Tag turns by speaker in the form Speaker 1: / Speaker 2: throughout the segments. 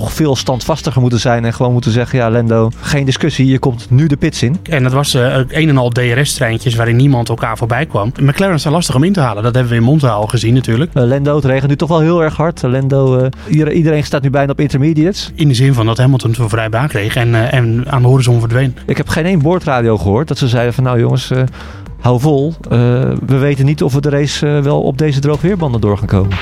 Speaker 1: toch veel standvastiger moeten zijn. En gewoon moeten zeggen, ja Lendo, geen discussie. Je komt nu de pits in.
Speaker 2: En dat was uh, een en al DRS-treintjes waarin niemand elkaar voorbij kwam. McLaren is lastig om in te halen. Dat hebben we in Monza al gezien natuurlijk.
Speaker 1: Uh, Lendo, het regent nu toch wel heel erg hard. Lendo, iedereen staat nu bijna op intermediates.
Speaker 2: In de zin van dat Hamilton het voor vrij baan kreeg en, en aan de horizon verdween.
Speaker 1: Ik heb geen één boordradio gehoord dat ze zeiden van nou jongens hou vol. Uh, we weten niet of we de race uh, wel op deze droogweerbanden door gaan komen.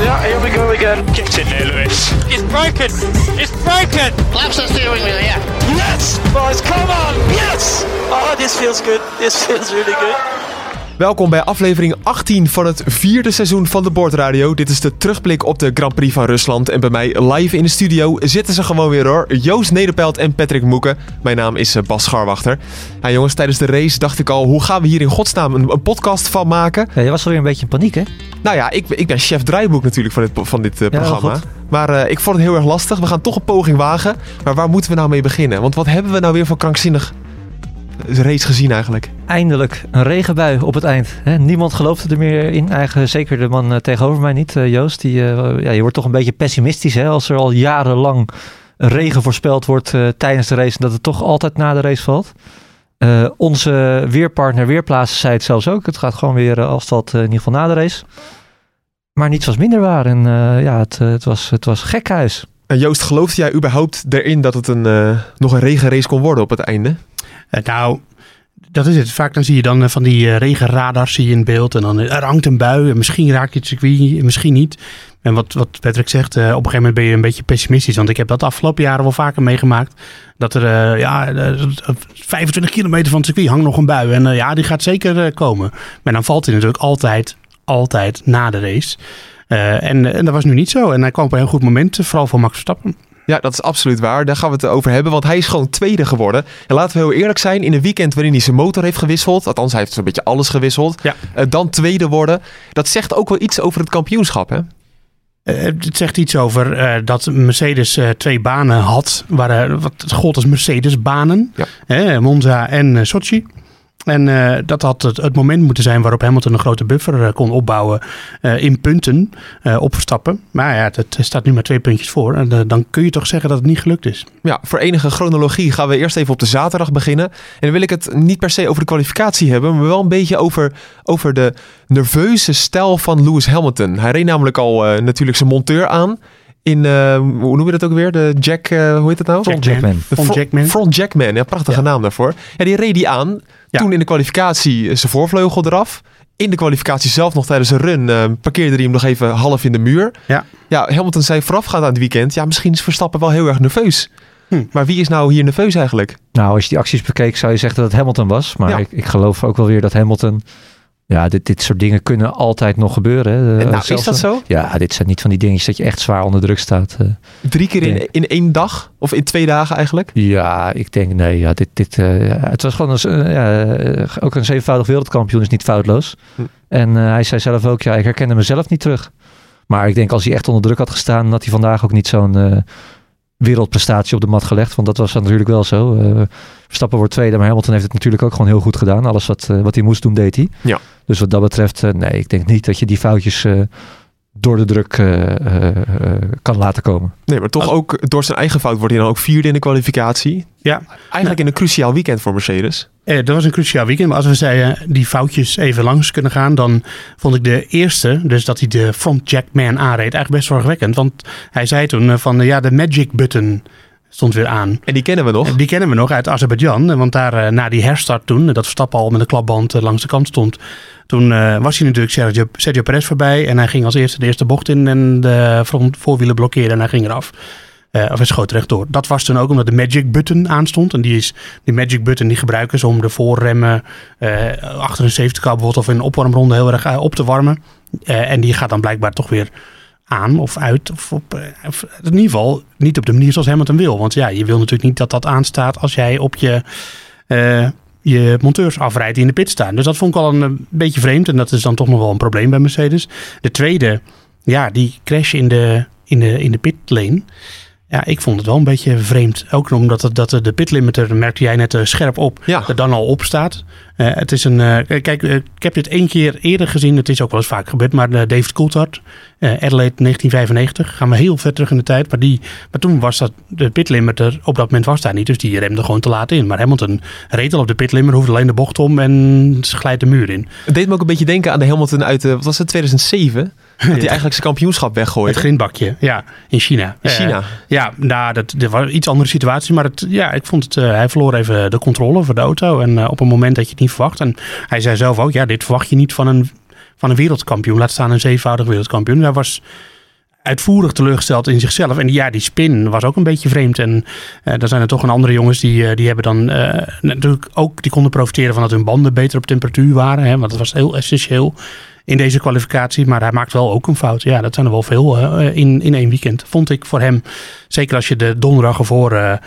Speaker 3: Yeah, here we go again. Get in there, Lewis.
Speaker 4: It's broken. It's broken.
Speaker 5: Flaps the steering wheel, yeah.
Speaker 3: Yes, boys, come on. Yes. Oh, this feels good. This feels really good.
Speaker 6: Welkom bij aflevering 18 van het vierde seizoen van de Bordradio. Dit is de terugblik op de Grand Prix van Rusland. En bij mij live in de studio zitten ze gewoon weer hoor. Joost Nederpelt en Patrick Moeken. Mijn naam is eh, Bas Scharwachter. Ja, jongens, tijdens de race dacht ik al, hoe gaan we hier in godsnaam een, een podcast van maken?
Speaker 1: Ja, je was alweer een beetje in paniek hè?
Speaker 6: Nou ja, ik, ik ben chef draaiboek natuurlijk van dit, van dit uh, programma. Ja, maar uh, ik vond het heel erg lastig. We gaan toch een poging wagen. Maar waar moeten we nou mee beginnen? Want wat hebben we nou weer voor krankzinnig race gezien eigenlijk.
Speaker 1: Eindelijk een regenbui op het eind. niemand geloofde er meer in. Eigenlijk, zeker de man eh, tegenover mij niet, eh, Joost. Die, uh, ja, je wordt toch een beetje pessimistisch hè, als er al jarenlang regen voorspeld wordt tijdens de race. En dat het toch altijd na de race valt. onze weerpartner Weerplaatsen zei het zelfs ook. Het gaat gewoon weer als dat in ieder geval na de race. Maar niets was minder waar. En ja, het, het, was, het was gekhuis.
Speaker 6: En Joost, geloofde jij überhaupt erin dat het een, nog een regenrace kon worden op het einde?
Speaker 2: Uh, nou, dat is het. Vaak dan zie je dan uh, van die uh, regenradars zie je in beeld. En dan er hangt een bui. En misschien raakt je het circuit, misschien niet. En wat, wat Patrick zegt, op een gegeven moment ben je een beetje pessimistisch. Want ik heb dat de afgelopen jaren wel vaker meegemaakt. Dat er ja, 25 kilometer van het circuit hangt nog een bui. En ja, die gaat zeker komen. Maar dan valt hij natuurlijk altijd, altijd na de race. en, en dat was nu niet zo. En hij kwam op een heel goed moment, vooral voor Max Verstappen.
Speaker 6: Ja, dat is absoluut waar. Daar gaan we het over hebben, want hij is gewoon tweede geworden. En laten we heel eerlijk zijn, in een weekend waarin hij zijn motor heeft gewisseld, althans hij heeft zo'n beetje alles gewisseld, ja. uh, dan tweede worden, dat zegt ook wel iets over het kampioenschap, hè?
Speaker 2: Uh, het zegt iets over uh, dat Mercedes twee banen had, waar, wat gold als Mercedes-banen, ja. Monza en Sochi. En uh, dat had het, het, moment moeten zijn waarop Hamilton een grote buffer uh, kon opbouwen uh, in punten op Verstappen. Maar ja, het staat nu maar twee puntjes voor. En dan kun je toch zeggen dat het niet gelukt is.
Speaker 6: Ja, voor enige chronologie gaan we eerst even op de zaterdag beginnen. En dan wil ik het niet per se over de kwalificatie hebben, maar wel een beetje over, over de nerveuze stijl van Lewis Hamilton. Hij reed namelijk al natuurlijk zijn monteur aan in, uh, hoe noem je dat ook weer? De Jack, uh, hoe heet dat nou?
Speaker 1: Front Jackman.
Speaker 6: Front Jackman. Front Jackman, ja, prachtige naam daarvoor. Ja, die reed die aan. Ja. Toen in de kwalificatie zijn voorvleugel eraf. In de kwalificatie zelf nog tijdens een run uh, parkeerde hij hem nog even half in de muur. Ja. Ja, Hamilton zei voorafgaand aan het weekend, ja, misschien is Verstappen wel heel erg nerveus. Hm. Maar wie is nou hier nerveus eigenlijk?
Speaker 1: Nou, als je die acties bekeek, zou je zeggen dat het Hamilton was. Maar ik, ik geloof ook wel weer dat Hamilton ja, dit, dit soort dingen kunnen altijd nog gebeuren. Hè.
Speaker 6: Nou, is dat zo?
Speaker 1: Ja, dit zijn niet van die dingetjes dat je echt zwaar onder druk staat. Eh.
Speaker 6: Drie keer in, in één dag? Of in twee dagen eigenlijk?
Speaker 1: Ja, ik denk nee. Ja, dit, dit, uh, het was gewoon een, uh, ja, ook een zevenvoudig wereldkampioen is niet foutloos. Hm. En hij zei zelf ook, ja, ik herkende mezelf niet terug. Maar ik denk als hij echt onder druk had gestaan, had hij vandaag ook niet zo'n wereldprestatie op de mat gelegd. Want dat was natuurlijk wel zo. Uh, Verstappen wordt tweede, maar Hamilton heeft het natuurlijk ook gewoon heel goed gedaan. Alles wat, uh, wat hij moest doen, deed hij. Ja. Dus wat dat betreft, uh, nee, ik denk niet dat je die foutjes door de druk kan laten komen.
Speaker 6: Nee, maar toch ook door zijn eigen fout wordt hij dan ook vierde in de kwalificatie. Ja. Eigenlijk in een cruciaal weekend voor Mercedes.
Speaker 2: Eh, dat was een cruciaal weekend. Maar als we zeiden die foutjes even langs kunnen gaan, dan vond ik de eerste, dus dat hij de front jackman aanreed, eigenlijk best zorgwekkend. Want hij zei toen van ja, de magic button stond weer aan.
Speaker 6: En die kennen we nog?
Speaker 2: Die kennen we nog uit Azerbeidzjan. Want daar uh, na die herstart toen, dat Verstappen al met de klapband uh, langs de kant stond. Toen uh, was hij natuurlijk Sergio, Sergio Perez voorbij. En hij ging als eerste de eerste bocht in en de front, voorwielen blokkeerde en hij ging eraf. Uh, of hij schoot rechtdoor. Dat was toen ook omdat de magic button aanstond. En die, is, die magic button die gebruiken ze om de voorremmen uh, achter een safety car bijvoorbeeld of in een opwarmronde heel erg op te warmen. en die gaat dan blijkbaar toch weer aan of uit. Of, op, of in ieder geval niet op de manier zoals Hamilton wil. Want ja, je wil natuurlijk niet dat dat aanstaat als jij op je je monteurs afrijdt die in de pit staan. Dus dat vond ik al een, beetje vreemd. En dat is dan toch nog wel een probleem bij Mercedes. De tweede, ja, die crash in de, in de, in de pitlane. Ja, ik vond het wel een beetje vreemd. Ook omdat het, dat de pitlimiter, merkte jij net eh, scherp op,
Speaker 6: Ja.
Speaker 2: er dan al op staat. Eh, het is een, eh, kijk, ik heb dit één keer eerder gezien. Het is ook wel eens vaak gebeurd. Maar David Coulthard, Adelaide 1995, gaan we heel ver terug in de tijd. Maar, die, maar toen was dat, de pitlimiter, op dat moment was daar niet. Dus die remde gewoon te laat in. Maar Hamilton reed al op de pitlimiter, hoefde alleen de bocht om en ze glijdt de muur in.
Speaker 6: Het deed me ook een beetje denken aan de Hamilton uit, wat was het, 2007? Dat hij eigenlijk zijn kampioenschap
Speaker 2: Het
Speaker 6: weggooide.
Speaker 2: grindbakje, ja, in China.
Speaker 6: In China.
Speaker 2: Ja, nou, dat, dat was een iets andere situatie. Maar het, ja, ik vond het, eh, hij verloor even de controle voor de auto. En eh, op een moment dat je het niet verwacht. En hij zei zelf ook, ja, dit verwacht je niet van een, van een wereldkampioen. Laat staan een zevenvoudig wereldkampioen. Hij was uitvoerig teleurgesteld in zichzelf. En ja, die spin was ook een beetje vreemd. En eh er zijn er toch een andere jongens die, eh, die hebben dan eh, natuurlijk ook, die konden profiteren van dat hun banden beter op temperatuur waren. Hè, want dat was heel essentieel in deze kwalificatie. Maar hij maakt wel ook een fout. Ja, dat zijn er wel veel in, in één weekend. Vond ik voor hem. Zeker als je de donderdag ervoor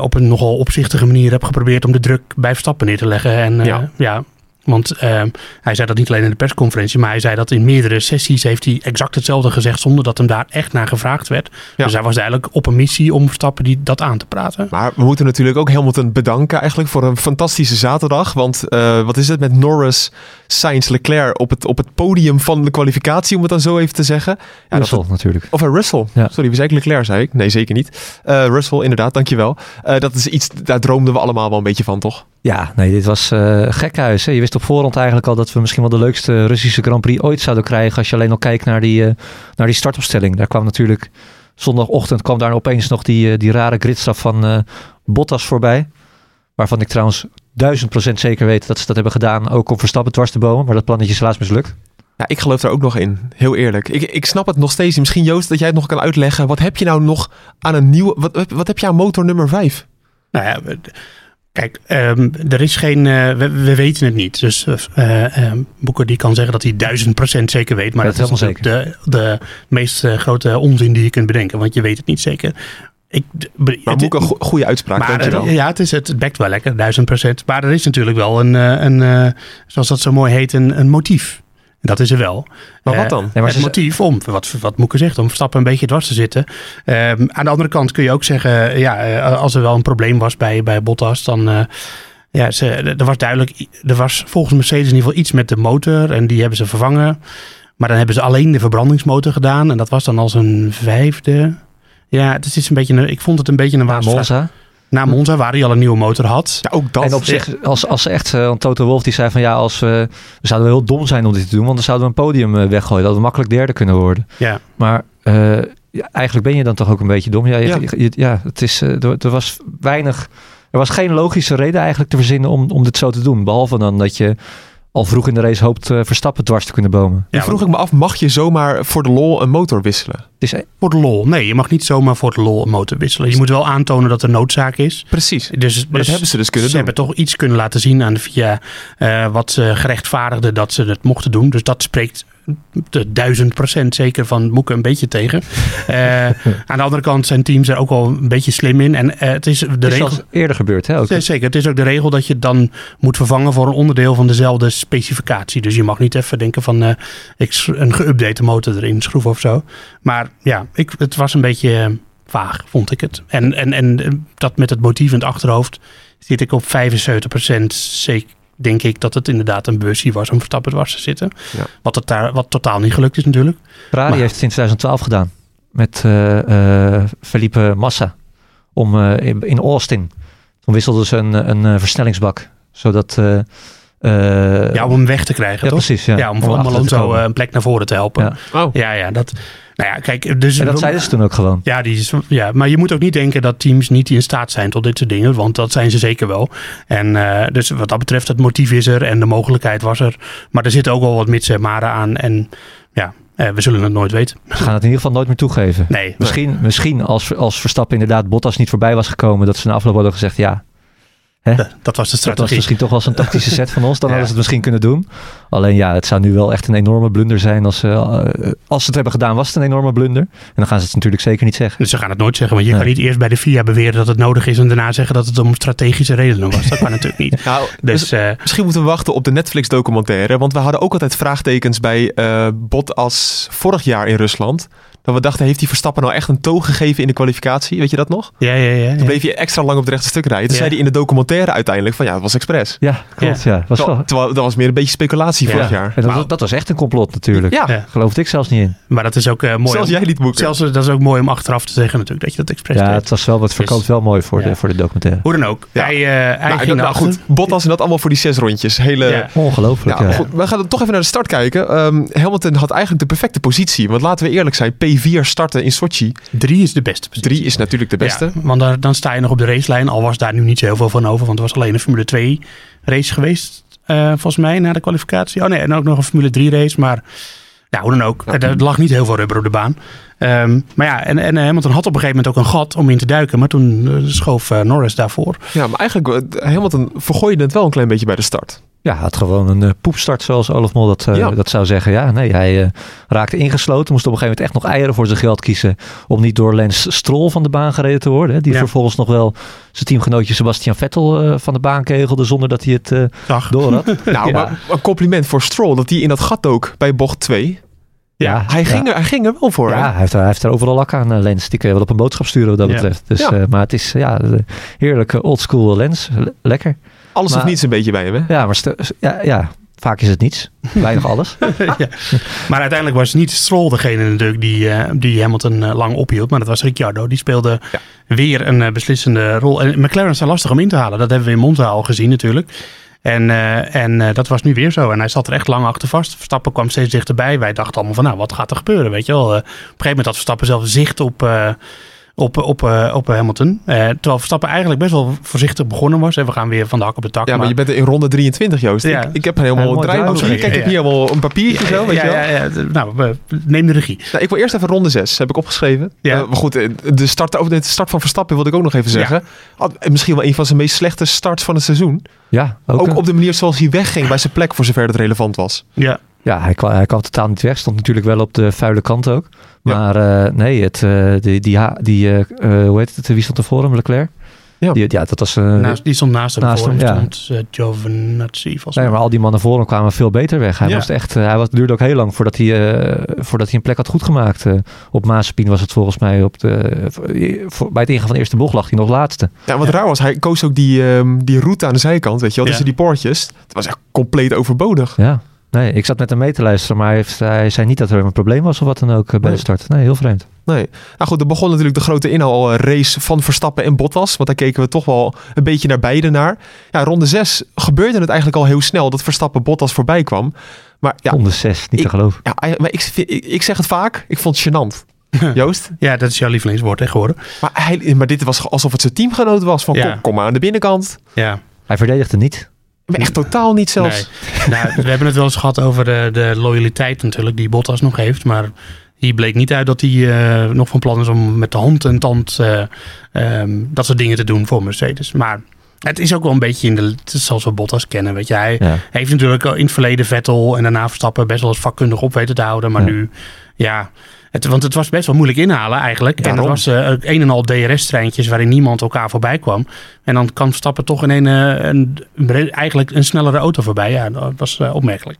Speaker 2: op een nogal opzichtige manier hebt geprobeerd om de druk bij Verstappen neer te leggen. En
Speaker 6: Ja.
Speaker 2: ja. Want eh, hij zei dat niet alleen in de persconferentie, maar hij zei dat in meerdere sessies heeft hij exact hetzelfde gezegd zonder dat hem daar echt naar gevraagd werd.
Speaker 6: Ja.
Speaker 2: Dus hij was eigenlijk op een missie om Verstappen die, dat aan te praten.
Speaker 6: Maar we moeten natuurlijk ook Hamilton bedanken eigenlijk voor een fantastische zaterdag. Want eh, wat is het met Norris, Sainz, Leclerc op het, op het podium van de kwalificatie, om het dan zo even te zeggen. Ja, dat,
Speaker 1: Russell natuurlijk.
Speaker 6: of uh, Russell.
Speaker 1: Ja.
Speaker 6: Sorry, we zei ik Leclerc, zei ik. Nee, zeker niet. Eh, Russell, inderdaad, dankjewel. Eh dat is iets, daar droomden we allemaal wel een beetje van, toch?
Speaker 1: Ja, nee, dit was eh gekhuis. Hè. Je wist op voorhand eigenlijk al dat we misschien wel de leukste Russische Grand Prix ooit zouden krijgen. Als je alleen al kijkt naar die, eh, naar die startopstelling. Daar kwam natuurlijk zondagochtend kwam daar opeens nog die, eh, die rare gridstraf van eh, Bottas voorbij. Waarvan ik trouwens duizend procent zeker weet dat ze dat hebben gedaan. Ook om Verstappen dwars te bomen. Maar dat plannetje is helaas mislukt.
Speaker 6: Ja, ik geloof er ook nog in. Heel eerlijk. Ik, ik snap het nog steeds. Misschien Joost, dat jij het nog kan uitleggen. Wat heb je nou nog aan een nieuwe... Wat, wat heb je aan motor nummer 5?
Speaker 2: Nou ja, we- kijk, ehm, er is geen, eh, we, we weten het niet. Dus eh ehm, Boeker die kan zeggen dat hij duizend procent zeker weet. Maar
Speaker 1: Dat
Speaker 2: dat,
Speaker 1: is
Speaker 2: natuurlijk de, de meest eh, grote onzin die je kunt bedenken. Want je weet het niet zeker. Ik,
Speaker 6: Maar Moeke, go- goede uitspraak,
Speaker 2: maar
Speaker 6: dankjewel.
Speaker 2: ja, het, is, het bekt wel lekker, duizend procent. Maar er is natuurlijk wel een, eh, een eh, zoals dat zo mooi heet, een, een motief. Dat is er wel.
Speaker 6: Maar wat
Speaker 2: Eh,
Speaker 6: dan?
Speaker 1: Nee, maar
Speaker 2: het motief om, wat, wat Moeke zegt, om Verstappen een beetje dwars te zitten. Ehm, aan de andere kant kun je ook zeggen, ja, eh, als er wel een probleem was bij, bij Bottas, dan... eh, ja, ze, er was duidelijk, er was volgens Mercedes in ieder geval iets met de motor en die hebben ze vervangen. Maar dan hebben ze alleen de verbrandingsmotor gedaan en dat was dan als een vijfde. Ja, het is een beetje een, ik vond het een beetje een.
Speaker 1: Monza.
Speaker 2: Na Monza, waar hij al een nieuwe motor had.
Speaker 6: Ja, ook dat.
Speaker 1: En op zich, als, als ze echt, eh, want Toto Wolf die zei van ja, als we, we zouden wel heel dom zijn om dit te doen, want dan zouden we een podium eh, weggooien. Dat we makkelijk derde kunnen worden.
Speaker 2: Ja,
Speaker 1: Maar eh, ja, eigenlijk ben je dan toch ook een beetje dom. Ja, je,
Speaker 6: Ja.
Speaker 1: je- ja het is, eh, er, er was weinig, er was geen logische reden eigenlijk te verzinnen om, om dit zo te doen. Behalve dan dat je al vroeg in de race hoopt eh, Verstappen dwars te kunnen bomen.
Speaker 2: Ja,
Speaker 6: vroeg ik me af, mag je zomaar voor de lol een motor wisselen?
Speaker 1: Eh,
Speaker 2: voor de lol. Nee, je mag niet zomaar voor de lol een motor wisselen. Je moet wel aantonen dat er noodzaak is.
Speaker 6: Precies.
Speaker 2: Dus,
Speaker 6: Maar dat
Speaker 2: dus
Speaker 6: hebben ze dus kunnen
Speaker 2: ze
Speaker 6: doen.
Speaker 2: hebben toch iets kunnen laten zien aan de VIA eh, wat ze gerechtvaardigde dat ze het mochten doen. Dus dat spreekt de duizend procent zeker van Moeken een beetje tegen. Eh, aan de andere kant zijn teams er ook wel een beetje slim in. En eh, het is de
Speaker 1: het is
Speaker 2: regel.
Speaker 1: eerder gebeurd, hè? Ook.
Speaker 2: Zeker. Het is ook de regel dat je het dan moet vervangen voor een onderdeel van dezelfde specificatie. Dus je mag niet even denken van eh, ik een geüpdate motor erin schroeven of zo. Maar ja, ik, het was een beetje vaag, vond ik het. En, en, en dat met het motief in het achterhoofd zit ik op 75% zeker. Denk ik dat het inderdaad een beursie was om Verstappen dwars te zitten.
Speaker 6: Ja.
Speaker 2: Wat, het daar, wat totaal niet gelukt is natuurlijk.
Speaker 1: Ferrari
Speaker 2: Maar-
Speaker 1: heeft het in 2012 gedaan met eh, Felipe Massa om, eh, in, in Austin. Toen wisselden ze een, een versnellingsbak, zodat... eh,
Speaker 2: Ja, om hem weg te krijgen,
Speaker 1: ja,
Speaker 2: toch?
Speaker 1: precies. Ja,
Speaker 2: Ja, om, om
Speaker 1: te
Speaker 2: Alonso eh, een plek naar voren te helpen.
Speaker 1: Ja.
Speaker 6: Oh,
Speaker 2: Ja, ja, dat. Nou ja, kijk, dus
Speaker 1: En dat zeiden ze toen ook gewoon.
Speaker 2: Ja, die is, ja, maar je moet ook niet denken dat teams niet in staat zijn tot dit soort dingen, want dat zijn ze zeker wel. En eh, dus wat dat betreft, het motief is er en de mogelijkheid was er. Maar er zitten ook wel wat mits en maren aan. En ja, eh, we zullen het nooit weten.
Speaker 1: Ze gaan het in ieder geval nooit meer toegeven.
Speaker 2: Nee,
Speaker 1: Misschien, misschien als, als Verstappen inderdaad Bottas niet voorbij was gekomen, dat ze na afloop hadden gezegd, ja,
Speaker 2: dat, dat was de
Speaker 1: dat was
Speaker 2: strategie.
Speaker 1: misschien toch wel zo'n tactische set van ons. Dan
Speaker 2: Ja.
Speaker 1: hadden ze het misschien kunnen doen. Alleen ja, het zou nu wel echt een enorme blunder zijn. Als, ze, eh, als ze het hebben gedaan, was het een enorme blunder. En dan gaan ze het natuurlijk zeker niet zeggen.
Speaker 2: Dus ze gaan het nooit zeggen, want je
Speaker 1: Nee.
Speaker 2: kan niet eerst bij de FIA beweren dat het nodig is en daarna zeggen dat het om strategische redenen was. Dat kan natuurlijk niet.
Speaker 6: nou,
Speaker 2: Dus eh,
Speaker 6: Misschien moeten we wachten op de Netflix-documentaire. Want we hadden ook altijd vraagtekens bij eh Bottas vorig jaar in Rusland. Dat we dachten, heeft die Verstappen nou echt een toog gegeven in de kwalificatie? Weet je dat nog?
Speaker 2: Ja, ja, ja.
Speaker 6: Toen
Speaker 2: ja.
Speaker 6: bleef je extra lang op het rechte stuk rijden. Toen
Speaker 2: Ja.
Speaker 6: zei hij in de documentaire uiteindelijk van ja, het was expres.
Speaker 1: Ja, klopt. Ja. Was
Speaker 6: Terwijl,
Speaker 1: wel,
Speaker 6: terwijl dat was meer een beetje speculatie
Speaker 2: Ja.
Speaker 6: vorig jaar.
Speaker 1: en dat,
Speaker 2: Maar-
Speaker 1: dat was echt een complot natuurlijk.
Speaker 6: Ja,
Speaker 2: Ja.
Speaker 1: Geloofde ik zelfs niet in.
Speaker 2: Maar dat is ook eh, mooi.
Speaker 6: zelfs
Speaker 2: om-
Speaker 6: jij liet boeken.
Speaker 2: Zelfs, eh, dat is ook mooi om achteraf te zeggen natuurlijk, dat je dat expres
Speaker 1: Ja,
Speaker 2: deed.
Speaker 1: het was wel wat verkoopt wel mooi voor,
Speaker 2: Ja.
Speaker 1: de, voor de documentaire.
Speaker 2: Hoe dan ook.
Speaker 6: Ja.
Speaker 2: Hij, eh, hij
Speaker 6: Nou,
Speaker 2: ging
Speaker 6: nou, goed, Bottas en dat allemaal voor die zes rondjes. Hele,
Speaker 2: Ja.
Speaker 1: Ongelooflijk,
Speaker 6: Ja,
Speaker 1: ja.
Speaker 6: goed, we gaan dan toch even naar de start kijken. Ehm, Hamilton had eigenlijk de perfecte positie. Want laten we eerlijk zijn, P4 starten in Sochi.
Speaker 2: Drie is de beste.
Speaker 6: 3 is natuurlijk de beste.
Speaker 2: Ja, want daar, dan sta je nog op de racelijn. Al was daar nu niet zo heel veel van over. Want er was alleen een Formule 2 race geweest. eh, volgens mij na de kwalificatie. Oh nee, en ook nog een Formule 3 race. Maar ja, hoe dan ook. Er, er lag niet heel veel rubber op de baan. Ehm, maar ja, en, en Hamilton had op een gegeven moment ook een gat om in te duiken. Maar toen eh, schoof eh, Norris daarvoor.
Speaker 6: Ja, maar eigenlijk, eh, Hamilton vergooide het wel een klein beetje bij de start.
Speaker 1: Ja, had gewoon een eh, poepstart zoals Olaf Mol dat, eh,
Speaker 6: Ja.
Speaker 1: dat zou zeggen. Ja, nee, hij eh, raakte ingesloten. Moest op een gegeven moment echt nog eieren voor zijn geld kiezen. Om niet door Lens Stroll van de baan gereden te worden. hè. Die
Speaker 2: Ja.
Speaker 1: vervolgens nog wel zijn teamgenootje Sebastian Vettel van de baan kegelde. Zonder dat hij het door had.
Speaker 6: Nou,
Speaker 1: Ja.
Speaker 6: maar een compliment voor Stroll dat hij in dat gat dook bij bocht 2.
Speaker 1: Ja,
Speaker 6: Hij, ging er, hij ging er wel voor.
Speaker 1: Ja, hij heeft, er, hij heeft er overal lak aan, Lens. Die kun je wel op een boodschap sturen wat dat betreft. Dus, maar het is ja, heerlijke oldschool Lens. Le- lekker.
Speaker 6: Alles
Speaker 1: Maar-
Speaker 6: of niets een beetje bij hem. Hè?
Speaker 1: Ja, maar ja, ja, vaak is het niets. Weinig alles.
Speaker 2: ja. Maar uiteindelijk was niet Stroll degene natuurlijk die, eh, die Hamilton eh, lang ophield. Maar dat was Ricciardo. Die speelde weer een eh, beslissende rol. En McLaren is lastig om in te halen. Dat hebben we in Monza al gezien natuurlijk. En, eh, en eh, dat was nu weer zo. En hij zat er echt lang achter vast. Verstappen kwam steeds dichterbij. Wij dachten allemaal van, nou, wat gaat er gebeuren? Weet je wel. Eh, op een gegeven moment had Verstappen zelf zicht op, eh, op, op, eh, op Hamilton. Eh, terwijl Verstappen eigenlijk best wel voorzichtig begonnen was. En we gaan weer van de hak op de tak.
Speaker 6: Ja, maar je bent in ronde 23, Joost.
Speaker 2: Ja.
Speaker 6: Ik, ik heb een helemaal
Speaker 1: Ja, mooi
Speaker 6: draaiboek hier.
Speaker 1: draaiboek.
Speaker 6: Kijk, ik heb hier allemaal een papiertje zo, weet
Speaker 2: ja,
Speaker 6: je wel.
Speaker 2: ja, ja, nou, we- neem de regie.
Speaker 6: Nou, ik wil eerst even ronde 6, heb ik opgeschreven.
Speaker 2: Ja.
Speaker 6: Eh, maar goed, de start, over de start van Verstappen wilde ik ook nog even zeggen. Had- misschien wel een van zijn meest slechte starts van het seizoen.
Speaker 1: Ja, ook,
Speaker 6: Ook
Speaker 1: een-
Speaker 6: op de manier zoals hij wegging bij zijn plek, voor zover dat relevant was.
Speaker 2: Ja,
Speaker 1: Ja, hij kwam, hij kwam totaal niet weg. Stond natuurlijk wel op de vuile kant ook. Maar eh, nee, het, eh, die, die, eh, eh, hoe heet het? Wie stond er voor hem? Leclerc?
Speaker 6: Ja.
Speaker 1: Die, ja, dat was...
Speaker 2: naast, die stond naast hem
Speaker 1: naast
Speaker 2: voor.
Speaker 1: hem, ja.
Speaker 2: stond uh, Giovinazzi volgens
Speaker 1: nee, maar al die mannen voor hem kwamen veel beter weg. Hij
Speaker 2: Ja.
Speaker 1: moest echt... hij was, duurde ook heel lang voordat hij, eh, voordat hij een plek had goed gemaakt. Eh, op Mazepin was het volgens mij op de... voor- bij het ingaan van de eerste bocht lag hij nog laatste.
Speaker 6: Ja, wat raar was, hij koos ook die, ehm, die route aan de zijkant, weet je wel,
Speaker 2: Ja.
Speaker 6: tussen die poortjes. Het was echt compleet overbodig.
Speaker 1: Ja. Nee, ik zat met hem mee te luisteren, maar hij, heeft, hij zei niet dat er een probleem was of wat dan ook eh, bij
Speaker 6: Nee.
Speaker 1: de start. Nee, heel vreemd.
Speaker 6: Nee. Nou goed, er begon natuurlijk de grote inhaalrace van Verstappen en Bottas. Want daar keken we toch wel een beetje naar beide naar. Ja, ronde 6 gebeurde het eigenlijk al heel snel dat Verstappen Bottas voorbij kwam. Maar ja,
Speaker 1: Ronde 6, niet te geloven.
Speaker 6: ja maar ik, ik, ik zeg het vaak, ik vond het gênant. Joost?
Speaker 2: Ja, dat is jouw lievelingswoord hè, geworden.
Speaker 6: Maar, hij, maar dit was alsof het zijn teamgenoot was. Van
Speaker 2: Ja.
Speaker 6: kom, kom maar aan de binnenkant.
Speaker 2: Ja,
Speaker 1: Hij verdedigde niet.
Speaker 6: Echt totaal niet zelfs.
Speaker 2: Nee. nou, we hebben het wel eens gehad over de, de loyaliteit natuurlijk die Bottas nog heeft. Maar hier bleek niet uit dat hij eh, nog van plan is om met de hand en tand eh, ehm, dat soort dingen te doen voor Mercedes. Maar het is ook wel een beetje in de, zoals we Bottas kennen. Weet je. Hij
Speaker 1: Ja.
Speaker 2: heeft natuurlijk al in het verleden Vettel en daarna Verstappen best wel eens vakkundig op weten te houden. Maar
Speaker 1: Ja.
Speaker 2: nu, ja... Het, want het was best wel moeilijk inhalen eigenlijk. En het was eh, een en al DRS-treintjes waarin niemand elkaar voorbij kwam. En dan kan Verstappen toch in een, eh, een, een- eigenlijk een snellere auto voorbij. Ja, dat was eh, opmerkelijk.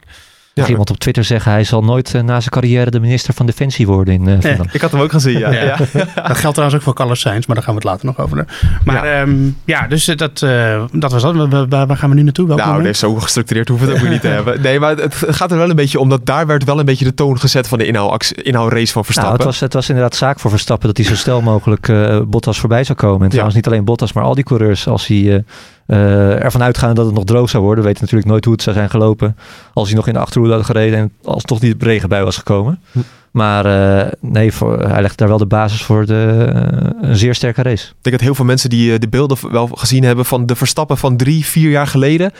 Speaker 6: Ja.
Speaker 1: Iemand op Twitter zeggen, hij zal nooit eh, na zijn carrière de minister van Defensie worden in eh Finland.
Speaker 6: Ik had hem ook gezien, ja.
Speaker 2: Ja.
Speaker 6: ja.
Speaker 2: Dat geldt trouwens ook voor Carlos Sainz, maar daar gaan we het later nog over. Maar ja, ja dus eh, dat, eh, dat was dat. Waar, gaan we nu naartoe? Welk
Speaker 6: Nou, nee, zo gestructureerd hoeven we het ook niet te hebben. Nee, maar het gaat er wel een beetje om dat daar werd wel een beetje de toon gezet van de inhaalactie- inhaalrace van
Speaker 1: Nou,
Speaker 6: Verstappen.
Speaker 1: het, was, het was inderdaad zaak voor Verstappen dat hij zo snel mogelijk eh, Bottas voorbij zou komen. En trouwens niet alleen Bottas, maar al die coureurs. Als hij eh, ervan uitgaan dat het nog droog zou worden, weet natuurlijk nooit hoe het zou zijn gelopen. Als hij nog in de achterhoede had gereden en als toch niet regen bij was gekomen.
Speaker 6: Hm.
Speaker 1: Maar eh, nee, voor, hij legt daar wel de basis voor de, eh, een zeer sterke race.
Speaker 6: Ik denk dat heel veel mensen die eh, de beelden wel gezien hebben van de Verstappen van drie, vier jaar geleden.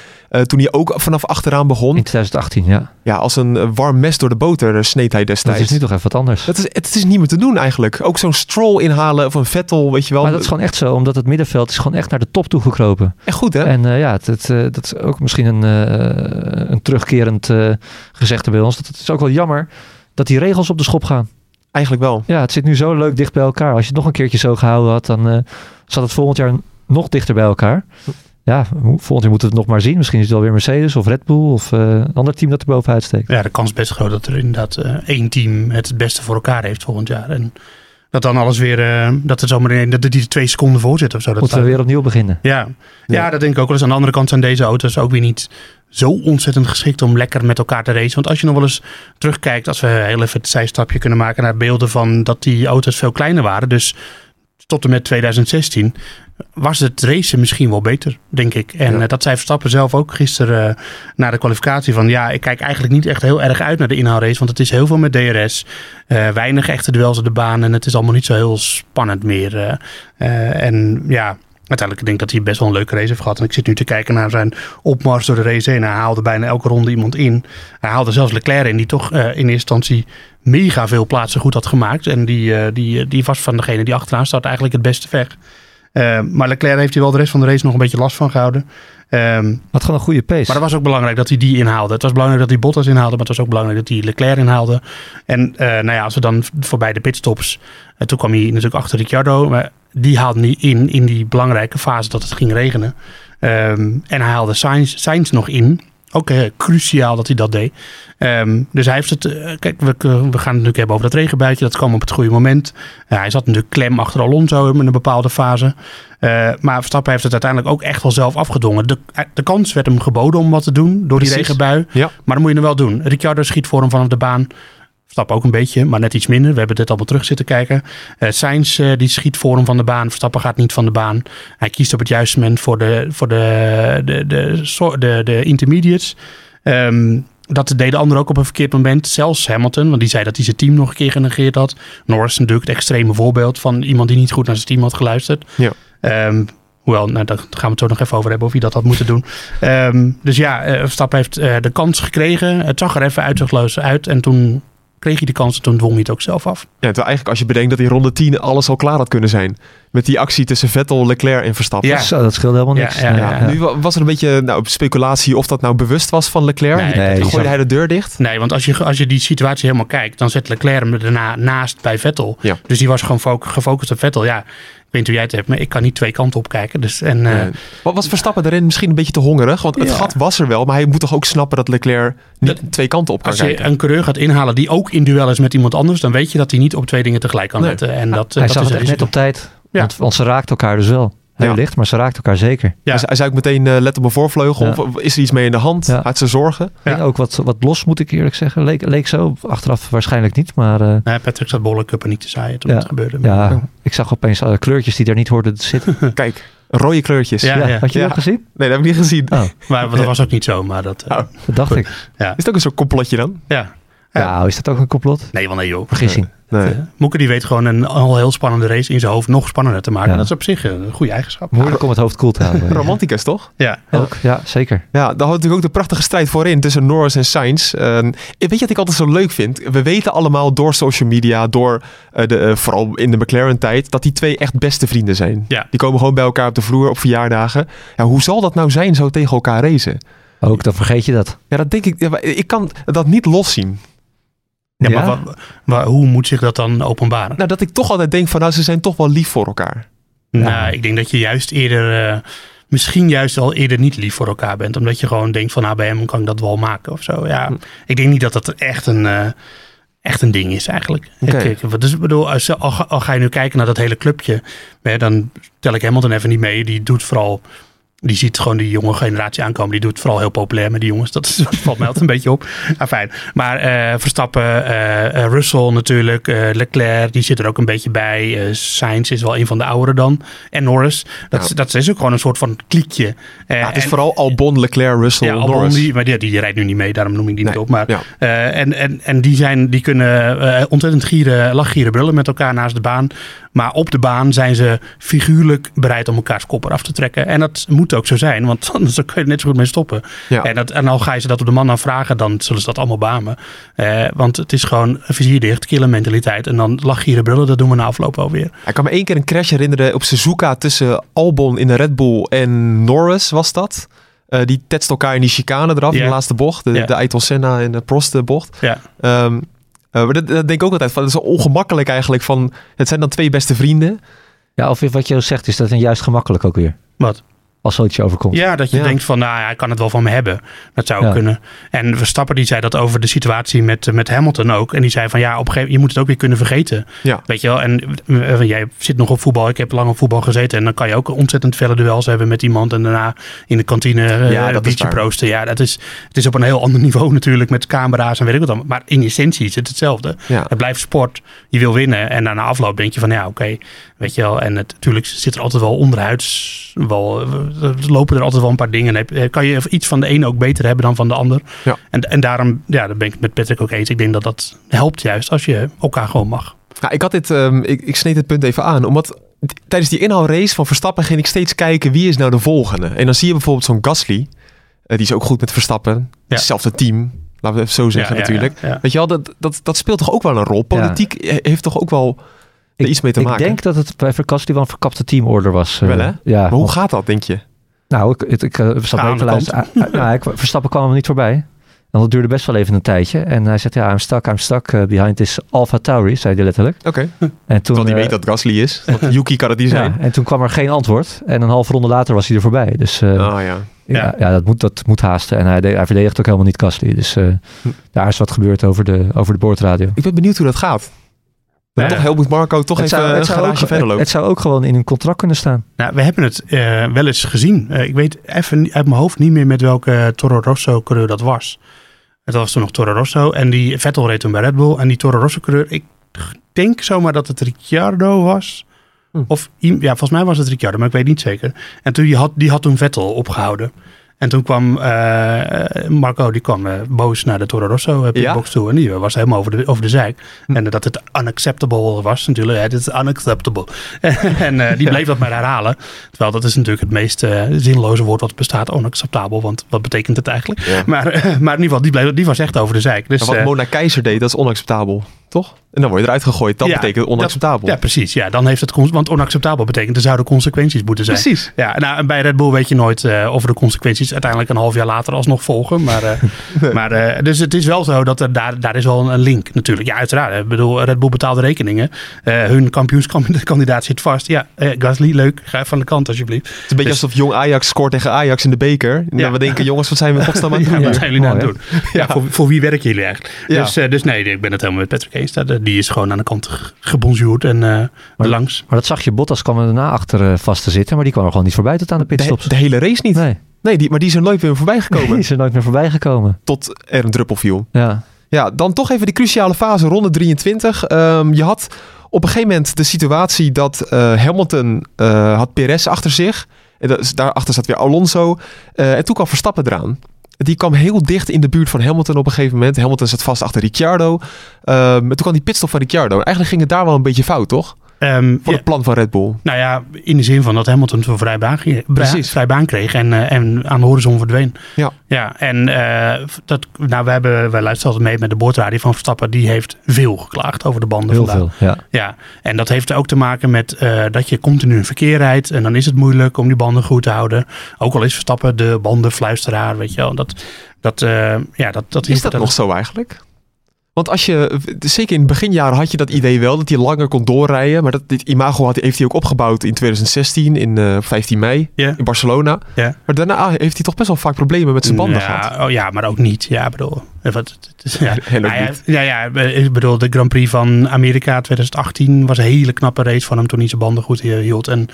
Speaker 6: toen hij ook vanaf achteraan begon.
Speaker 1: In 2018, ja.
Speaker 6: Ja, als een warm mes door de boter sneed hij
Speaker 1: Dat
Speaker 6: destijds.
Speaker 1: is nu toch even wat anders.
Speaker 6: Dat is, het is niet meer te doen eigenlijk. Ook zo'n stroll inhalen of een Vettel, weet je wel.
Speaker 1: Maar dat is gewoon echt zo, omdat het middenveld is gewoon echt naar de top toe gekropen.
Speaker 6: echt goed, hè?
Speaker 1: En ja, het, het, dat is ook misschien een, een terugkerend gezegde bij ons. Dat het is ook wel jammer dat die regels op de schop gaan.
Speaker 6: Eigenlijk wel.
Speaker 1: Ja, het zit nu zo leuk dicht bij elkaar. Als je het nog een keertje zo gehouden had, dan eh, zat het volgend jaar nog dichter bij elkaar. ja, hoe- volgend jaar moeten we het nog maar zien. Misschien is het wel weer Mercedes of Red Bull of eh, een ander team dat er bovenuit steekt.
Speaker 2: Ja, de kans is best groot dat er inderdaad eh, één team het het beste voor elkaar heeft volgend jaar. En dat dan alles weer, eh, dat het zomaar in, dat die twee seconden voor zit of zo. Dat
Speaker 1: Moeten we weer opnieuw beginnen.
Speaker 2: Ja. Ja. dat denk ik ook wel eens. Aan de andere kant zijn deze auto's ook weer niet zo ontzettend geschikt om lekker met elkaar te racen. Want als je nog wel eens terugkijkt, als we heel even het zijstapje kunnen maken naar beelden van dat die auto's veel kleiner waren. Dus tot en met 2016 was het racen misschien wel beter, denk ik. En
Speaker 6: Ja.
Speaker 2: eh, dat zei Verstappen zelf ook gisteren eh, na de kwalificatie van ja, ik kijk eigenlijk niet echt heel erg uit naar de inhaalrace, want het is heel veel met DRS, eh, weinig echte duels op de baan en het is allemaal niet zo heel spannend meer. en ja, uiteindelijk denk ik dat hij best wel een leuke race heeft gehad. En ik zit nu te kijken naar zijn opmars door de race heen. Hij haalde bijna elke ronde iemand in. Hij haalde zelfs Leclerc in, die toch eh, in eerste instantie mega veel plaatsen goed had gemaakt. En die, eh, die, die was van degene die achteraan staat eigenlijk het beste weg. Eh, maar Leclerc heeft hij wel de rest van de race nog een beetje last van gehouden. Ehm,
Speaker 1: Had gewoon een goede pace.
Speaker 2: maar het was ook belangrijk dat hij die inhaalde. Het was belangrijk dat hij Bottas inhaalde, maar het was ook belangrijk dat hij Leclerc inhaalde. En eh, nou ja, als we dan voorbij de pitstops, en toen kwam hij natuurlijk achter Ricciardo, maar die haalde niet in in die belangrijke fase dat het ging regenen. Ehm, en hij haalde Sainz, Sainz nog in. Ook eh, cruciaal dat hij dat deed. Ehm, dus hij heeft het. eh, kijk, we, we gaan het natuurlijk hebben over dat regenbuitje. Dat kwam op het goede moment. Hij zat natuurlijk klem achter Alonso in een bepaalde fase. Eh, maar Verstappen heeft het uiteindelijk ook echt wel zelf afgedwongen. De, de kans werd hem geboden om wat te doen door die regenbui.
Speaker 6: Ja.
Speaker 2: Maar dat moet je nog wel doen. Ricciardo schiet voor hem vanaf de baan. Verstappen ook een beetje, maar net iets minder. We hebben dit allemaal terug zitten kijken. Sainz eh, die schiet voor hem van de baan. Verstappen gaat niet van de baan. Hij kiest op het juiste moment voor de, voor de, de, de, de, de intermediates. Ehm, dat deed de ander ook op een verkeerd moment. Zelfs Hamilton, want die zei dat hij zijn team nog een keer genegeerd had. Norris natuurlijk het extreme voorbeeld van iemand die niet goed naar zijn team had geluisterd.
Speaker 6: Ja.
Speaker 2: Ehm, hoewel, nou, daar gaan we het zo nog even over hebben of hij dat had moeten doen. Ehm, dus ja, eh, Verstappen heeft de kans gekregen. Het zag er even uitzichtloos uit. En toen kreeg hij de kans en toen dwong hij het ook zelf af.
Speaker 6: Ja, terwijl eigenlijk als je bedenkt dat in ronde 10 alles al klaar had kunnen zijn. Met die actie tussen Vettel, Leclerc en Verstappen.
Speaker 2: Ja.
Speaker 1: Zo, dat scheelde helemaal niks.
Speaker 2: ja,
Speaker 6: Ja, Nu wa- was er een beetje nou, speculatie of dat nou bewust was van Leclerc.
Speaker 2: Nee,
Speaker 6: gooide hij de deur dicht.
Speaker 2: Nee, want als je, als je die situatie helemaal kijkt, dan zet Leclerc hem daarna naast bij Vettel.
Speaker 6: Ja.
Speaker 2: Dus die was gewoon fo- gefocust op Vettel. Ja, weet niet hoe jij het hebt, maar ik kan niet twee kanten op kijken. Dus, en, eh,
Speaker 6: wat was Verstappen daarin misschien een beetje te hongerig? Want het
Speaker 2: Ja.
Speaker 6: gat was er wel, maar hij moet toch ook snappen dat Leclerc niet twee kanten op kan
Speaker 2: als je
Speaker 6: kijken.
Speaker 2: een coureur gaat inhalen die ook in duel is met iemand anders, dan weet je dat hij niet op twee dingen tegelijk kan
Speaker 6: Nee.
Speaker 2: letten. En dat, eh,
Speaker 1: Hij
Speaker 2: dat
Speaker 1: zag
Speaker 2: is
Speaker 1: het
Speaker 2: een
Speaker 1: echt net op tijd.
Speaker 2: Ja.
Speaker 1: Want, want ze raakten elkaar dus wel. Heel
Speaker 6: Ja.
Speaker 1: licht, maar ze raakten elkaar zeker.
Speaker 2: Ja.
Speaker 6: Hij, hij zei ook meteen, eh, let op mijn voorvleugel.
Speaker 1: Ja.
Speaker 6: Of is er iets mee in de hand?
Speaker 1: Ja.
Speaker 6: Had ze zorgen.
Speaker 2: Ja.
Speaker 1: Ging ook wat, wat los, moet ik eerlijk zeggen. Leek, leek zo. Achteraf waarschijnlijk niet. Maar eh,
Speaker 2: Nee, Patrick zat bolle cuppen niet te zaaien toen
Speaker 1: Ja.
Speaker 2: het gebeurde.
Speaker 1: ja, ik zag opeens eh, kleurtjes die daar niet hoorden te zitten.
Speaker 6: Kijk, rode kleurtjes.
Speaker 2: Ja.
Speaker 1: Ja, Had je
Speaker 6: Ja.
Speaker 1: dat gezien?
Speaker 6: Nee, dat heb ik niet gezien.
Speaker 1: Oh,
Speaker 2: Maar dat was ook niet zo. Maar dat, eh,
Speaker 6: Oh.
Speaker 1: dat dacht ik.
Speaker 2: ja.
Speaker 6: Is het ook een soort complotje dan?
Speaker 2: ja.
Speaker 1: Ja, is dat ook een complot?
Speaker 2: Nee, wel nee joh.
Speaker 1: Vergissing.
Speaker 6: Nee.
Speaker 2: Moeke die weet gewoon een al heel spannende race in zijn hoofd nog spannender te maken.
Speaker 1: Ja.
Speaker 2: Dat is op zich een goede eigenschap.
Speaker 1: Moeilijk om het hoofd koel te houden.
Speaker 6: Romanticus, toch?
Speaker 2: Ja.
Speaker 1: Ook, ja, zeker.
Speaker 6: Ja, daar had natuurlijk ook de prachtige strijd voorin tussen Norris en Sainz. Eh, weet je wat ik altijd zo leuk vind? We weten allemaal door social media, door eh, de, eh, vooral in de McLaren-tijd, dat die twee echt beste vrienden zijn.
Speaker 2: Ja.
Speaker 6: Die komen gewoon bij elkaar op de vloer op verjaardagen. Ja, hoe zal dat nou zijn, zo tegen elkaar racen?
Speaker 1: Ook, dan vergeet je dat.
Speaker 6: Ja, dat denk ik. ja, ik kan dat niet loszien.
Speaker 2: Ja, maar
Speaker 1: Ja?
Speaker 2: wa- wa- hoe moet zich dat dan openbaren?
Speaker 6: Nou, dat ik toch altijd denk van, nou, ze zijn toch wel lief voor elkaar.
Speaker 2: Nou, ik denk dat je juist eerder, eh, misschien juist al eerder niet lief voor elkaar bent. Omdat je gewoon denkt van, nou, bij hem kan ik dat wel maken of zo. Ja,
Speaker 6: Hm.
Speaker 2: ik denk niet dat dat echt een, eh, echt een ding is eigenlijk. Ik- dus ik bedoel, als, al, ga- al ga je nu kijken naar dat hele clubje, hè, dan tel ik Hamilton even niet mee. Die doet vooral... Die ziet gewoon die jonge generatie aankomen. Die doet vooral heel populair met die jongens. Dat, is, dat valt mij altijd een beetje op. Ah, fijn. Maar eh, Verstappen, eh, eh, Russell natuurlijk, Leclerc, die zit er ook een beetje bij. Sainz is wel een van de ouderen dan. En Norris. Dat,
Speaker 6: Nou.
Speaker 2: dat is ook gewoon een soort van kliekje.
Speaker 6: Ja, het is
Speaker 2: en-
Speaker 6: vooral Albon, Leclerc, Russell,
Speaker 2: ja, Albon,
Speaker 6: Norris.
Speaker 2: die, maar die, die rijdt nu niet mee, daarom noem ik die
Speaker 6: Nee,
Speaker 2: niet op. Maar,
Speaker 6: ja.
Speaker 2: en, en, en die, zijn, die kunnen ontzettend gieren, lachgieren brullen met elkaar naast de baan. Maar op de baan zijn ze figuurlijk bereid om elkaars kop eraf te trekken. En dat moet ook zo zijn, want anders kun je er net zo goed mee stoppen.
Speaker 6: Ja.
Speaker 2: En, dat, en al ga je ze dat op de man aan vragen, dan zullen ze dat allemaal beamen. Eh, want het is gewoon een vizier dicht, killer mentaliteit. En dan lachgieren brullen, dat doen we na afloop wel weer.
Speaker 6: Ik kan me één keer een crash herinneren op Suzuka tussen Albon in de Red Bull en Norris was dat. Eh, die tetst elkaar in die chicane eraf in de laatste bocht. De, de Ayrton Senna en de Prost bocht.
Speaker 2: Ja.
Speaker 6: Ehm, eh, maar dat, dat denk ik ook altijd van. Het is ongemakkelijk eigenlijk van. Het zijn dan twee beste vrienden.
Speaker 1: Ja, of wat je zegt, is dat dan juist gemakkelijk ook weer.
Speaker 2: Wat?
Speaker 1: Als zoiets je overkomt.
Speaker 2: Ja, dat je
Speaker 6: Ja.
Speaker 2: denkt van, nou ja, hij kan het wel van me hebben. Dat zou
Speaker 1: Ja.
Speaker 2: kunnen. En Verstappen die zei dat over de situatie met, met Hamilton ook. En die zei van, ja, op een gegeven je moet het ook weer kunnen vergeten.
Speaker 6: Ja.
Speaker 2: Weet je wel, en eh, jij zit nog op voetbal. Ik heb lang op voetbal gezeten. En dan kan je ook ontzettend felle duels hebben met iemand. En daarna in de kantine eh
Speaker 6: Ja, dat is
Speaker 2: biertje proosten. Ja, dat is, het is op een heel ander niveau natuurlijk. Met camera's en weet ik wat dan. Maar in essentie is het hetzelfde.
Speaker 6: Ja.
Speaker 2: Het blijft sport. Je wil winnen. En daarna afloop denk je van, ja, oké. weet je wel. En het, natuurlijk zit er altijd wel onderhuids. Wel, eh, er lopen er altijd wel een paar dingen. En heb- kan je iets van de ene ook beter hebben dan van de ander.
Speaker 6: Ja.
Speaker 2: En, en daarom, ja, daar ben ik het met Patrick ook eens. Ik denk dat dat helpt juist als je elkaar gewoon mag.
Speaker 6: Nou, ik had dit, ehm, ik, ik sneed dit punt even aan, omdat tijdens die inhaalrace van Verstappen ging ik steeds kijken wie is nou de volgende. En dan zie je bijvoorbeeld zo'n Gasly, eh, die is ook goed met Verstappen,
Speaker 2: Ja.
Speaker 6: hetzelfde team, laten we even zo zeggen
Speaker 2: Ja,
Speaker 6: natuurlijk.
Speaker 2: ja, ja.
Speaker 6: Weet je wel, dat, dat, dat speelt toch ook wel een rol. Politiek eh, heeft toch ook wel er iets mee te
Speaker 1: ik
Speaker 6: maken.
Speaker 1: denk dat het bij Verkast wel een verkapte teamorder was. eh,
Speaker 6: Wel, hè?
Speaker 1: Ja,
Speaker 6: maar hoe
Speaker 1: want-
Speaker 6: gaat dat, denk je?
Speaker 1: Nou, ik, ik, ik eh, zat te luisteren. Ah, ah, nou, ik, Verstappen kwam hem niet voorbij. En dat duurde best wel even een tijdje. En hij zegt, ja, I'm stuck, I'm stuck eh, behind this Alpha Tauri, zei hij letterlijk.
Speaker 6: Oké,
Speaker 1: En toen,
Speaker 6: terwijl hij weet dat Gasly is. Want Yuki kan het niet zijn.
Speaker 1: ja, en toen kwam er geen antwoord. En een halve ronde later was hij er voorbij. Dus eh,
Speaker 6: Oh ja.
Speaker 1: ja, ja, dat, moet, dat moet haasten. En hij, de- hij verdedigt ook helemaal niet Gasly. Dus eh,
Speaker 6: Hm.
Speaker 1: daar is wat gebeurd over de, over de boordradio.
Speaker 6: Ik ben benieuwd hoe dat gaat.
Speaker 2: Ja.
Speaker 6: Toch Helmut Marco toch
Speaker 1: het,
Speaker 6: even
Speaker 1: zou,
Speaker 6: een
Speaker 1: het, zou
Speaker 6: garage
Speaker 1: ook,
Speaker 6: verder
Speaker 1: het,
Speaker 6: lopen.
Speaker 1: het zou ook gewoon in hun contract kunnen staan.
Speaker 2: Nou, we hebben het eh, wel eens gezien. Eh, ik weet even uit mijn hoofd niet meer met welke Toro Rosso coureur dat was. Het was toen nog Toro Rosso. En die Vettel reed toen bij Red Bull. En die Toro Rosso coureur, ik denk zomaar dat het Ricciardo was.
Speaker 6: Hm.
Speaker 2: Of, ja, volgens mij was het Ricciardo, maar ik weet niet zeker. En toen, die, had, die had toen Vettel opgehouden. En toen kwam eh, Marco, die kwam eh, boos naar de Toro Rosso pitbox toe. En die was helemaal over de, over de zeik.
Speaker 6: Hm.
Speaker 2: En dat het unacceptable was natuurlijk. Het is unacceptable. en die bleef dat maar herhalen. Terwijl dat is natuurlijk het meest zinloze woord wat bestaat. Onacceptabel, want wat betekent het eigenlijk?
Speaker 6: Ja.
Speaker 2: Maar, maar in ieder geval, die, bleef, die was echt over de zeik. Dus,
Speaker 6: Maar wat Mona Keizer deed, dat is onacceptabel. Toch? En dan word je eruit gegooid. Dat
Speaker 2: Ja,
Speaker 6: betekent onacceptabel.
Speaker 2: ja, precies. Ja, dan heeft het, want onacceptabel betekent er zouden consequenties moeten zijn.
Speaker 6: Precies.
Speaker 2: Ja, nou, en bij Red Bull weet je nooit eh, of er de consequenties uiteindelijk een half jaar later alsnog volgen. Maar, eh, maar eh, dus het is wel zo dat er daar, daar is wel een link natuurlijk. Ja, uiteraard. Ik bedoel, Red Bull betaalt de rekeningen. Hun kampioenskandidaat zit vast. Ja, Gasly, leuk. Ga even aan de kant alsjeblieft.
Speaker 6: Het is een beetje
Speaker 2: Dus-
Speaker 6: alsof jong Ajax scoort tegen Ajax in de beker. En
Speaker 2: Ja.
Speaker 6: dan we denken, jongens, wat zijn we godsnaam aan het
Speaker 2: Ja,
Speaker 6: doen?
Speaker 2: wat zijn jullie nou aan het doen? Ja, voor, voor wie werken jullie eigenlijk?
Speaker 6: Ja.
Speaker 2: Dus, dus nee, ik ben het helemaal met Patrick Die is gewoon aan de kant ge- gebonjourd en eh langs.
Speaker 1: Maar dat zag je, Bottas kwam er daarna achter eh, vast te zitten. Maar die kwam er gewoon niet voorbij tot aan de pitstops.
Speaker 6: de hele race niet. Nee,
Speaker 1: Nee,
Speaker 6: die, maar die is er nooit weer voorbij gekomen.
Speaker 1: die is er nooit meer voorbij gekomen.
Speaker 6: tot er een druppel viel.
Speaker 1: Ja.
Speaker 6: Ja, dan toch even die cruciale fase, ronde 23. Ehm, je had op een gegeven moment de situatie dat eh, Hamilton eh, had Perez achter zich. En dat daarachter zat weer Alonso. Eh, en toen kwam Verstappen eraan. Die kwam heel dicht in de buurt van Hamilton op een gegeven moment. Hamilton zat vast achter Ricciardo. Ehm, toen kwam die pitstop van Ricciardo. En eigenlijk ging het daar wel een beetje fout, toch?
Speaker 2: Ehm, ja,
Speaker 6: het plan van Red Bull.
Speaker 2: nou ja, in de zin van dat Hamilton zo'n vrij baan, ging-
Speaker 6: Precies.
Speaker 2: vrij baan kreeg en, eh, en aan de horizon verdween.
Speaker 6: Ja.
Speaker 2: Ja, en eh, dat, nou, we hebben, wij luisteren altijd mee met de boordradio van Verstappen. Die heeft veel geklaagd over de banden
Speaker 1: Heel
Speaker 2: vandaag.
Speaker 1: veel. Ja.
Speaker 2: Ja, en dat heeft ook te maken met eh, dat je continu in verkeer rijdt. En dan is het moeilijk om die banden goed te houden. Ook al is Verstappen de bandenfluisteraar, weet je wel. Dat, dat, eh, ja, dat, dat
Speaker 6: Is dat nog zo eigenlijk? Want als je, zeker in de beginjaren had je dat idee wel, dat hij langer kon doorrijden. Maar dat, dit imago had, heeft hij ook opgebouwd in 2016, in eh, 15 mei,
Speaker 2: Ja.
Speaker 6: in Barcelona. Maar daarna heeft hij toch best wel vaak problemen met zijn banden gehad.
Speaker 2: ja, oh, ja, maar ook niet. Ja, ik bedoel. Eh, Wat, ja.
Speaker 6: Ook
Speaker 2: Nou ja, ja, ja, ik bedoel, de Grand Prix van Amerika 2018 was een hele knappe race van hem toen hij zijn banden goed hield. En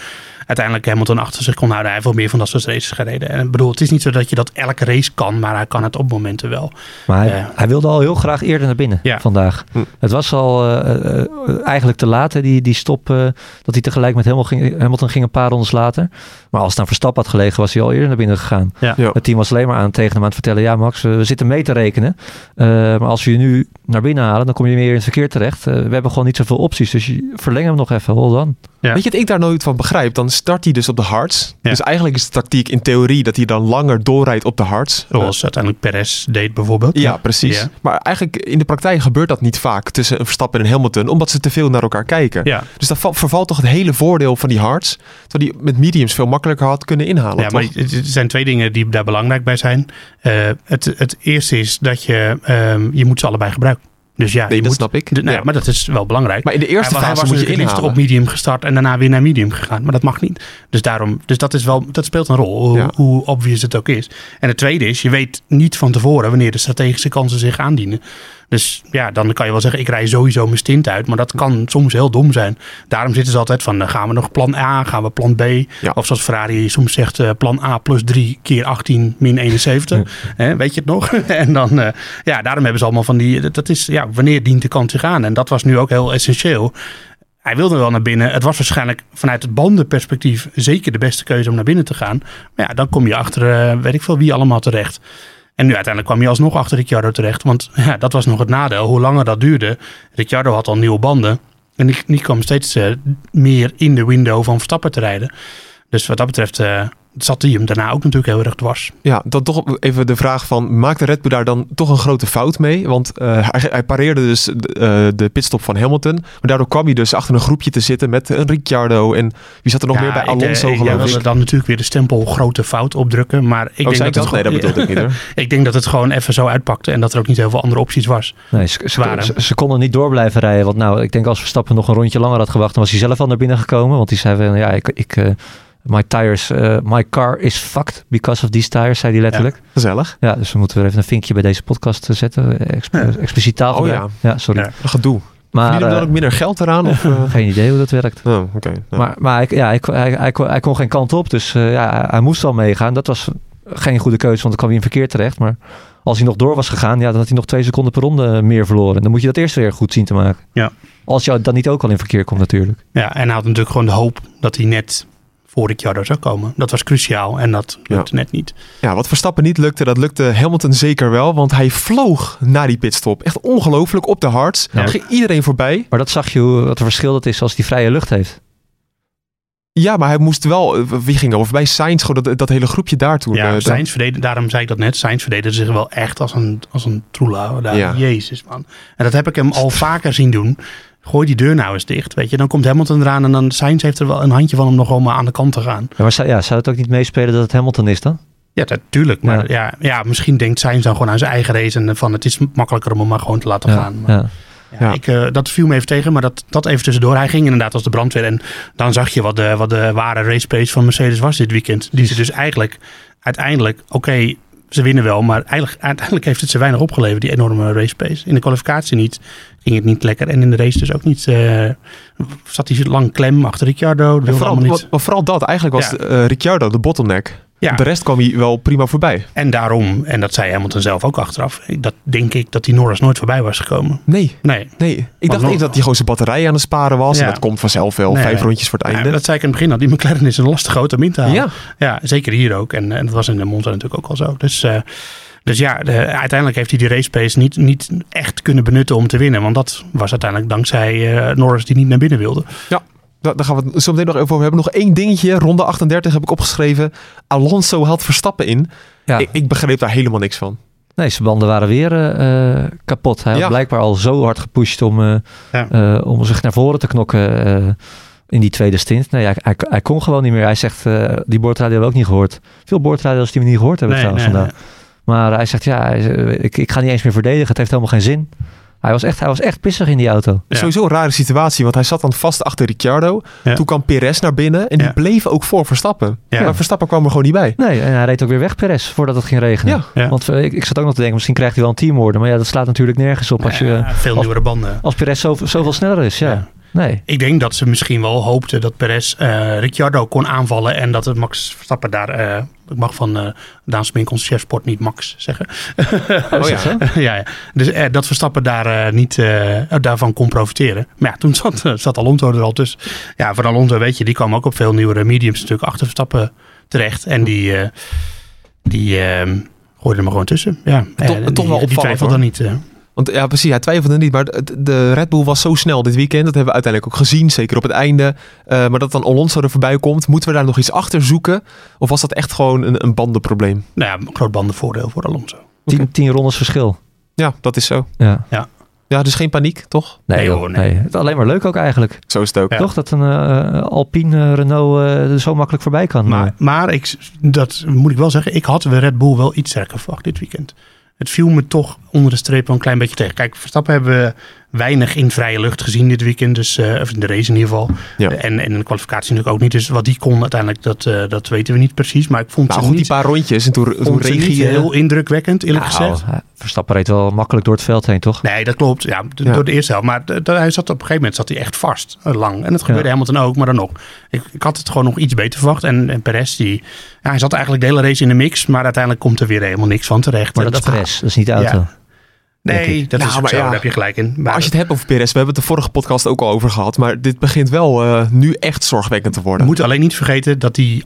Speaker 2: uiteindelijk Hamilton achter zich kon houden. Hij heeft wel meer van dat soort races gereden. En ik bedoel, het is niet zo dat je dat elke race kan, maar hij kan het op momenten wel.
Speaker 1: Maar hij,
Speaker 2: Ja.
Speaker 1: hij wilde al heel graag eerder naar binnen
Speaker 2: Ja.
Speaker 1: vandaag.
Speaker 6: Hm.
Speaker 1: Het was al eh, eh, eigenlijk te laat, hè, die, die stop. eh, dat hij tegelijk met Hamilton ging, Hamilton ging een paar rondes later. Maar als het aan Verstappen had gelegen, was hij al eerder naar binnen gegaan.
Speaker 2: Ja.
Speaker 6: Ja.
Speaker 1: Het team was alleen maar aan tegen hem aan het vertellen. Ja, Max, we, we zitten mee te rekenen. Eh, maar als je nu naar binnen halen, dan kom je meer in het verkeer terecht. Eh, we hebben gewoon niet zoveel opties. Dus je, verleng hem nog even. Hold on.
Speaker 2: Ja.
Speaker 6: Weet je wat ik daar nooit van begrijp? Dan start hij dus op de hards.
Speaker 2: Ja.
Speaker 6: Dus eigenlijk is de tactiek in theorie dat hij dan langer doorrijdt op de hards.
Speaker 2: Zoals uiteindelijk Perez deed bijvoorbeeld.
Speaker 6: Ja, precies.
Speaker 2: Ja.
Speaker 6: Maar eigenlijk in de praktijk gebeurt dat niet vaak tussen een Verstappen en een Hamilton, omdat ze te veel naar elkaar kijken.
Speaker 2: Ja,
Speaker 6: Dus dan val- vervalt toch het hele voordeel van die hards, terwijl die met mediums veel makkelijker had kunnen inhalen.
Speaker 2: ja maar
Speaker 6: toch?
Speaker 2: er zijn twee dingen die daar belangrijk bij zijn. Eh, het, het eerste is dat je, ehm, je moet ze allebei gebruiken. Dus ja,
Speaker 6: Nee, dat
Speaker 2: moet,
Speaker 6: snap ik.
Speaker 2: de-
Speaker 6: Ja.
Speaker 2: Maar dat is wel belangrijk.
Speaker 6: Maar in de eerste
Speaker 2: hij, wa- hij
Speaker 6: fase
Speaker 2: was
Speaker 6: moet je
Speaker 2: natuurlijk het liefst
Speaker 6: inhalen.
Speaker 2: op medium gestart en daarna weer naar medium gegaan. Maar dat mag niet. Dus, daarom, dus dat, is wel, dat speelt een rol, hoe,
Speaker 6: Ja.
Speaker 2: hoe obvious het ook is. En het tweede is, je weet niet van tevoren wanneer de strategische kansen zich aandienen. Dus ja, dan kan je wel zeggen, ik rij sowieso mijn stint uit. Maar dat kan soms heel dom zijn. Daarom zitten ze altijd van, eh, gaan we nog plan A, gaan we plan B?
Speaker 6: Ja.
Speaker 2: Of zoals Ferrari soms zegt, eh, plan A plus 3 keer 18 min 71. Hè, weet je het nog? en dan, eh, ja, daarom hebben ze allemaal van die, dat- is, ja, wanneer dient de kans zich aan? En dat was nu ook heel essentieel. Hij wilde wel naar binnen. Het was waarschijnlijk vanuit het bandenperspectief zeker de beste keuze om naar binnen te gaan. Maar ja, dan kom je achter, weet ik veel wie allemaal terecht. En nu uiteindelijk kwam je alsnog achter Ricciardo terecht. Want ja, dat was nog het nadeel. Hoe langer dat duurde. Ricciardo had al nieuwe banden. En die, die kwam steeds eh, meer in de window van Verstappen te rijden. Dus wat dat betreft eh, zat hij hem daarna ook natuurlijk heel erg dwars.
Speaker 6: Ja, dan toch even de vraag van, maakt de Red Bull daar dan toch een grote fout mee? Want eh, hij, hij pareerde dus de, eh, de pitstop van Hamilton. Maar daardoor kwam hij dus achter een groepje te zitten met een Ricciardo. En wie zat er nog meer bij?
Speaker 2: ik, eh,
Speaker 6: Alonso
Speaker 2: ik,
Speaker 6: geloof
Speaker 2: wilde
Speaker 6: ik.
Speaker 2: dan natuurlijk weer de stempel grote fout opdrukken. Maar ik
Speaker 6: Oh,
Speaker 2: denk dat,
Speaker 6: dat?
Speaker 2: het
Speaker 6: Nee, dat bedoelde ik niet hoor.
Speaker 2: Ik denk dat het gewoon even zo uitpakte en dat er ook niet heel veel andere opties was.
Speaker 1: Nee, ze, ze,
Speaker 2: Waren.
Speaker 1: ze- ze konden niet door blijven rijden. Want nou, ik denk als Verstappen nog een rondje langer had gewacht, dan was hij zelf al naar binnen gekomen. Want die zei van, ja, ik, ik, eh, my tires, eh, my car is fucked because of these tires, zei hij letterlijk.
Speaker 6: Gezellig.
Speaker 1: Ja, dus we moeten weer even een vinkje bij deze podcast eh, zetten. Exp
Speaker 2: Ja.
Speaker 1: Expliciet taal.
Speaker 6: Oh ja.
Speaker 1: ja, sorry.
Speaker 6: Gedoe.
Speaker 1: Maar
Speaker 6: Verdienen we dan
Speaker 1: eh,
Speaker 6: ook minder geld eraan? Of,
Speaker 1: geen idee hoe dat werkt.
Speaker 6: Oh.
Speaker 1: Maar, maar ik, ja, ik, hij, hij, kon- hij kon geen kant op. Dus eh, ja, hij- moest wel meegaan. Dat was geen goede keuze, want dan kwam hij in verkeer terecht. Maar als hij nog door was gegaan, ja, dan had hij nog twee seconden per ronde meer verloren. En dan moet je dat eerst weer goed zien te maken.
Speaker 2: Ja.
Speaker 1: Als je dan niet ook al in verkeer komt natuurlijk.
Speaker 2: Ja, en hij had natuurlijk gewoon de hoop dat hij net voor Ricciardo zou komen. Dat was cruciaal en dat
Speaker 6: Ja.
Speaker 2: lukte net niet.
Speaker 6: Ja, wat Verstappen niet lukte, dat lukte Hamilton zeker wel. Want hij vloog naar die pitstop. Echt ongelooflijk op de hards.
Speaker 1: Ja.
Speaker 6: Ging iedereen voorbij.
Speaker 1: Maar dat zag je hoe, wat een verschil dat is als hij vrije lucht heeft.
Speaker 6: Ja, maar hij moest wel... eh, Wie ging er voorbij? Sainz, gewoon dat, dat hele groepje daar toen.
Speaker 2: Ja,
Speaker 6: eh,
Speaker 2: Sainz verdedig- daarom zei ik dat net. Sainz verdedigde zich wel echt als een, als een troela. Daar.
Speaker 6: Ja.
Speaker 2: Jezus man. En dat heb ik hem al vaker zien doen. Gooi die deur nou eens dicht, weet je. Dan komt Hamilton eraan en dan Sainz heeft er wel een handje van om nog om aan de kant te gaan.
Speaker 1: Ja, maar zou, ja, zou het ook niet meespelen dat het Hamilton is dan?
Speaker 2: Ja, natuurlijk. Maar ja. Ja, misschien denkt Sainz dan gewoon aan zijn eigen race en van het is makkelijker om hem maar gewoon te laten
Speaker 1: Ja,
Speaker 2: gaan. Maar,
Speaker 1: ja.
Speaker 2: Ja,
Speaker 6: Ja.
Speaker 2: Ik, eh, dat viel me even tegen, maar dat, dat even tussendoor. Hij ging inderdaad als de brandweer. En dan zag je wat de, wat de ware race pace van Mercedes was dit weekend. Die ze dus eigenlijk uiteindelijk, oké, ze winnen wel. Maar eigenlijk, uiteindelijk heeft het ze weinig opgeleverd, die enorme race pace. In de kwalificatie niet, ging het niet lekker. En in de race dus ook niet. eh, zat hij lang klem achter Ricciardo.
Speaker 6: Ja, vooral,
Speaker 2: niet.
Speaker 6: maar vooral dat. Eigenlijk was
Speaker 2: Ja.
Speaker 6: eh, Ricciardo de bottleneck.
Speaker 2: Ja.
Speaker 6: De rest kwam hij wel prima voorbij.
Speaker 2: En daarom, en dat zei Hamilton zelf ook achteraf, dat denk ik dat die Norris nooit voorbij was gekomen.
Speaker 6: Nee,
Speaker 2: Nee,
Speaker 6: nee. Ik dacht
Speaker 2: nog-
Speaker 6: even dat hij gewoon zijn batterij aan het sparen was.
Speaker 2: Ja.
Speaker 6: En dat komt vanzelf wel.
Speaker 2: Nee.
Speaker 6: Vijf rondjes voor het
Speaker 2: Ja,
Speaker 6: einde.
Speaker 2: dat zei ik in het begin al. Die McLaren is een lastige auto om in te halen.
Speaker 6: ja.
Speaker 2: Ja, zeker hier ook. En, en dat was in de Monza natuurlijk ook al zo. Dus, eh, dus ja, de- uiteindelijk heeft hij die race pace niet, niet echt kunnen benutten om te winnen. Want dat was uiteindelijk dankzij eh, Norris die niet naar binnen wilde.
Speaker 6: Daar, daar gaan we het zo meteen nog even over hebben. Nog één dingetje. Ronde 38 heb ik opgeschreven. Alonso had Verstappen in.
Speaker 1: Ja.
Speaker 6: Ik, ik begreep daar helemaal niks van.
Speaker 1: Nee, zijn banden waren weer eh, eh, kapot. Hij had
Speaker 6: Ja.
Speaker 1: blijkbaar al zo hard gepusht om, eh,
Speaker 2: Ja.
Speaker 1: eh, om zich naar voren te knokken eh, in die tweede stint. Nee, hij, hij, hij kon gewoon niet meer. Hij zegt, eh, die boordradio hebben we ook niet gehoord. Veel boordradio's die we niet gehoord hebben
Speaker 2: Nee,
Speaker 1: trouwens
Speaker 2: nee,
Speaker 1: vandaag. Maar hij zegt, ja, eh, ik, ik ga niet eens meer verdedigen. Het heeft helemaal geen zin. Hij was echt, hij was echt pissig in die auto.
Speaker 2: Ja.
Speaker 6: Sowieso een rare situatie. Want hij zat dan vast achter Ricciardo.
Speaker 2: Ja.
Speaker 6: Toen kwam Perez naar binnen. En die
Speaker 2: Ja.
Speaker 6: bleef ook voor Verstappen.
Speaker 2: Ja.
Speaker 6: Maar Verstappen kwam er gewoon niet bij.
Speaker 1: Nee, en hij reed ook weer weg, Perez, voordat het ging regenen.
Speaker 6: Ja.
Speaker 2: Ja.
Speaker 1: Want eh, ik, ik zat ook nog te denken, misschien krijgt hij wel een teamorder. Maar ja, dat slaat natuurlijk nergens op als, je,
Speaker 2: Ja, veel
Speaker 1: als-
Speaker 2: nieuwere banden.
Speaker 1: als Perez zoveel, zoveel sneller is. Ja. Nee.
Speaker 2: Ik denk dat ze misschien wel hoopten dat Perez eh, Ricciardo kon aanvallen. En dat het Max Verstappen daar... eh, ik mag van uh, Daan Smink, chefsport, niet Max zeggen.
Speaker 6: Oh ja.
Speaker 2: ja, ja. Dus dat Verstappen daar niet daarvan kon profiteren. Maar ja, toen zat, zat Alonso er al tussen. Ja, van Alonso weet je, die kwam ook op veel nieuwere mediums natuurlijk achter Verstappen terecht. En die, die eh, gooide er maar gewoon tussen. Ja,
Speaker 6: Toch- toch
Speaker 2: die,
Speaker 6: wel
Speaker 2: Die
Speaker 6: opvallend,
Speaker 2: twijfelde
Speaker 6: hoor.
Speaker 2: niet.
Speaker 6: Want ja, precies, hij twijfelde niet. Maar de, Red Bull was zo snel dit weekend. Dat hebben we uiteindelijk ook gezien. Zeker op het einde. Eh, maar dat dan Alonso er voorbij komt. Moeten we daar nog iets achter zoeken? Of was dat echt gewoon een, een bandenprobleem?
Speaker 2: nou ja, een groot bandenvoordeel voor Alonso.
Speaker 1: Tien, tien rondes verschil.
Speaker 6: Ja, dat is zo.
Speaker 1: Ja.
Speaker 6: Ja, dus geen paniek, toch?
Speaker 1: Nee,
Speaker 2: Nee, hoor,
Speaker 1: nee.
Speaker 2: nee.
Speaker 1: Het is alleen maar leuk ook eigenlijk.
Speaker 6: Zo is het ook.
Speaker 2: Ja.
Speaker 1: Toch dat een eh, Alpine eh, Renault eh, er zo makkelijk voorbij kan.
Speaker 2: Maar, maar ik, dat moet ik wel zeggen, ik had de Red Bull wel iets sterker verwacht dit weekend. Het viel me toch onder de streep wel een klein beetje tegen. Kijk, Verstappen hebben we weinig in vrije lucht gezien dit weekend. Dus, eh, of in de race in ieder geval.
Speaker 6: Ja.
Speaker 2: En, en in de kwalificatie natuurlijk ook niet. Dus wat die kon uiteindelijk, dat, eh, dat weten we niet precies. Maar ik vond
Speaker 6: Nou
Speaker 2: ze
Speaker 6: goed, die paar rondjes en toen, regie
Speaker 2: heel indrukwekkend, eerlijk gezegd.
Speaker 1: Nou, Verstappen reed wel makkelijk door het veld heen, toch?
Speaker 2: Nee, dat klopt. Ja, door de eerste helft. Maar hij zat op een gegeven moment zat hij echt vast, eh, lang. En dat gebeurde
Speaker 1: Ja.
Speaker 2: Hamilton ook, maar dan nog. Ik, ik had het gewoon nog iets beter verwacht. En, en Perez, die, ja, hij zat eigenlijk de hele race in de mix. Maar uiteindelijk komt er weer helemaal niks van terecht.
Speaker 1: Maar dat is Perez, dat is niet de auto.
Speaker 2: Nee, dat
Speaker 6: Nou,
Speaker 2: is ook
Speaker 6: maar
Speaker 2: zo.
Speaker 6: ja.
Speaker 2: Daar heb je gelijk in.
Speaker 6: Maar als je het hebt over Perez, we hebben het de vorige podcast ook al over gehad, maar dit begint wel eh, nu echt zorgwekkend te
Speaker 2: We
Speaker 6: worden.
Speaker 2: moeten alleen niet vergeten dat die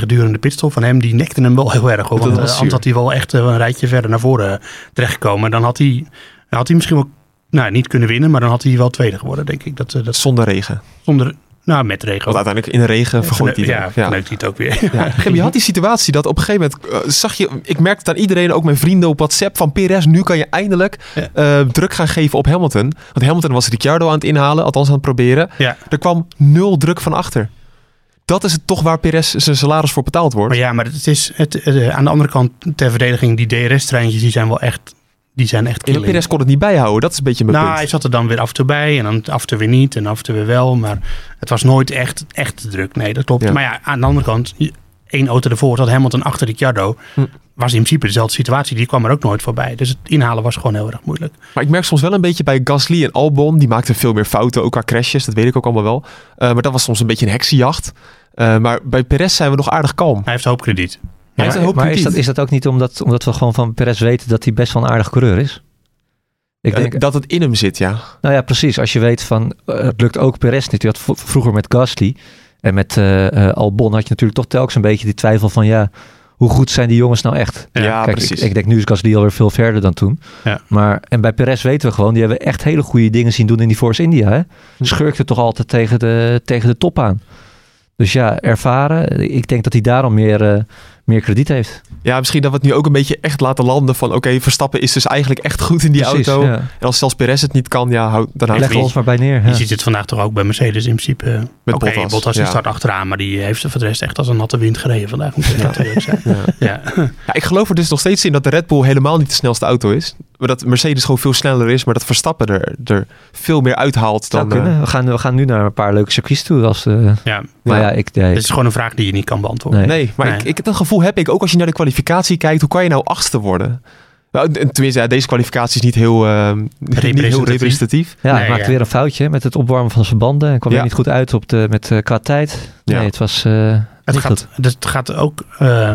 Speaker 2: 8,9 durende pitstop van hem, die nekte hem wel heel erg. Hoor. Want eh,
Speaker 6: zuur.
Speaker 2: anders had hij wel echt eh, een rijtje verder naar voren terechtgekomen. Dan had hij, had hij misschien wel nou, niet kunnen winnen, maar dan had hij wel tweede geworden, denk ik. Dat, dat
Speaker 6: Zonder regen.
Speaker 2: zonder, nou, met regen.
Speaker 6: Want uiteindelijk in de regen vergooit hij
Speaker 2: Ja.
Speaker 6: Ja.
Speaker 2: verneukt hij het ook weer.
Speaker 6: Ja, Gem, je had die situatie dat op een gegeven moment eh, zag je, ik merkte het aan iedereen, ook mijn vrienden op WhatsApp, van Perez, nu kan je eindelijk
Speaker 2: Ja.
Speaker 6: eh, druk gaan geven op Hamilton. Want Hamilton was Ricciardo aan het inhalen, althans aan het proberen.
Speaker 2: Ja.
Speaker 6: Er kwam nul druk van achter. Dat is het toch waar Perez zijn salaris voor betaald wordt.
Speaker 2: Maar ja, maar het is het, eh, aan de andere kant ter verdediging, die DRS-treintjes, die zijn wel echt, die zijn echt
Speaker 6: En. Perez kon het niet bijhouden, dat is een beetje mijn
Speaker 2: Nou,
Speaker 6: punt.
Speaker 2: hij zat er dan weer af en toe bij en dan af en toe weer niet en af en toe weer wel. Maar het was nooit echt, echt druk. Nee, dat klopt.
Speaker 6: Ja.
Speaker 2: Maar ja, aan de andere kant, één auto ervoor zat Hamilton achter Ricciardo.
Speaker 6: Hm.
Speaker 2: Was in principe dezelfde situatie. Die kwam er ook nooit voorbij. Dus het inhalen was gewoon heel erg moeilijk.
Speaker 6: Maar ik merk soms wel een beetje bij Gasly en Albon. Die maakten veel meer fouten, ook qua crashes. Dat weet ik ook allemaal wel. Eh, maar dat was soms een beetje een heksenjacht. Eh, maar bij Perez zijn we nog aardig kalm.
Speaker 2: Hij heeft hoopkrediet.
Speaker 6: Hij
Speaker 1: maar is, dat, is dat ook niet omdat, omdat we gewoon van Perez weten dat hij best wel een aardig coureur is? Ik denk,
Speaker 6: dat het in hem zit, ja.
Speaker 1: nou ja, precies. Als je weet van, eh, het lukt ook Perez niet. Je had vroeger met Gasly en met eh, eh, Albon had je natuurlijk toch telkens een beetje die twijfel van, ja, hoe goed zijn die jongens nou echt?
Speaker 6: Ja,
Speaker 1: Kijk,
Speaker 6: precies.
Speaker 1: ik, ik denk nu is Gasly alweer veel verder dan toen.
Speaker 2: Ja.
Speaker 1: Maar, en bij Perez weten we gewoon, die hebben echt hele goede dingen zien doen in die Force India. Hè? Schurkte toch altijd tegen de, tegen de top aan. Dus ja, ervaren. Ik denk dat hij daarom meer, eh, meer krediet heeft.
Speaker 6: Ja, misschien dat we het nu ook een beetje echt laten landen van... oké, Verstappen is dus eigenlijk echt goed in die
Speaker 1: Precies,
Speaker 6: auto.
Speaker 1: ja.
Speaker 6: En als zelfs Perez het niet kan, ja, hou, dan houdt
Speaker 1: Leg
Speaker 6: het
Speaker 1: ons maar bij neer.
Speaker 2: Je
Speaker 1: ja.
Speaker 2: ziet het vandaag toch ook bij Mercedes in principe.
Speaker 6: Met
Speaker 2: Oké,
Speaker 6: Bottas,
Speaker 2: Bottas
Speaker 6: ja.
Speaker 2: start achteraan. Maar die heeft voor de rest echt als een natte wind gereden vandaag. Moet ik zijn.
Speaker 6: Ja.
Speaker 2: Ja.
Speaker 6: Ja, ik geloof er dus nog steeds in dat de Red Bull helemaal niet de snelste auto is. Maar dat Mercedes gewoon veel sneller is. Maar dat Verstappen er, er veel meer uithaalt dan... eh,
Speaker 1: kunnen. We, gaan, we gaan nu naar een paar leuke circuits toe. Als, eh,
Speaker 2: ja.
Speaker 1: Maar ja, ik... nee,
Speaker 2: Het is gewoon een vraag die je niet kan beantwoorden.
Speaker 1: Nee.
Speaker 6: Nee, maar
Speaker 2: Nee.
Speaker 6: Ik, ik, dat gevoel heb ik ook als je naar de kwalificatie kijkt. Hoe kan je nou achtste worden? Nou, en tenminste, ja, deze kwalificatie is niet heel, eh, niet heel
Speaker 2: Representatief.
Speaker 6: representatief.
Speaker 1: ja,
Speaker 2: Nee,
Speaker 1: hij maakte
Speaker 2: ja.
Speaker 1: weer een foutje met het opwarmen van zijn banden. En kwam
Speaker 6: Ja.
Speaker 1: er niet goed uit op de, met, eh, qua tijd.
Speaker 6: Ja.
Speaker 1: Nee, het was eh
Speaker 2: Het
Speaker 1: niet
Speaker 2: gaat,
Speaker 1: goed.
Speaker 2: het gaat ook. eh,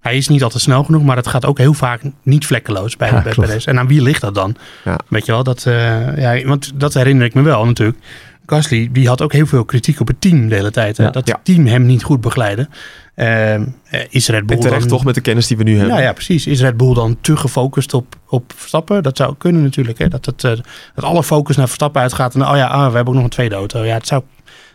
Speaker 2: hij is niet altijd snel genoeg, maar het gaat ook heel vaak niet vlekkeloos bij,
Speaker 1: Ja,
Speaker 2: bij. En aan wie ligt dat dan?
Speaker 6: Ja.
Speaker 2: Weet je wel, dat, eh, ja, want dat herinner ik me wel natuurlijk. Gasly, die had ook heel veel kritiek op het team de hele tijd.
Speaker 1: Ja.
Speaker 2: Dat het team hem niet goed begeleidde. Eh, eh, is Red Bull
Speaker 6: En terecht
Speaker 2: dan,
Speaker 6: toch met de kennis die we nu hebben.
Speaker 2: Ja, ja, precies. Is Red Bull dan te gefocust op, op Verstappen? Dat zou kunnen natuurlijk. Hè? Dat, het, eh, dat alle focus naar Verstappen uitgaat. En oh ja, ah, we hebben ook nog een tweede auto. Ja, het zou,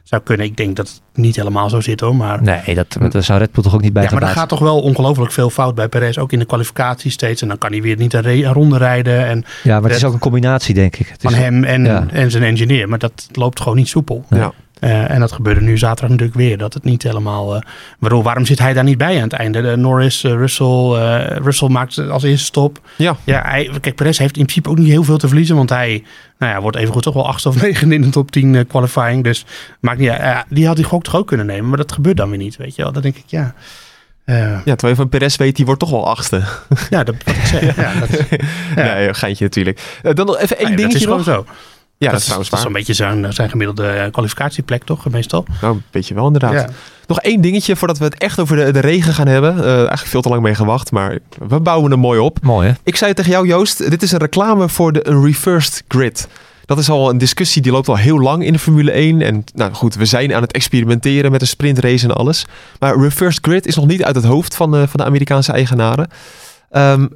Speaker 2: zou kunnen. Ik denk dat het niet helemaal zo zit hoor. Maar,
Speaker 1: Nee, dat, dat zou Red Bull toch ook niet bij
Speaker 2: ja, maar er gaat toch wel ongelooflijk veel fout bij Perez. Ook in de kwalificatie steeds. En dan kan hij weer niet een, re- een ronde rijden. En
Speaker 1: Ja, maar het is ook een combinatie, denk ik. Het
Speaker 2: van
Speaker 1: is,
Speaker 2: hem en,
Speaker 1: ja.
Speaker 2: en zijn engineer. Maar dat loopt gewoon niet soepel.
Speaker 6: Ja.
Speaker 2: Eh, en dat gebeurde nu zaterdag natuurlijk weer. Dat het niet helemaal... eh waarom, waarom zit hij daar niet bij aan het einde? De Norris, eh, Russell, Russell maakt als eerste stop.
Speaker 6: Ja.
Speaker 2: Ja, hij, kijk, Perez heeft in principe ook niet heel veel te verliezen. Want hij nou ja, wordt evengoed toch wel achtste of negen in de top 10 eh, qualifying. Dus maakt niet. Ja, die had die gok toch ook kunnen nemen. Maar dat gebeurt dan weer niet, weet je wel. Dan denk ik, ja...
Speaker 6: Ja, terwijl je van Perez weet, die wordt toch wel achtste.
Speaker 2: ja, dat ik zeg. Ja, dat, ja.
Speaker 6: Nee, geintje natuurlijk. Dan nog even één
Speaker 2: Nee, dat
Speaker 6: dingetje
Speaker 2: is gewoon
Speaker 6: nog.
Speaker 2: zo.
Speaker 6: Ja,
Speaker 2: dat,
Speaker 6: dat is
Speaker 2: dat is zo'n beetje zijn, zijn gemiddelde eh, kwalificatieplek, toch? Meestal.
Speaker 6: Nou, weet je wel inderdaad.
Speaker 2: Ja.
Speaker 6: Nog één dingetje voordat we het echt over de, de regen gaan hebben. Eh, eigenlijk veel te lang mee gewacht, maar we bouwen hem mooi op.
Speaker 1: Mooi, hè?
Speaker 6: Ik zei tegen jou, Joost, dit is een reclame voor de een reversed grid. Dat is al een discussie die loopt al heel lang in de Formule 1. En nou goed, we zijn aan het experimenteren met een sprintrace en alles. Maar reversed grid is nog niet uit het hoofd van de, van de Amerikaanse eigenaren. Ehm,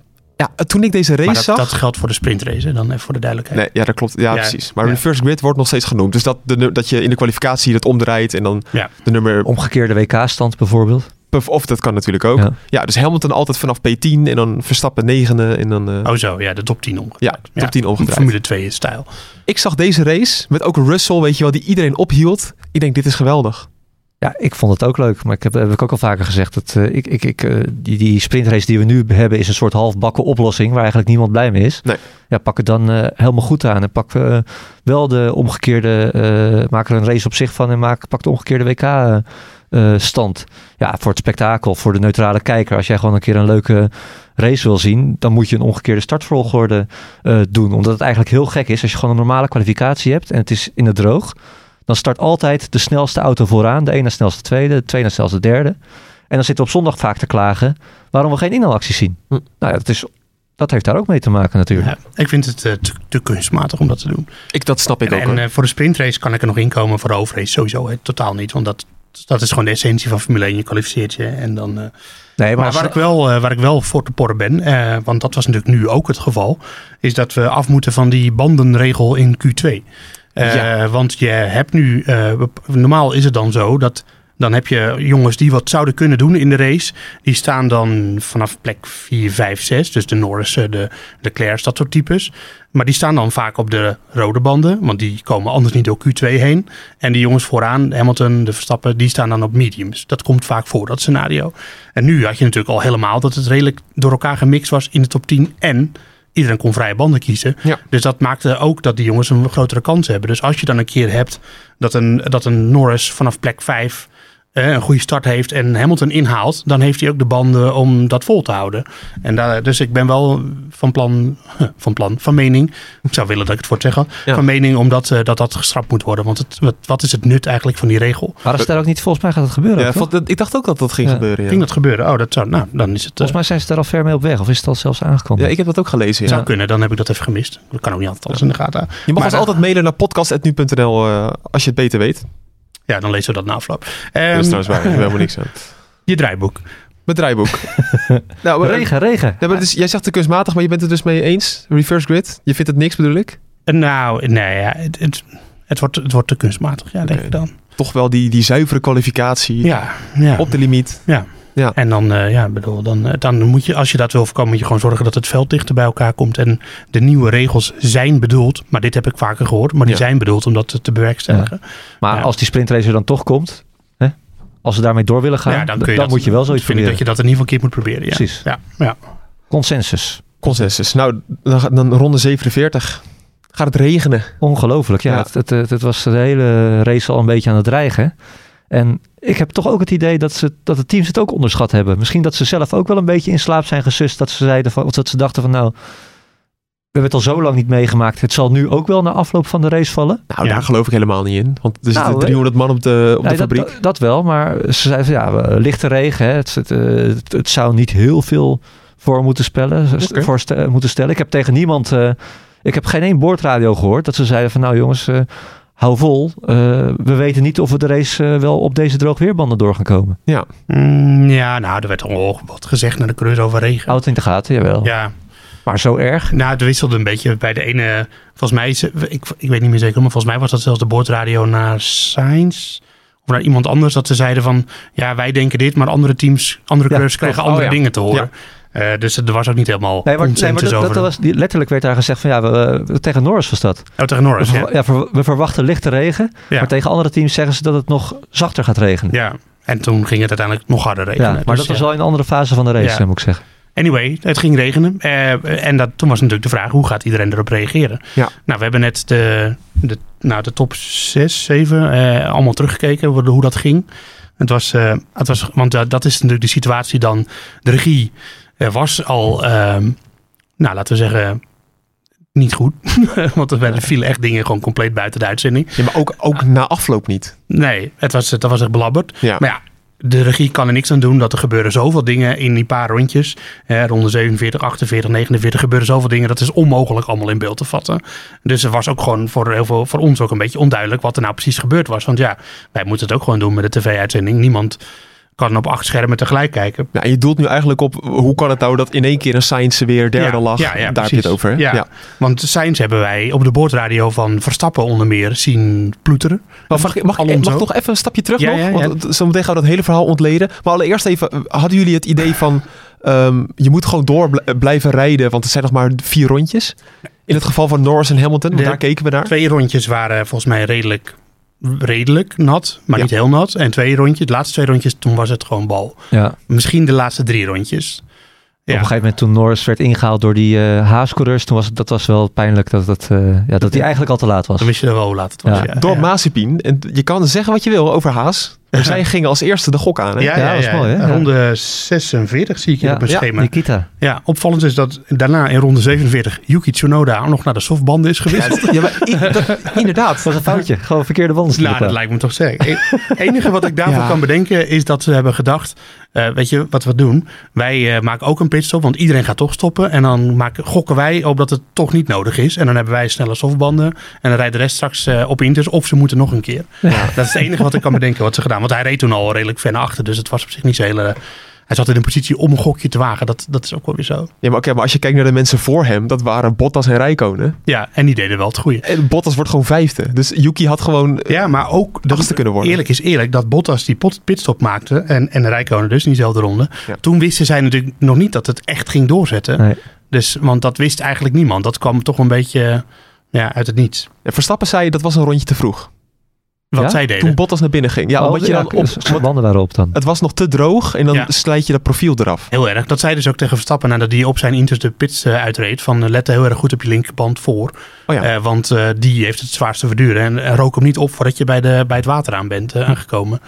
Speaker 6: ja, toen ik deze race
Speaker 2: Maar dat,
Speaker 6: zag...
Speaker 2: dat geldt voor de sprintrace, hè, dan even voor de duidelijkheid.
Speaker 6: Nee, ja, dat klopt. Ja,
Speaker 2: Ja,
Speaker 6: precies. Maar
Speaker 2: ja.
Speaker 6: reverse grid wordt nog steeds genoemd. Dus dat, de, dat je in de kwalificatie het omdraait en dan
Speaker 2: Ja.
Speaker 6: de nummer...
Speaker 1: Omgekeerde WK-stand bijvoorbeeld.
Speaker 6: Of, of dat kan natuurlijk ook. Ja.
Speaker 1: Ja.
Speaker 6: dus Hamilton altijd vanaf P10 en dan Verstappen negende en dan... eh,
Speaker 2: Oh zo, ja, de top 10 omgedraaid.
Speaker 6: Ja, top 10 omgedraaid.
Speaker 2: Formule 2 stijl.
Speaker 6: Ik zag deze race met ook Russell, weet je wel, die iedereen ophield. Ik denk, dit is geweldig.
Speaker 1: Ja, ik vond het ook leuk. Maar ik heb, heb ik ook al vaker gezegd. Dat, eh, ik, ik, ik, eh, die, die sprintrace die we nu hebben is een soort halfbakken oplossing. Waar eigenlijk niemand blij mee is.
Speaker 6: Nee.
Speaker 1: Ja, pak het dan eh, helemaal goed aan. En pak wel de omgekeerde... maak er een race op zich van. En maak, pak de omgekeerde WK-stand. ja, voor het spektakel. Voor de neutrale kijker. Als jij gewoon een keer een leuke race wil zien. Dan moet je een omgekeerde startvolgorde doen. Omdat het eigenlijk heel gek is. Als je gewoon een normale kwalificatie hebt. En het is in het droog. Dan start altijd de snelste auto vooraan. De ene snelste tweede, de tweede snelste derde. En dan zitten we op zondag vaak te klagen waarom we geen inhaalacties zien.
Speaker 6: Hm.
Speaker 1: Nou ja, dat, is, dat heeft daar ook mee te maken natuurlijk.
Speaker 2: Ja, ik vind het eh, te, te kunstmatig om dat te doen.
Speaker 6: Ik, dat snap ik
Speaker 2: En,
Speaker 6: ook.
Speaker 2: en eh, voor de sprintrace kan ik er nog inkomen. Voor de hoofdrace sowieso hè, totaal niet. Want dat, dat is gewoon de essentie van Formule 1. Je kwalificeert je en dan... eh,
Speaker 1: Nee,
Speaker 2: Maar waar ik, wel, eh, waar ik wel voor te porren ben, eh, want dat was natuurlijk nu ook het geval, is dat we af moeten van die bandenregel in Q2. Eh,
Speaker 6: Ja.
Speaker 2: Want je hebt nu, eh, normaal is het dan zo dat dan heb je jongens die wat zouden kunnen doen in de race. Die staan dan vanaf plek 4, 5, 6. Dus de Norris, eh, de Leclerc, dat soort types. Maar die staan dan vaak op de rode banden. Want die komen anders niet door Q2 heen. En die jongens vooraan, Hamilton, de Verstappen, die staan dan op mediums. Dat komt vaak voor, dat scenario. En nu had je natuurlijk al helemaal dat het redelijk door elkaar gemixt was in de top 10. En iedereen kon vrije banden kiezen.
Speaker 6: Ja.
Speaker 2: Dus dat maakte ook dat die jongens een grotere kans hebben. Dus als je dan een keer hebt dat een, dat een Norris vanaf plek 5 eh, een goede start heeft en Hamilton inhaalt, dan heeft hij ook de banden om dat vol te houden. En daar, dus ik ben wel van plan, van plan, van mening, ik zou willen dat ik het voor het zeggen,
Speaker 6: Ja.
Speaker 2: van mening omdat eh, dat, dat geschrapt moet worden. Want het, wat, wat is het nut eigenlijk van die regel?
Speaker 1: Maar dat is daar ook niet, volgens mij gaat het gebeuren.
Speaker 6: Ja, ik dacht ook dat dat ging
Speaker 1: Ja.
Speaker 6: gebeuren. Ja.
Speaker 2: Ging dat gebeuren? Oh, dat zou, nou, dan is het, eh,
Speaker 1: Volgens mij zijn ze daar al ver mee op weg. Of is het al zelfs aangekomen?
Speaker 6: ja, ik heb dat ook gelezen. Ja.
Speaker 2: zou kunnen, dan heb ik dat even gemist. Dat kan ook niet altijd alles in de gaten.
Speaker 6: Je mag
Speaker 2: Maar
Speaker 6: ons
Speaker 2: dan-
Speaker 6: altijd mailen naar podcast.nu.nl eh, als je het beter weet.
Speaker 2: Ja, dan lezen we dat na afloop.
Speaker 6: dat
Speaker 2: Ehm,
Speaker 6: is trouwens waar. Ik heb helemaal niks aan.
Speaker 2: je draaiboek.
Speaker 6: Met draaiboek. nou, maar-
Speaker 1: Regen, regen.
Speaker 6: Ja, maar dus, jij zegt te kunstmatig, maar je bent het dus mee eens. Reverse grid. Je vindt het niks, bedoel ik?
Speaker 2: Eh, Nou, nee, ja, het, het, het, wordt, het wordt te kunstmatig, ja, denk
Speaker 6: Oké.
Speaker 2: ik dan.
Speaker 6: Toch wel die, die zuivere kwalificatie.
Speaker 2: Ja, ja.
Speaker 6: Op de limiet.
Speaker 2: En dan, eh, ja, bedoel, dan, eh, dan moet je, als je dat wil voorkomen, moet je gewoon zorgen dat het veld dichter bij elkaar komt. En de nieuwe regels zijn bedoeld, maar dit heb ik vaker gehoord, maar die
Speaker 6: Ja.
Speaker 2: zijn bedoeld om dat te, te bewerkstelligen.
Speaker 1: Maar
Speaker 2: Ja.
Speaker 1: als die sprintrace er dan toch komt, hè? als ze daarmee door willen gaan,
Speaker 2: Ja,
Speaker 1: dan,
Speaker 2: kun je dat-
Speaker 1: moet je wel zoiets
Speaker 2: vind ik
Speaker 1: proberen.
Speaker 2: dat je dat in ieder geval een keer moet proberen. Ja.
Speaker 1: Precies.
Speaker 2: Ja, ja.
Speaker 1: Consensus.
Speaker 6: Consensus. Nou, dan, gaat- dan ronde 47. Gaat het regenen?
Speaker 1: Ongelooflijk. Ja,
Speaker 6: Ja.
Speaker 1: Het, het, het, het was de hele race al een beetje aan het dreigen. En ik heb toch ook het idee dat, ze, dat de teams het ook onderschat hebben. Misschien dat ze zelf ook wel een beetje in slaap zijn gesust. Dat ze, zeiden van, of dat ze dachten van nou, we hebben het al zo lang niet meegemaakt. Het zal nu ook wel na afloop van de race vallen.
Speaker 6: Nou,
Speaker 2: Ja.
Speaker 6: daar geloof ik helemaal niet in. Want er
Speaker 1: Nou,
Speaker 6: zitten 300 man op de, op
Speaker 1: Nee,
Speaker 6: de fabriek.
Speaker 1: dat, dat wel, maar ze zeiden van ja, lichte regen. Hè, het, het, eh, het, het zou niet heel veel voor moeten, spellen, voor ste- moeten stellen. Ik heb tegen niemand, eh, ik heb geen één boordradio gehoord dat ze zeiden van nou jongens, eh, hou vol. Eh, we weten niet of we de race eh, wel op deze droogweerbanden door gaan komen.
Speaker 2: Mm, ja, nou, er werd al wat gezegd naar de coureurs over regen.
Speaker 1: Het in de gaten, jawel.
Speaker 2: Ja,
Speaker 1: Maar zo erg?
Speaker 2: nou, het wisselde een beetje bij de ene. Volgens mij, is, ik, ik weet niet meer zeker, maar volgens mij was dat zelfs de boordradio naar Sainz. Of naar iemand anders, dat ze zeiden van, ja, wij denken dit, maar andere teams, andere
Speaker 1: Ja,
Speaker 2: krijgen
Speaker 1: klopt.
Speaker 2: andere
Speaker 1: Oh, ja.
Speaker 2: dingen te horen. Eh, dus er was ook niet helemaal
Speaker 1: Nee, maar, nee, maar
Speaker 2: consensus
Speaker 1: dat, was, die- letterlijk werd daar gezegd van ja, we, we- tegen Norris was dat.
Speaker 2: oh, tegen
Speaker 1: We,
Speaker 2: Norris, ja.
Speaker 1: verwa- ja, ver- we verwachten lichte regen,
Speaker 2: Ja.
Speaker 1: maar tegen andere teams zeggen ze dat het nog zachter gaat regenen.
Speaker 2: ja. En toen ging het uiteindelijk nog harder
Speaker 1: Ja,
Speaker 2: regenen.
Speaker 1: maar
Speaker 2: Dus,
Speaker 1: dat was
Speaker 2: ja.
Speaker 1: wel in een andere fase van de race,
Speaker 2: Ja.
Speaker 1: moet ik zeggen.
Speaker 2: Anyway, het ging regenen. Eh, en dat, toen was natuurlijk de vraag, hoe gaat iedereen erop reageren?
Speaker 6: Ja.
Speaker 2: Nou, we hebben net de, de, nou, de top 6, 7 eh, allemaal teruggekeken hoe, dat ging. Het was, het was want dat is natuurlijk de situatie dan. De regie eh, was al, ehm, nou laten we zeggen, niet goed. want er werden- vielen echt dingen gewoon compleet buiten de uitzending.
Speaker 6: Ja, maar ook, ook na afloop niet.
Speaker 2: Nee, het was, dat was echt belabberd.
Speaker 6: Ja.
Speaker 2: Maar ja, de regie kan er niks aan doen dat er gebeuren zoveel dingen in die paar rondjes. Hè, ronde 47, 48, 49 gebeuren zoveel dingen. Dat is onmogelijk allemaal in beeld te vatten. Dus er was ook gewoon voor, heel veel, voor ons ook een beetje onduidelijk wat er nou precies gebeurd was. Want ja, wij moeten het ook gewoon doen met de tv-uitzending. Niemand kan op acht schermen tegelijk kijken.
Speaker 6: Ja, je doelt nu eigenlijk op, hoe kan het nou dat in één keer een Science weer derde
Speaker 2: Ja,
Speaker 6: lag?
Speaker 2: ja, ja,
Speaker 6: Daar heb je het over. hè?
Speaker 2: Ja. Want Sainz hebben wij op de boordradio van Verstappen onder meer zien ploeteren.
Speaker 6: Maar mag, ik- mag, ik- mag nog even een stapje terug
Speaker 2: Ja,
Speaker 6: nog? Want het- zometeen gaan we dat hele verhaal ontleden. Maar allereerst even, hadden jullie het idee van... ehm, je moet gewoon door bl- blijven rijden, want het zijn nog maar vier rondjes. In het geval van Norris en Hamilton, want daar keken we naar.
Speaker 2: Twee rondjes waren volgens mij redelijk redelijk nat, maar
Speaker 6: Ja.
Speaker 2: niet heel nat. En twee rondjes, de laatste twee rondjes, toen was het gewoon bal.
Speaker 1: Ja.
Speaker 2: Misschien de laatste drie rondjes.
Speaker 1: Op een gegeven moment toen Norris werd ingehaald door die eh Haas-coureurs, toen was het, dat was wel pijnlijk dat, dat, eh, ja, dat hij eigenlijk al te laat was.
Speaker 2: Dan wist je wel hoe laat het was.
Speaker 1: Ja.
Speaker 2: Ja,
Speaker 6: Door
Speaker 2: ja.
Speaker 6: Mazepin. En je kan zeggen wat je wil over Haas. Zij gingen als eerste de gok aan. Hè?
Speaker 2: Ja,
Speaker 1: Ja,
Speaker 2: ja,
Speaker 1: dat is
Speaker 2: ja.
Speaker 1: mooi, hè? Ja.
Speaker 2: Ronde 46 zie ik hier
Speaker 1: Ja.
Speaker 2: op mijn
Speaker 6: Ja,
Speaker 2: schema.
Speaker 1: Nikita.
Speaker 2: Ja, opvallend is dat daarna in ronde 47 Yuki Tsunoda nog naar de softbanden is gewisseld.
Speaker 6: Ja, maar i- dat- inderdaad.
Speaker 1: Dat was een foutje. Gewoon verkeerde banden.
Speaker 2: Nou, dat lijkt me toch sterk. Het enige wat ik daarvoor
Speaker 6: Ja.
Speaker 2: kan bedenken is dat ze hebben gedacht, eh, weet je wat we doen? Wij eh, maken ook een pitstop, want iedereen gaat toch stoppen. En dan maken, gokken wij op dat het toch niet nodig is. En dan hebben wij snelle softbanden. En dan rijdt de rest straks eh, op Inters of ze moeten nog een keer. Dat is het enige wat ik kan bedenken wat ze gedaan. Want hij reed toen al redelijk ver naar achter. Dus het was op zich niet zo hele... hij zat in een positie om een gokje te wagen. Dat, dat is ook wel weer zo.
Speaker 6: Ja, maar, oké, maar als je kijkt naar de mensen voor hem, dat waren Bottas en Rijkonen.
Speaker 2: Ja, en die deden wel het goede.
Speaker 6: En Bottas wordt gewoon vijfde. Dus Yuki had gewoon...
Speaker 2: Ja, maar ook dat
Speaker 6: Achtste kunnen worden.
Speaker 2: Eerlijk is eerlijk dat Bottas die pitstop maakte en, en Rijkonen dus in diezelfde ronde.
Speaker 6: Ja.
Speaker 2: Toen wisten zij natuurlijk nog niet dat het echt ging doorzetten.
Speaker 1: Nee.
Speaker 2: Dus, want dat wist eigenlijk niemand. Dat kwam toch een beetje ja, uit het niets.
Speaker 6: Ja, Verstappen zei dat was een rondje te vroeg.
Speaker 2: Wat
Speaker 1: Ja?
Speaker 2: zij
Speaker 6: Toen
Speaker 2: deden.
Speaker 6: Bottas naar binnen ging. Ja, omdat je dan op...
Speaker 1: Zijn banden waren op dan.
Speaker 6: Het was nog te droog en dan
Speaker 2: Ja.
Speaker 6: slijt je dat profiel eraf.
Speaker 2: Heel erg. Dat zei dus ook tegen Verstappen nadat hij op zijn Inters de pits eh, uitreed. Van eh, let heel erg goed op je linkerband voor.
Speaker 6: Oh ja.
Speaker 2: Eh, want eh, die heeft het zwaarste verduren. En, rook hem niet op voordat je bij, de, bij het water aan bent eh, aangekomen.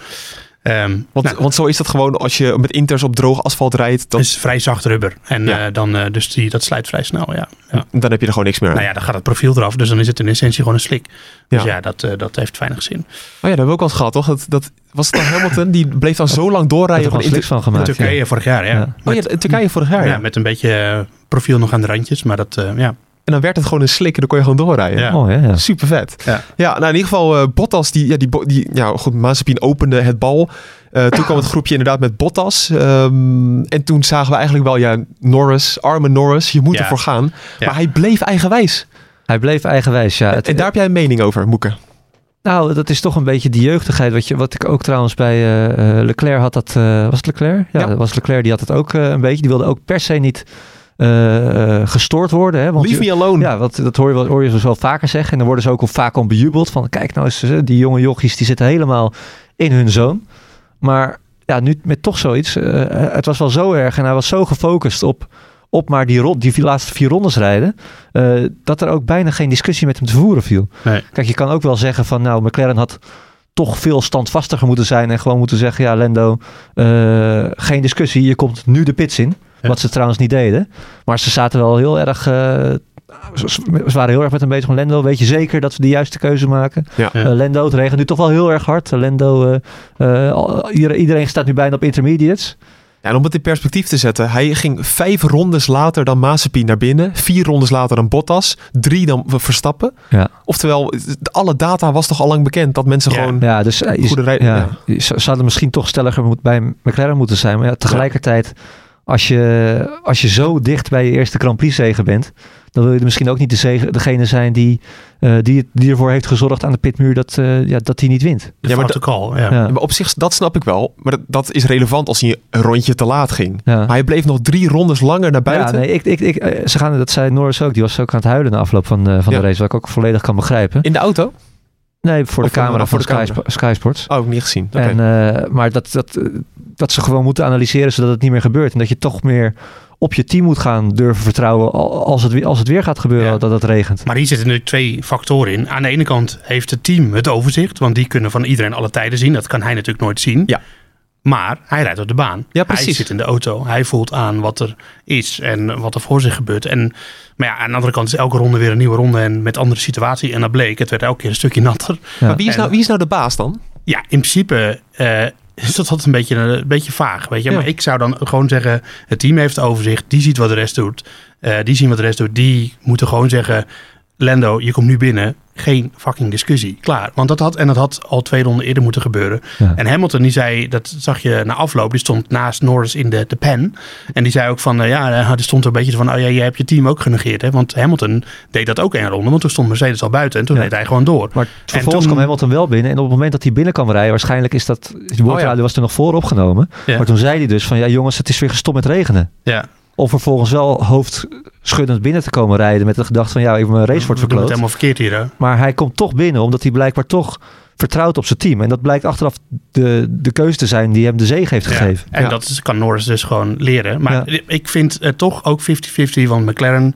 Speaker 2: Ehm,
Speaker 6: Want,
Speaker 2: nou,
Speaker 6: want zo is dat gewoon als je met inters op droog asfalt rijdt. Dan,
Speaker 2: het is vrij zacht rubber. En
Speaker 6: Ja.
Speaker 2: eh, dan, eh, dus die, dat slijt vrij snel, ja. ja.
Speaker 6: dan heb je er gewoon niks meer aan.
Speaker 2: Nou ja, dan gaat het profiel eraf. Dus dan is het in essentie gewoon een slik. Dus
Speaker 6: Ja.
Speaker 2: ja, dat, eh, dat heeft weinig zin.
Speaker 6: Oh ja, dat hebben we ook al eens gehad, toch? Dat, dat was het dan Hamilton, die bleef dan zo lang doorrijden.
Speaker 1: er gewoon sliks van gemaakt.
Speaker 2: In Turkije vorig jaar, ja.
Speaker 1: Ja.
Speaker 6: Inter- Oh ja, in Turkije vorig jaar.
Speaker 2: Ja,
Speaker 6: Ja.
Speaker 2: met een beetje profiel nog aan de randjes. Maar dat, eh, ja.
Speaker 6: En dan werd het gewoon een slik en dan kon je gewoon doorrijden.
Speaker 2: Ja.
Speaker 1: Mooi, hè? Ja.
Speaker 6: Super vet.
Speaker 2: Ja.
Speaker 6: Ja, nou in ieder geval eh, Bottas, die, ja, die, die, ja goed, Mazepin opende het bal. Eh, toen kwam het groepje inderdaad met Bottas. Ehm, en toen zagen we eigenlijk wel, ja, Norris, arme Norris, je moet
Speaker 2: Ja.
Speaker 6: ervoor gaan.
Speaker 2: Ja.
Speaker 6: Maar hij bleef eigenwijs.
Speaker 1: Hij bleef eigenwijs, ja. Het-
Speaker 6: en daar heb jij een mening over, Moeke.
Speaker 1: Nou, dat is toch een beetje die jeugdigheid. Wat, je, wat ik ook trouwens bij eh, eh, Leclerc had dat. eh, was het Leclerc? Ja,
Speaker 6: Ja.
Speaker 1: dat was Leclerc. Die had het ook eh, een beetje. Die wilde ook per se niet eh, eh, gestoord worden. Hè? Want
Speaker 6: Leave me alone.
Speaker 1: Ja, want dat hoor je, wel, hoor je wel vaker zeggen. En dan worden ze ook al vaak om bejubeld. Van kijk nou eens, eh, die jonge jochies die zitten helemaal in hun zoon. Maar ja, nu met toch zoiets. het was wel zo erg. En hij was zo gefocust op, op maar die, rond, die laatste vier rondes rijden. dat er ook bijna geen discussie met hem te voeren viel.
Speaker 2: Nee.
Speaker 1: Kijk, je kan ook wel zeggen van nou, McLaren had toch veel standvastiger moeten zijn. En gewoon moeten zeggen, ja Lendo, geen discussie. Je komt nu de pits in. Wat ze trouwens niet deden. Maar ze zaten wel heel erg... eh, ze, ze waren heel erg met hem bezig van Lendo. Weet je zeker dat we de juiste keuze maken?
Speaker 6: Ja.
Speaker 1: Eh, Lendo, het regent nu toch wel heel erg hard. Lendo, eh, eh, iedereen, staat nu bijna op intermediates.
Speaker 6: Ja, en om het in perspectief te zetten. Hij ging vijf rondes later dan Mazepin naar binnen. Vier rondes later dan Bottas. Drie dan Verstappen.
Speaker 1: Ja.
Speaker 6: Oftewel, alle data was toch al lang bekend dat mensen
Speaker 2: Ja.
Speaker 6: gewoon...
Speaker 1: Ja, dus
Speaker 6: Goede rij-
Speaker 1: ja, zouden misschien toch stelliger moet, bij McLaren moeten zijn. Maar ja, tegelijkertijd, als, je, als je zo dicht bij je eerste Grand Prix zegen bent, dan wil je er misschien ook niet de zegen, degene zijn die, eh, die, die ervoor heeft gezorgd aan de pitmuur dat, eh ja, dat hij niet wint.
Speaker 6: Ja, maar
Speaker 2: call, ja.
Speaker 1: Ja.
Speaker 6: Maar op zich, dat snap ik wel. Maar dat, dat is relevant als hij een rondje te laat ging.
Speaker 1: Ja.
Speaker 6: Maar hij bleef nog drie rondes langer naar buiten.
Speaker 1: Ja, nee, ik, ik, ik, eh, ze gaan, dat zei Norris ook. Die was ook aan het huilen na afloop van, van
Speaker 6: Ja.
Speaker 1: de race. Wat ik ook volledig kan begrijpen.
Speaker 6: In de auto?
Speaker 1: Nee, voor de
Speaker 6: Of van-
Speaker 1: camera van
Speaker 6: voor de
Speaker 1: Sky,
Speaker 6: camera.
Speaker 1: Sp- Sky Sports.
Speaker 6: Oh, niet gezien. Oké.
Speaker 1: En, eh, maar dat, dat, dat ze gewoon moeten analyseren zodat het niet meer gebeurt. En dat je toch meer op je team moet gaan durven vertrouwen al- als het, weer- als het weer gaat gebeuren
Speaker 2: Ja.
Speaker 1: dat het regent.
Speaker 2: Maar hier zitten natuurlijk twee factoren in. Aan de ene kant heeft het team het overzicht. Want die kunnen van iedereen alle tijden zien. Dat kan hij natuurlijk nooit zien.
Speaker 6: Ja.
Speaker 2: Maar hij rijdt op de baan.
Speaker 6: Ja,
Speaker 2: Hij
Speaker 6: precies.
Speaker 2: zit in de auto. Hij voelt aan wat er is en wat er voor zich gebeurt. En, maar ja, aan de andere kant is elke ronde weer een nieuwe ronde en met andere situatie. En dat bleek. Het werd elke keer een stukje natter.
Speaker 1: Ja.
Speaker 6: Maar wie is,
Speaker 2: En-
Speaker 6: nou, wie is nou de baas dan?
Speaker 2: Ja, in principe eh, is dat altijd een beetje, een beetje vaag. Weet je?
Speaker 6: Ja.
Speaker 2: Maar ik zou dan gewoon zeggen: het team heeft overzicht, die ziet wat de rest doet. Eh, die zien wat de rest doet. Die moeten gewoon zeggen: Lando, je komt nu binnen. Geen fucking discussie. Klaar. Want dat had, en dat had al twee ronden eerder moeten gebeuren.
Speaker 1: Ja.
Speaker 2: En Hamilton, die zei, dat zag je na afloop, die stond naast Norris in de, de pen. En die zei ook van, eh, ja, eh, die stond er een beetje van, oh ja, jij hebt je team ook genegeerd. Hè? Want Hamilton deed dat ook één ronde, want toen stond Mercedes al buiten. En toen
Speaker 1: Ja.
Speaker 2: deed hij gewoon door.
Speaker 1: Maar vervolgens
Speaker 2: toen-
Speaker 1: kwam Hamilton wel binnen. En op het moment dat hij binnen kwam rijden, waarschijnlijk is dat... De
Speaker 6: Oh ja.
Speaker 1: was er nog voor opgenomen. Maar toen zei hij dus van, ja jongens, het is weer gestopt met regenen.
Speaker 2: Ja.
Speaker 1: Om vervolgens wel hoofdschuddend binnen te komen rijden met de gedachte van, ja, even mijn race wordt
Speaker 2: doen het
Speaker 1: verkloot.
Speaker 2: helemaal verkeerd hier, hè?
Speaker 1: Maar hij komt toch binnen, omdat hij blijkbaar toch vertrouwt op zijn team. En dat blijkt achteraf de, de keuze te zijn die hem de zege heeft
Speaker 2: Ja,
Speaker 1: gegeven.
Speaker 2: En
Speaker 6: Ja.
Speaker 2: dat is- kan Norris dus gewoon leren. Maar
Speaker 1: Ja.
Speaker 2: ik vind het toch ook 50-50, want McLaren,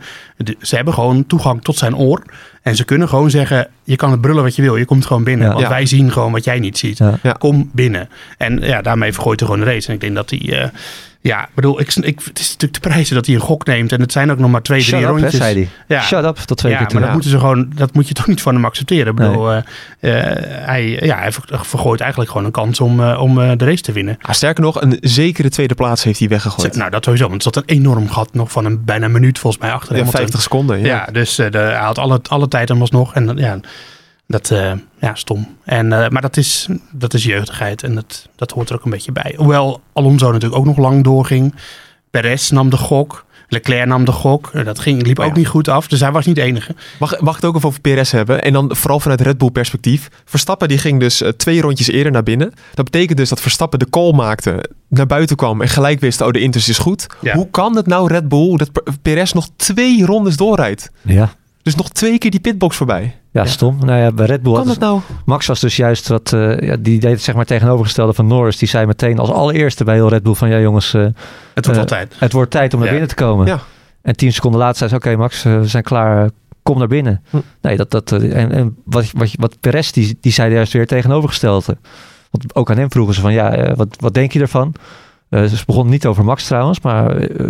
Speaker 2: ze hebben gewoon toegang tot zijn oor. En ze kunnen gewoon zeggen, je kan het brullen wat je wil, je komt gewoon binnen.
Speaker 1: Ja.
Speaker 2: Want
Speaker 6: Ja.
Speaker 2: wij zien gewoon wat jij niet ziet.
Speaker 1: Ja.
Speaker 6: Ja.
Speaker 2: Kom binnen. En ja, daarmee vergooit hij gewoon de race. En ik denk dat hij, eh, ja, ik bedoel, ik, ik, het is natuurlijk de prijzen dat hij een gok neemt. En het zijn ook nog maar twee,
Speaker 1: Shut
Speaker 2: drie
Speaker 1: up, hè,
Speaker 2: rondjes.
Speaker 1: zei hij.
Speaker 2: Ja.
Speaker 1: Shut up, tot twee
Speaker 2: ja,
Speaker 1: keer
Speaker 2: maar dat, moeten ze gewoon, dat moet je toch niet van hem accepteren. Ik
Speaker 1: Nee.
Speaker 2: bedoel, eh, eh, hij, ja, hij ver- vergooit eigenlijk gewoon een kans om, eh, om eh, de race te winnen.
Speaker 6: Ah, sterker nog, een zekere tweede plaats heeft hij weggegooid.
Speaker 2: Nou, dat sowieso. Want er zat een enorm gat nog van een bijna een minuut volgens mij achter
Speaker 6: ja,
Speaker 2: Hamilton.
Speaker 6: 50 seconden. Ja.
Speaker 2: Ja, dus eh, de, hij had alle, alle tijd hem alsnog. En eh, ja, dat, eh, ja, stom. En, eh, maar dat is, dat is jeugdigheid en dat, dat hoort er ook een beetje bij. Hoewel Alonso natuurlijk ook nog lang doorging. Perez nam de gok. Leclerc nam de gok. Eh, Dat ging, liep
Speaker 6: Oh
Speaker 2: ook
Speaker 6: ja.
Speaker 2: niet goed af. Dus hij was niet de enige.
Speaker 6: Mag, mag ik het ook even over PRS hebben? En dan vooral vanuit Red Bull perspectief. Verstappen die ging dus twee rondjes eerder naar binnen. Dat betekent dus dat Verstappen de call maakte, naar buiten kwam en gelijk wist, oh de Inters is goed.
Speaker 2: Ja.
Speaker 6: Hoe kan het nou Red Bull dat PRS nog twee rondes doorrijdt?
Speaker 1: Ja.
Speaker 6: Dus nog twee keer die pitbox voorbij.
Speaker 1: Ja, stom. Nou ja, bij Red Bull
Speaker 6: kan dat nou?
Speaker 1: Max was dus juist wat, eh, ja, die deed het zeg maar tegenovergestelde van Norris. Die zei meteen als allereerste bij heel Red Bull van ja jongens, eh,
Speaker 2: Het wordt
Speaker 1: Eh,
Speaker 2: altijd.
Speaker 1: het wordt tijd om naar binnen te komen.
Speaker 6: Ja.
Speaker 1: En tien seconden later zei ze oké Max, we zijn klaar, kom naar binnen.
Speaker 6: Hm.
Speaker 1: Nee, dat, dat, en, en wat, wat, wat Perez, die, die zei juist weer tegenovergestelde. Want ook aan hem vroegen ze van ja, eh, wat, wat denk je ervan? Eh, ze begonnen niet over Max trouwens, maar eh,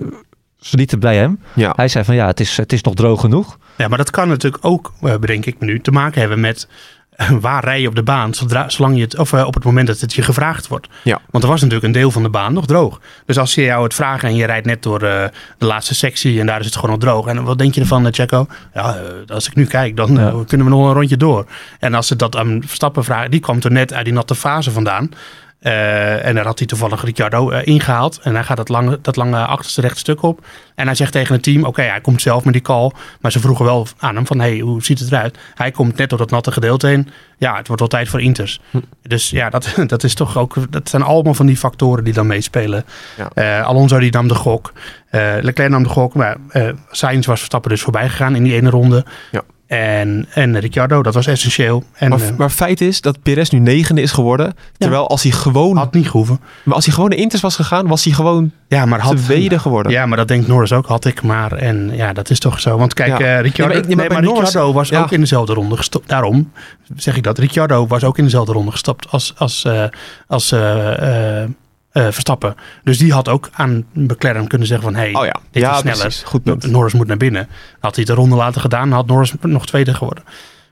Speaker 1: ze lieten bij hem.
Speaker 6: Ja.
Speaker 1: Hij zei van ja, het is, het is nog droog genoeg.
Speaker 2: Ja, maar dat kan natuurlijk ook, eh, bedenk ik me nu, te maken hebben met eh, waar rij je op de baan, zodra, zolang je het, of eh, op het moment dat het je gevraagd wordt.
Speaker 6: Ja.
Speaker 2: Want er was natuurlijk een deel van de baan nog droog. Dus als ze jou het vragen en je rijdt net door eh, de laatste sectie en daar is het gewoon nog droog. En wat denk je ervan, Checo? Ja, als ik nu kijk, dan
Speaker 1: Ja.
Speaker 2: kunnen we nog een rondje door. En als ze dat aan Verstappen vragen, die kwam er net uit die natte fase vandaan. Eh, en daar had hij toevallig Ricciardo eh, ingehaald. En hij gaat dat lange, dat lange achterste rechte stuk op. En hij zegt tegen het team, oké, hij komt zelf met die call. Maar ze vroegen wel aan hem van, hey, hoe ziet het eruit? Hij komt net door dat natte gedeelte heen. Ja, het wordt wel tijd voor Inters.
Speaker 6: Hm.
Speaker 2: Dus ja, dat, dat is toch ook... Dat zijn allemaal van die factoren die dan meespelen.
Speaker 6: Ja.
Speaker 2: Eh, Alonso die nam de gok. Leclerc nam de gok. Maar Sainz was Verstappen dus voorbij gegaan in die ene ronde.
Speaker 6: Ja.
Speaker 2: En, en Ricciardo, dat was essentieel. En
Speaker 6: Maar,
Speaker 2: eh,
Speaker 6: maar feit is dat Perez nu negende is geworden. Terwijl als hij gewoon,
Speaker 2: had niet gehoeven.
Speaker 6: maar als hij gewoon de Inters was gegaan, was hij gewoon
Speaker 2: Ja, maar had...
Speaker 6: tweede geworden.
Speaker 2: Ja, maar dat denkt Norris ook, had ik maar. En ja, dat is toch zo. Want kijk,
Speaker 6: Ja.
Speaker 2: eh Ricciardo,
Speaker 6: Ja, maar ik-
Speaker 2: nee, maar
Speaker 6: Norris-
Speaker 2: Ricciardo was ook in dezelfde ronde gestopt. Daarom zeg ik dat. Ricciardo was ook in dezelfde ronde gestapt als, als, eh, als eh, Verstappen. Dus die had ook aan McLaren kunnen zeggen van... Hey,
Speaker 6: Oh ja,
Speaker 2: dit
Speaker 6: ja
Speaker 2: is sneller.
Speaker 6: precies. Goed punt.
Speaker 2: Norris moet naar binnen. Had hij het een ronde later gedaan, had Norris nog tweede geworden.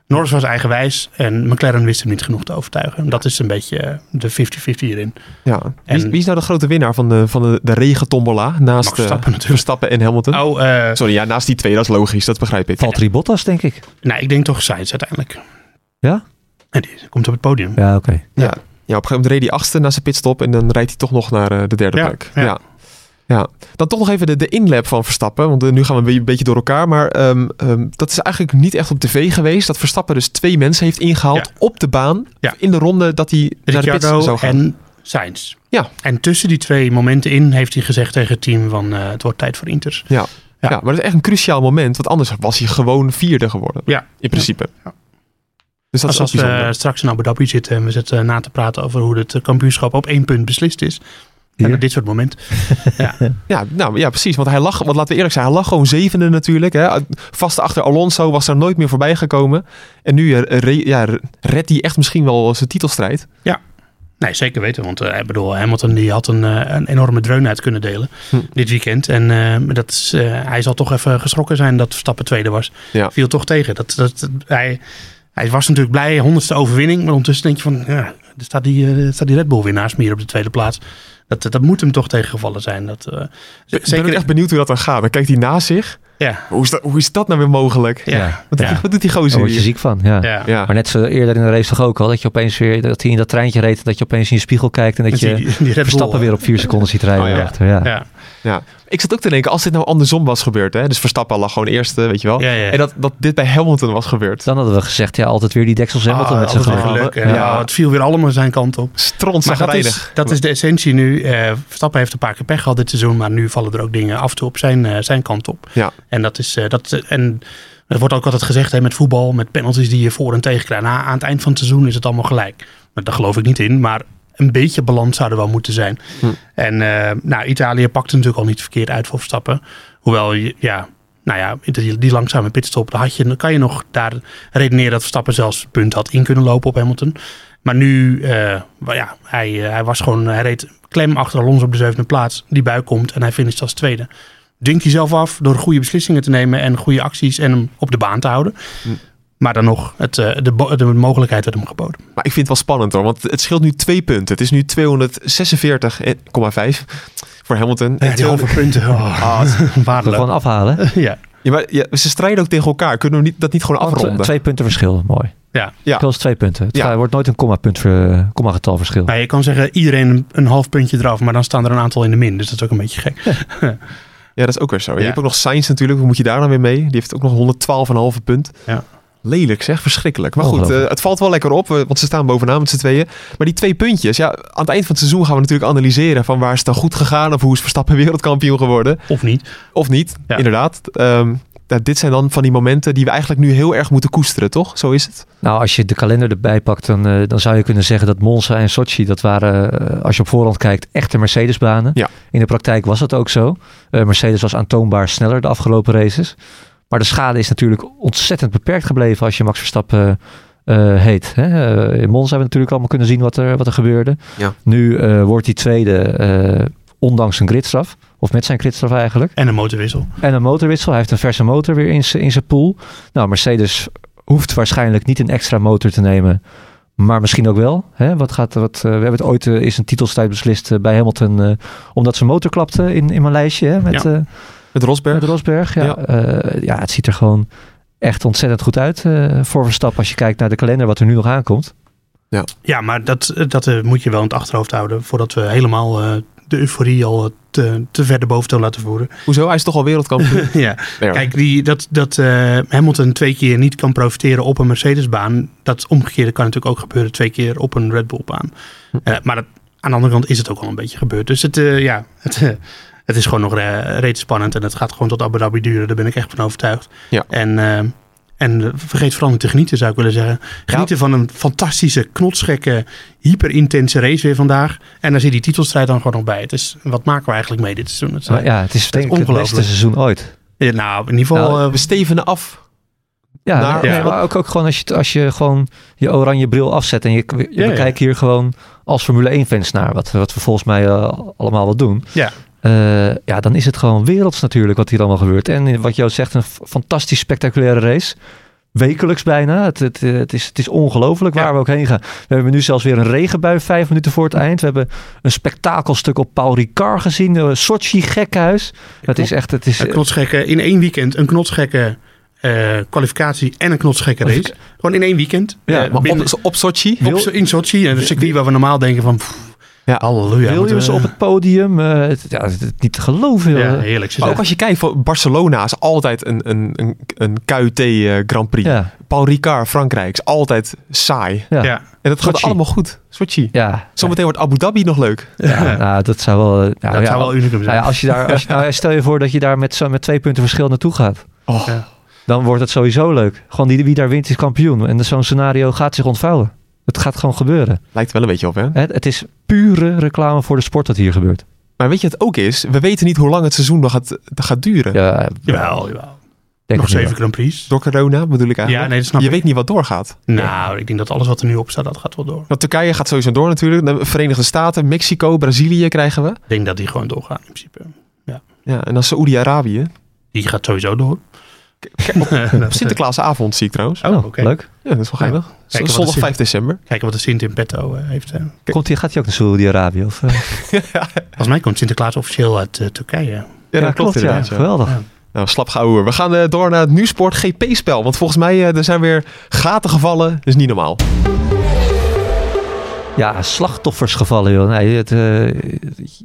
Speaker 2: Norris was eigenwijs en McLaren wist hem niet genoeg te overtuigen. Dat is een beetje eh, de 50-50 hierin.
Speaker 6: Ja. Wie,
Speaker 2: En-
Speaker 6: wie is nou de grote winnaar van de, van de, de regentombola? Naast
Speaker 2: Max
Speaker 6: eh,
Speaker 2: Verstappen natuurlijk.
Speaker 6: Verstappen en Hamilton?
Speaker 2: Oh, eh,
Speaker 6: Sorry, ja, naast die twee, dat is logisch, dat begrijp ik.
Speaker 1: Valtteri Bottas denk ik.
Speaker 2: nou, ik denk toch Sainz uiteindelijk.
Speaker 1: Ja?
Speaker 2: En die komt op het podium.
Speaker 1: Ja, oké.
Speaker 6: Ja. Ja, op een gegeven moment reed hij achtste na zijn pitstop en dan rijdt hij toch nog naar eh, de derde
Speaker 2: Ja,
Speaker 6: plek.
Speaker 2: ja.
Speaker 6: Ja. ja. Dan toch nog even de, de inlap van Verstappen, want eh, nu gaan we een beetje, door elkaar. Maar ehm, ehm, dat is eigenlijk niet echt op tv geweest. Dat Verstappen dus twee mensen heeft ingehaald op de baan
Speaker 2: Ja.
Speaker 6: in de ronde dat hij naar de
Speaker 2: Ricciardo
Speaker 6: zou gaan.
Speaker 2: en Sainz.
Speaker 6: Ja.
Speaker 2: En tussen die twee momenten in heeft hij gezegd tegen het team van eh, het wordt tijd voor Inters.
Speaker 6: Ja.
Speaker 2: Ja.
Speaker 6: Ja. maar dat is echt een cruciaal moment, want anders was hij gewoon vierde geworden.
Speaker 2: Ja.
Speaker 6: In principe.
Speaker 2: Ja.
Speaker 6: Dus dat
Speaker 2: Als, als we straks in Abu Dhabi zitten en we zitten na te praten over hoe het kampioenschap op één punt beslist is. En
Speaker 1: Hier.
Speaker 2: op dit soort momenten.
Speaker 6: Ja, nou, ja, precies. Want hij lag, want laten we eerlijk zijn, hij lag gewoon zevende natuurlijk. Hè. Vast achter Alonso was er nooit meer voorbij gekomen. En nu eh, ja, redt hij echt misschien wel zijn titelstrijd.
Speaker 2: Nee, zeker weten. Want eh, ik bedoel, Hamilton die had een, eh, een enorme dreun uit kunnen delen
Speaker 6: Hm.
Speaker 2: dit weekend. En eh, dat is, eh, hij zal toch even geschrokken zijn dat Verstappen tweede was.
Speaker 6: Ja.
Speaker 2: Viel toch tegen. Dat, dat, hij, hij was natuurlijk blij, honderdste overwinning. Maar ondertussen denk je van, ja, er staat die, eh, er staat die Red Bull winnaars meer op de tweede plaats. Dat, dat moet hem toch tegengevallen zijn. Dat, eh,
Speaker 6: Ik ben ook echt benieuwd hoe dat dan gaat. Dan kijkt hij naast zich.
Speaker 2: Ja,
Speaker 6: Hoe is dat, hoe is dat nou weer mogelijk?
Speaker 2: ja,
Speaker 6: Wat,
Speaker 2: ja,
Speaker 6: wat doet die
Speaker 1: Daar
Speaker 6: gozer
Speaker 1: word je
Speaker 6: hier?
Speaker 1: ziek van, ja.
Speaker 2: ja.
Speaker 6: Ja.
Speaker 1: Maar net zo eerder in de race toch ook al, dat je opeens weer, dat hij in dat treintje reed, dat je opeens in je spiegel kijkt en dat je
Speaker 2: die, die Red Bull,
Speaker 1: Verstappen weer op vier seconden ziet rijden.
Speaker 6: Oh, ja.
Speaker 1: Ja.
Speaker 6: Ik zat ook te denken, als dit nou andersom was gebeurd. Hè? Dus Verstappen lag gewoon eerste, weet je wel.
Speaker 2: ja, ja.
Speaker 6: En dat, dat dit bij Hamilton was gebeurd.
Speaker 1: Dan hadden we gezegd, ja, altijd weer die deksels Hamilton
Speaker 2: Ah,
Speaker 1: met zijn
Speaker 2: altijd weer
Speaker 1: gehaal.
Speaker 2: geluk. En
Speaker 6: Ja.
Speaker 2: ja, het viel weer allemaal zijn kant op.
Speaker 6: Stront
Speaker 2: Maar dat is, dat is de essentie nu. Eh, Verstappen heeft een paar keer pech gehad dit seizoen, maar nu vallen er ook dingen af en toe op zijn, eh, zijn kant op.
Speaker 6: Ja.
Speaker 2: En dat is, eh, dat, en Er wordt ook altijd gezegd hè, met voetbal, met penalties die je voor en tegen krijgt. Nou, aan het eind van het seizoen is het allemaal gelijk. Maar daar geloof ik niet in. Maar een beetje balans zou er wel moeten zijn.
Speaker 6: Hm.
Speaker 2: En eh, nou, Italië pakt natuurlijk al niet verkeerd uit voor Verstappen. Hoewel, ja, nou ja, die, die langzame pitstop, dan, had je, dan kan je nog daar redeneren dat Verstappen zelfs het punt had in kunnen lopen op Hamilton. Maar nu, eh, ja, hij, eh, hij was gewoon, hij reed klem achter Alonso op de zevende plaats. Die buik komt en hij finisht als tweede. Dunkt hij zelf af door goede beslissingen te nemen en goede acties en hem op de baan te houden.
Speaker 6: Hm.
Speaker 2: Maar dan nog, het, eh, de, de mogelijkheid werd hem geboden.
Speaker 6: Maar ik vind het wel spannend hoor, want het scheelt nu twee punten. Het is nu 246,5 voor Hamilton.
Speaker 2: Ja, die halve punten. Oh,
Speaker 1: Dat
Speaker 2: waardeloos.
Speaker 1: gewoon afhalen.
Speaker 2: Ja,
Speaker 6: Ja, maar ja, ze strijden ook tegen elkaar. Kunnen we niet, dat niet gewoon
Speaker 1: Want, eh,
Speaker 6: afronden?
Speaker 1: Twee punten verschil, mooi.
Speaker 2: ja.
Speaker 6: Ja.
Speaker 1: Zelfs twee punten. Het
Speaker 6: Ja.
Speaker 1: gaat- wordt nooit een komma-punt ver- komma-getal verschil.
Speaker 2: Nou, je kan zeggen iedereen een, een half puntje eraf, maar dan staan er een aantal in de min. Dus dat is ook een beetje gek.
Speaker 6: Ja, dat is ook weer zo. Je hebt ook nog Sainz natuurlijk. Hoe moet je daar dan weer mee? Die heeft ook nog 112,5 punt.
Speaker 2: Ja.
Speaker 6: Lelijk zeg, verschrikkelijk. Maar goed, eh, het valt wel lekker op, eh, want ze staan bovenaan met z'n tweeën. Maar die twee puntjes, ja, aan het eind van het seizoen gaan we natuurlijk analyseren van waar is het dan goed gegaan of hoe is Verstappen wereldkampioen geworden.
Speaker 2: Of niet.
Speaker 6: Of niet,
Speaker 2: Ja.
Speaker 6: inderdaad. Ehm, dit zijn dan van die momenten die we eigenlijk nu heel erg moeten koesteren, toch? Zo is het.
Speaker 1: Nou, als je de kalender erbij pakt, dan, eh, dan zou je kunnen zeggen dat Monza en Sochi, dat waren, als je op voorhand kijkt, echte Mercedes-banen.
Speaker 6: Ja.
Speaker 1: In de praktijk was het ook zo. Mercedes was aantoonbaar sneller de afgelopen races. Maar de schade is natuurlijk ontzettend beperkt gebleven als je Max Verstappen eh, heet. Hè? Eh, in Monza hebben we natuurlijk allemaal kunnen zien wat er, wat er gebeurde.
Speaker 6: Ja.
Speaker 1: Nu eh, wordt hij tweede, eh, ondanks een gridstraf. Of met zijn gridstraf eigenlijk.
Speaker 2: En een motorwissel.
Speaker 1: En een motorwissel. Hij heeft een verse motor weer in zijn in zijn pool. Nou, Mercedes hoeft waarschijnlijk niet een extra motor te nemen. Maar misschien ook wel. Hè? Wat gaat, wat, eh, we hebben het ooit, eh, is een titelstrijd beslist eh, bij Hamilton. eh, omdat zijn motor klapte in, in mijn lijstje. Hè? Met,
Speaker 2: Ja.
Speaker 6: Met Rosberg.
Speaker 1: met Rosberg. Ja.
Speaker 6: Ja.
Speaker 1: Eh, ja, het ziet er gewoon echt ontzettend goed uit eh, voor Verstappen. Als je kijkt naar de kalender wat er nu nog aankomt.
Speaker 2: Ja, maar dat, dat eh, moet je wel in het achterhoofd houden. Voordat we helemaal eh, de euforie al eh, te, te ver de boventoon laten voeren.
Speaker 6: Hoezo? Hij is toch al wereldkampioen?
Speaker 2: ja.
Speaker 6: Ja.
Speaker 2: Kijk, die, dat, dat eh, Hamilton twee keer niet kan profiteren op een Mercedes-baan. Dat omgekeerde kan natuurlijk ook gebeuren twee keer op een Red Bull-baan.
Speaker 6: Hm.
Speaker 2: Eh, maar dat, aan de andere kant is het ook al een beetje gebeurd. Dus het, eh, ja, het, het is gewoon nog eh reeds spannend. En het gaat gewoon tot Abu Dhabi duren. Daar ben ik echt van overtuigd.
Speaker 6: Ja.
Speaker 2: En, eh, en vergeet vooral niet te genieten, zou ik willen zeggen. Genieten van een fantastische, knotsgekke, hyperintense race weer vandaag. En daar zit die titelstrijd dan gewoon nog bij. Het is, wat maken we eigenlijk mee dit seizoen? Het is,
Speaker 1: ja, het is denk ik het beste
Speaker 2: ongelooflijk.
Speaker 1: seizoen ooit.
Speaker 2: Ja, nou, in ieder geval...
Speaker 1: Nou,
Speaker 2: eh,
Speaker 6: We stevenen af.
Speaker 1: Ja,
Speaker 6: Naar-
Speaker 1: nee,
Speaker 2: Ja.
Speaker 1: maar ook, ook gewoon als je, als je gewoon je oranje bril afzet en je, je
Speaker 2: Ja,
Speaker 1: kijken hier gewoon als Formule 1 fans naar, wat, wat we volgens mij eh, allemaal wel doen.
Speaker 2: Ja.
Speaker 1: Eh, ja, dan is het gewoon werelds natuurlijk wat hier allemaal gebeurt. En wat Joost zegt, een fantastisch spectaculaire race. Wekelijks bijna. Het, het, eh, het, is, het is ongelooflijk waar
Speaker 2: Ja.
Speaker 1: we ook heen gaan. We hebben nu zelfs weer een regenbui vijf minuten voor het eind. We hebben een spektakelstuk op Paul Ricard gezien. Sochi gekhuis. Het is echt... Het is,
Speaker 2: Een knotsgekke, in één weekend een knotsgekke eh, kwalificatie en een knotsgekke race. Gewoon in één weekend.
Speaker 1: Ja,
Speaker 2: Eh,
Speaker 6: Maar
Speaker 2: binnen-
Speaker 6: op, op Sochi?
Speaker 2: op, in Sochi, een circuit waar we normaal denken van... pff,
Speaker 6: Ja.
Speaker 2: halleluja.
Speaker 1: Williams op het podium. eh, het, ja, het, het niet te geloven.
Speaker 2: Ja, heerlijk.
Speaker 6: Maar ook als je kijkt, voor Barcelona is altijd een, een, een, een KUT eh, Grand Prix.
Speaker 1: Ja,
Speaker 6: Paul Ricard, Frankrijk, is altijd saai.
Speaker 1: ja.
Speaker 2: Ja.
Speaker 6: En dat gaat allemaal goed. Sochi.
Speaker 1: ja.
Speaker 6: Zometeen wordt Abu Dhabi nog leuk.
Speaker 1: Ja, nou, dat zou wel. eh, Nou,
Speaker 2: dat
Speaker 1: ja,
Speaker 2: zou wel unicum
Speaker 1: nou
Speaker 2: zijn.
Speaker 1: ja, als je daar, als je, nou, stel je voor dat je daar met, zo, met twee punten verschil naartoe gaat.
Speaker 6: Oh.
Speaker 2: Ja.
Speaker 1: Dan wordt het sowieso leuk. Gewoon die, wie daar wint is kampioen. En zo'n scenario gaat zich ontvouwen. Het gaat gewoon gebeuren.
Speaker 6: Lijkt wel een beetje op, hè?
Speaker 1: Het, het is pure reclame voor de sport dat hier gebeurt.
Speaker 6: Maar weet je wat het ook is? We weten niet hoe lang het seizoen nog gaat, gaat duren.
Speaker 1: Ja,
Speaker 2: Jawel, jawel.
Speaker 1: denk
Speaker 2: Nog zeven Grand Prix.
Speaker 6: Door corona bedoel ik eigenlijk.
Speaker 2: Ja, nee, dat snap
Speaker 6: je
Speaker 2: ik.
Speaker 6: weet niet wat doorgaat.
Speaker 2: Nou, ik denk dat alles wat er nu op staat, dat gaat wel door.
Speaker 6: Want Turkije gaat sowieso door natuurlijk. De Verenigde Staten, Mexico, Brazilië krijgen we.
Speaker 2: Ik denk dat die gewoon doorgaan in principe.
Speaker 6: Ja, en dan Saoedi-Arabië.
Speaker 2: Die gaat sowieso door.
Speaker 6: Op Sinterklaasavond zie ik trouwens.
Speaker 2: Oh, oké.
Speaker 1: Leuk.
Speaker 6: Ja, dat is wel geinig.
Speaker 2: Kijk, wat
Speaker 6: Zondag
Speaker 2: is-
Speaker 6: 5 december.
Speaker 2: Kijken wat de Sint in petto eh, heeft. eh.
Speaker 1: Komt hij, gaat hij ook naar Saudi-Arabië? Of, eh?
Speaker 2: Volgens mij komt Sinterklaas officieel uit Turkije.
Speaker 6: Ja, dat klopt
Speaker 1: ja.
Speaker 6: inderdaad. Ja.
Speaker 1: Geweldig.
Speaker 2: Ja.
Speaker 6: Nou, slap gauw. We gaan eh, door naar het Nieuwsport GP-spel. Want volgens mij eh, er zijn weer gaten gevallen. Dat is niet normaal.
Speaker 1: Ja, slachtoffers gevallen, joh. Nee, het, eh,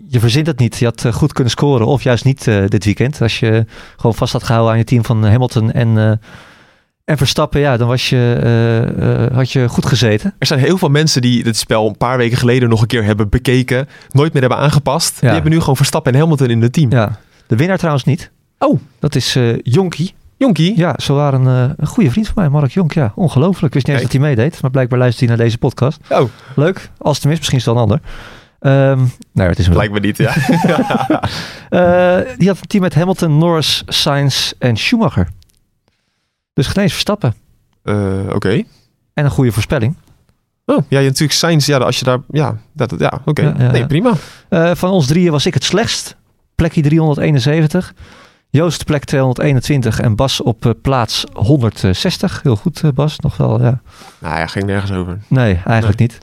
Speaker 1: je verzint het niet. Je had eh, goed kunnen scoren, of juist niet eh, dit weekend. Als je gewoon vast had gehouden aan je team van Hamilton en, en Verstappen, ja, dan was je, had je goed gezeten.
Speaker 6: Er zijn heel veel mensen die dit spel een paar weken geleden nog een keer hebben bekeken. Nooit meer hebben aangepast. Die hebben nu gewoon Verstappen en Hamilton in het team.
Speaker 1: Ja. De winnaar trouwens niet.
Speaker 6: Oh.
Speaker 1: Dat is Jonky.
Speaker 6: Jonkie?
Speaker 1: Ja, zo waren een, eh, een goede vriend van mij, Mark Jonk. Ja, ongelooflijk. Ik wist niet eens dat hij meedeed, maar blijkbaar luistert hij naar deze podcast.
Speaker 6: Oh,
Speaker 1: Leuk. Als het hem is, misschien is het wel een ander. Nou, het is
Speaker 6: me niet, ja.
Speaker 1: Eh, die had een team met Hamilton, Norris, Sainz en Schumacher. Dus geen eens Verstappen.
Speaker 6: Eh, Oké.
Speaker 1: En een goede voorspelling.
Speaker 6: Oh, ja, je natuurlijk Sainz, ja, als je daar, ja, dat, ja, oké.
Speaker 1: Ja, ja,
Speaker 6: nee, prima.
Speaker 1: Van ons drieën was ik het slechtst. Plekje 371. Joost plek 221 en Bas op eh, plaats 160. Heel goed, eh, Bas. Nog wel, ja.
Speaker 6: Nou ja, ging nergens over.
Speaker 1: Nee, eigenlijk niet.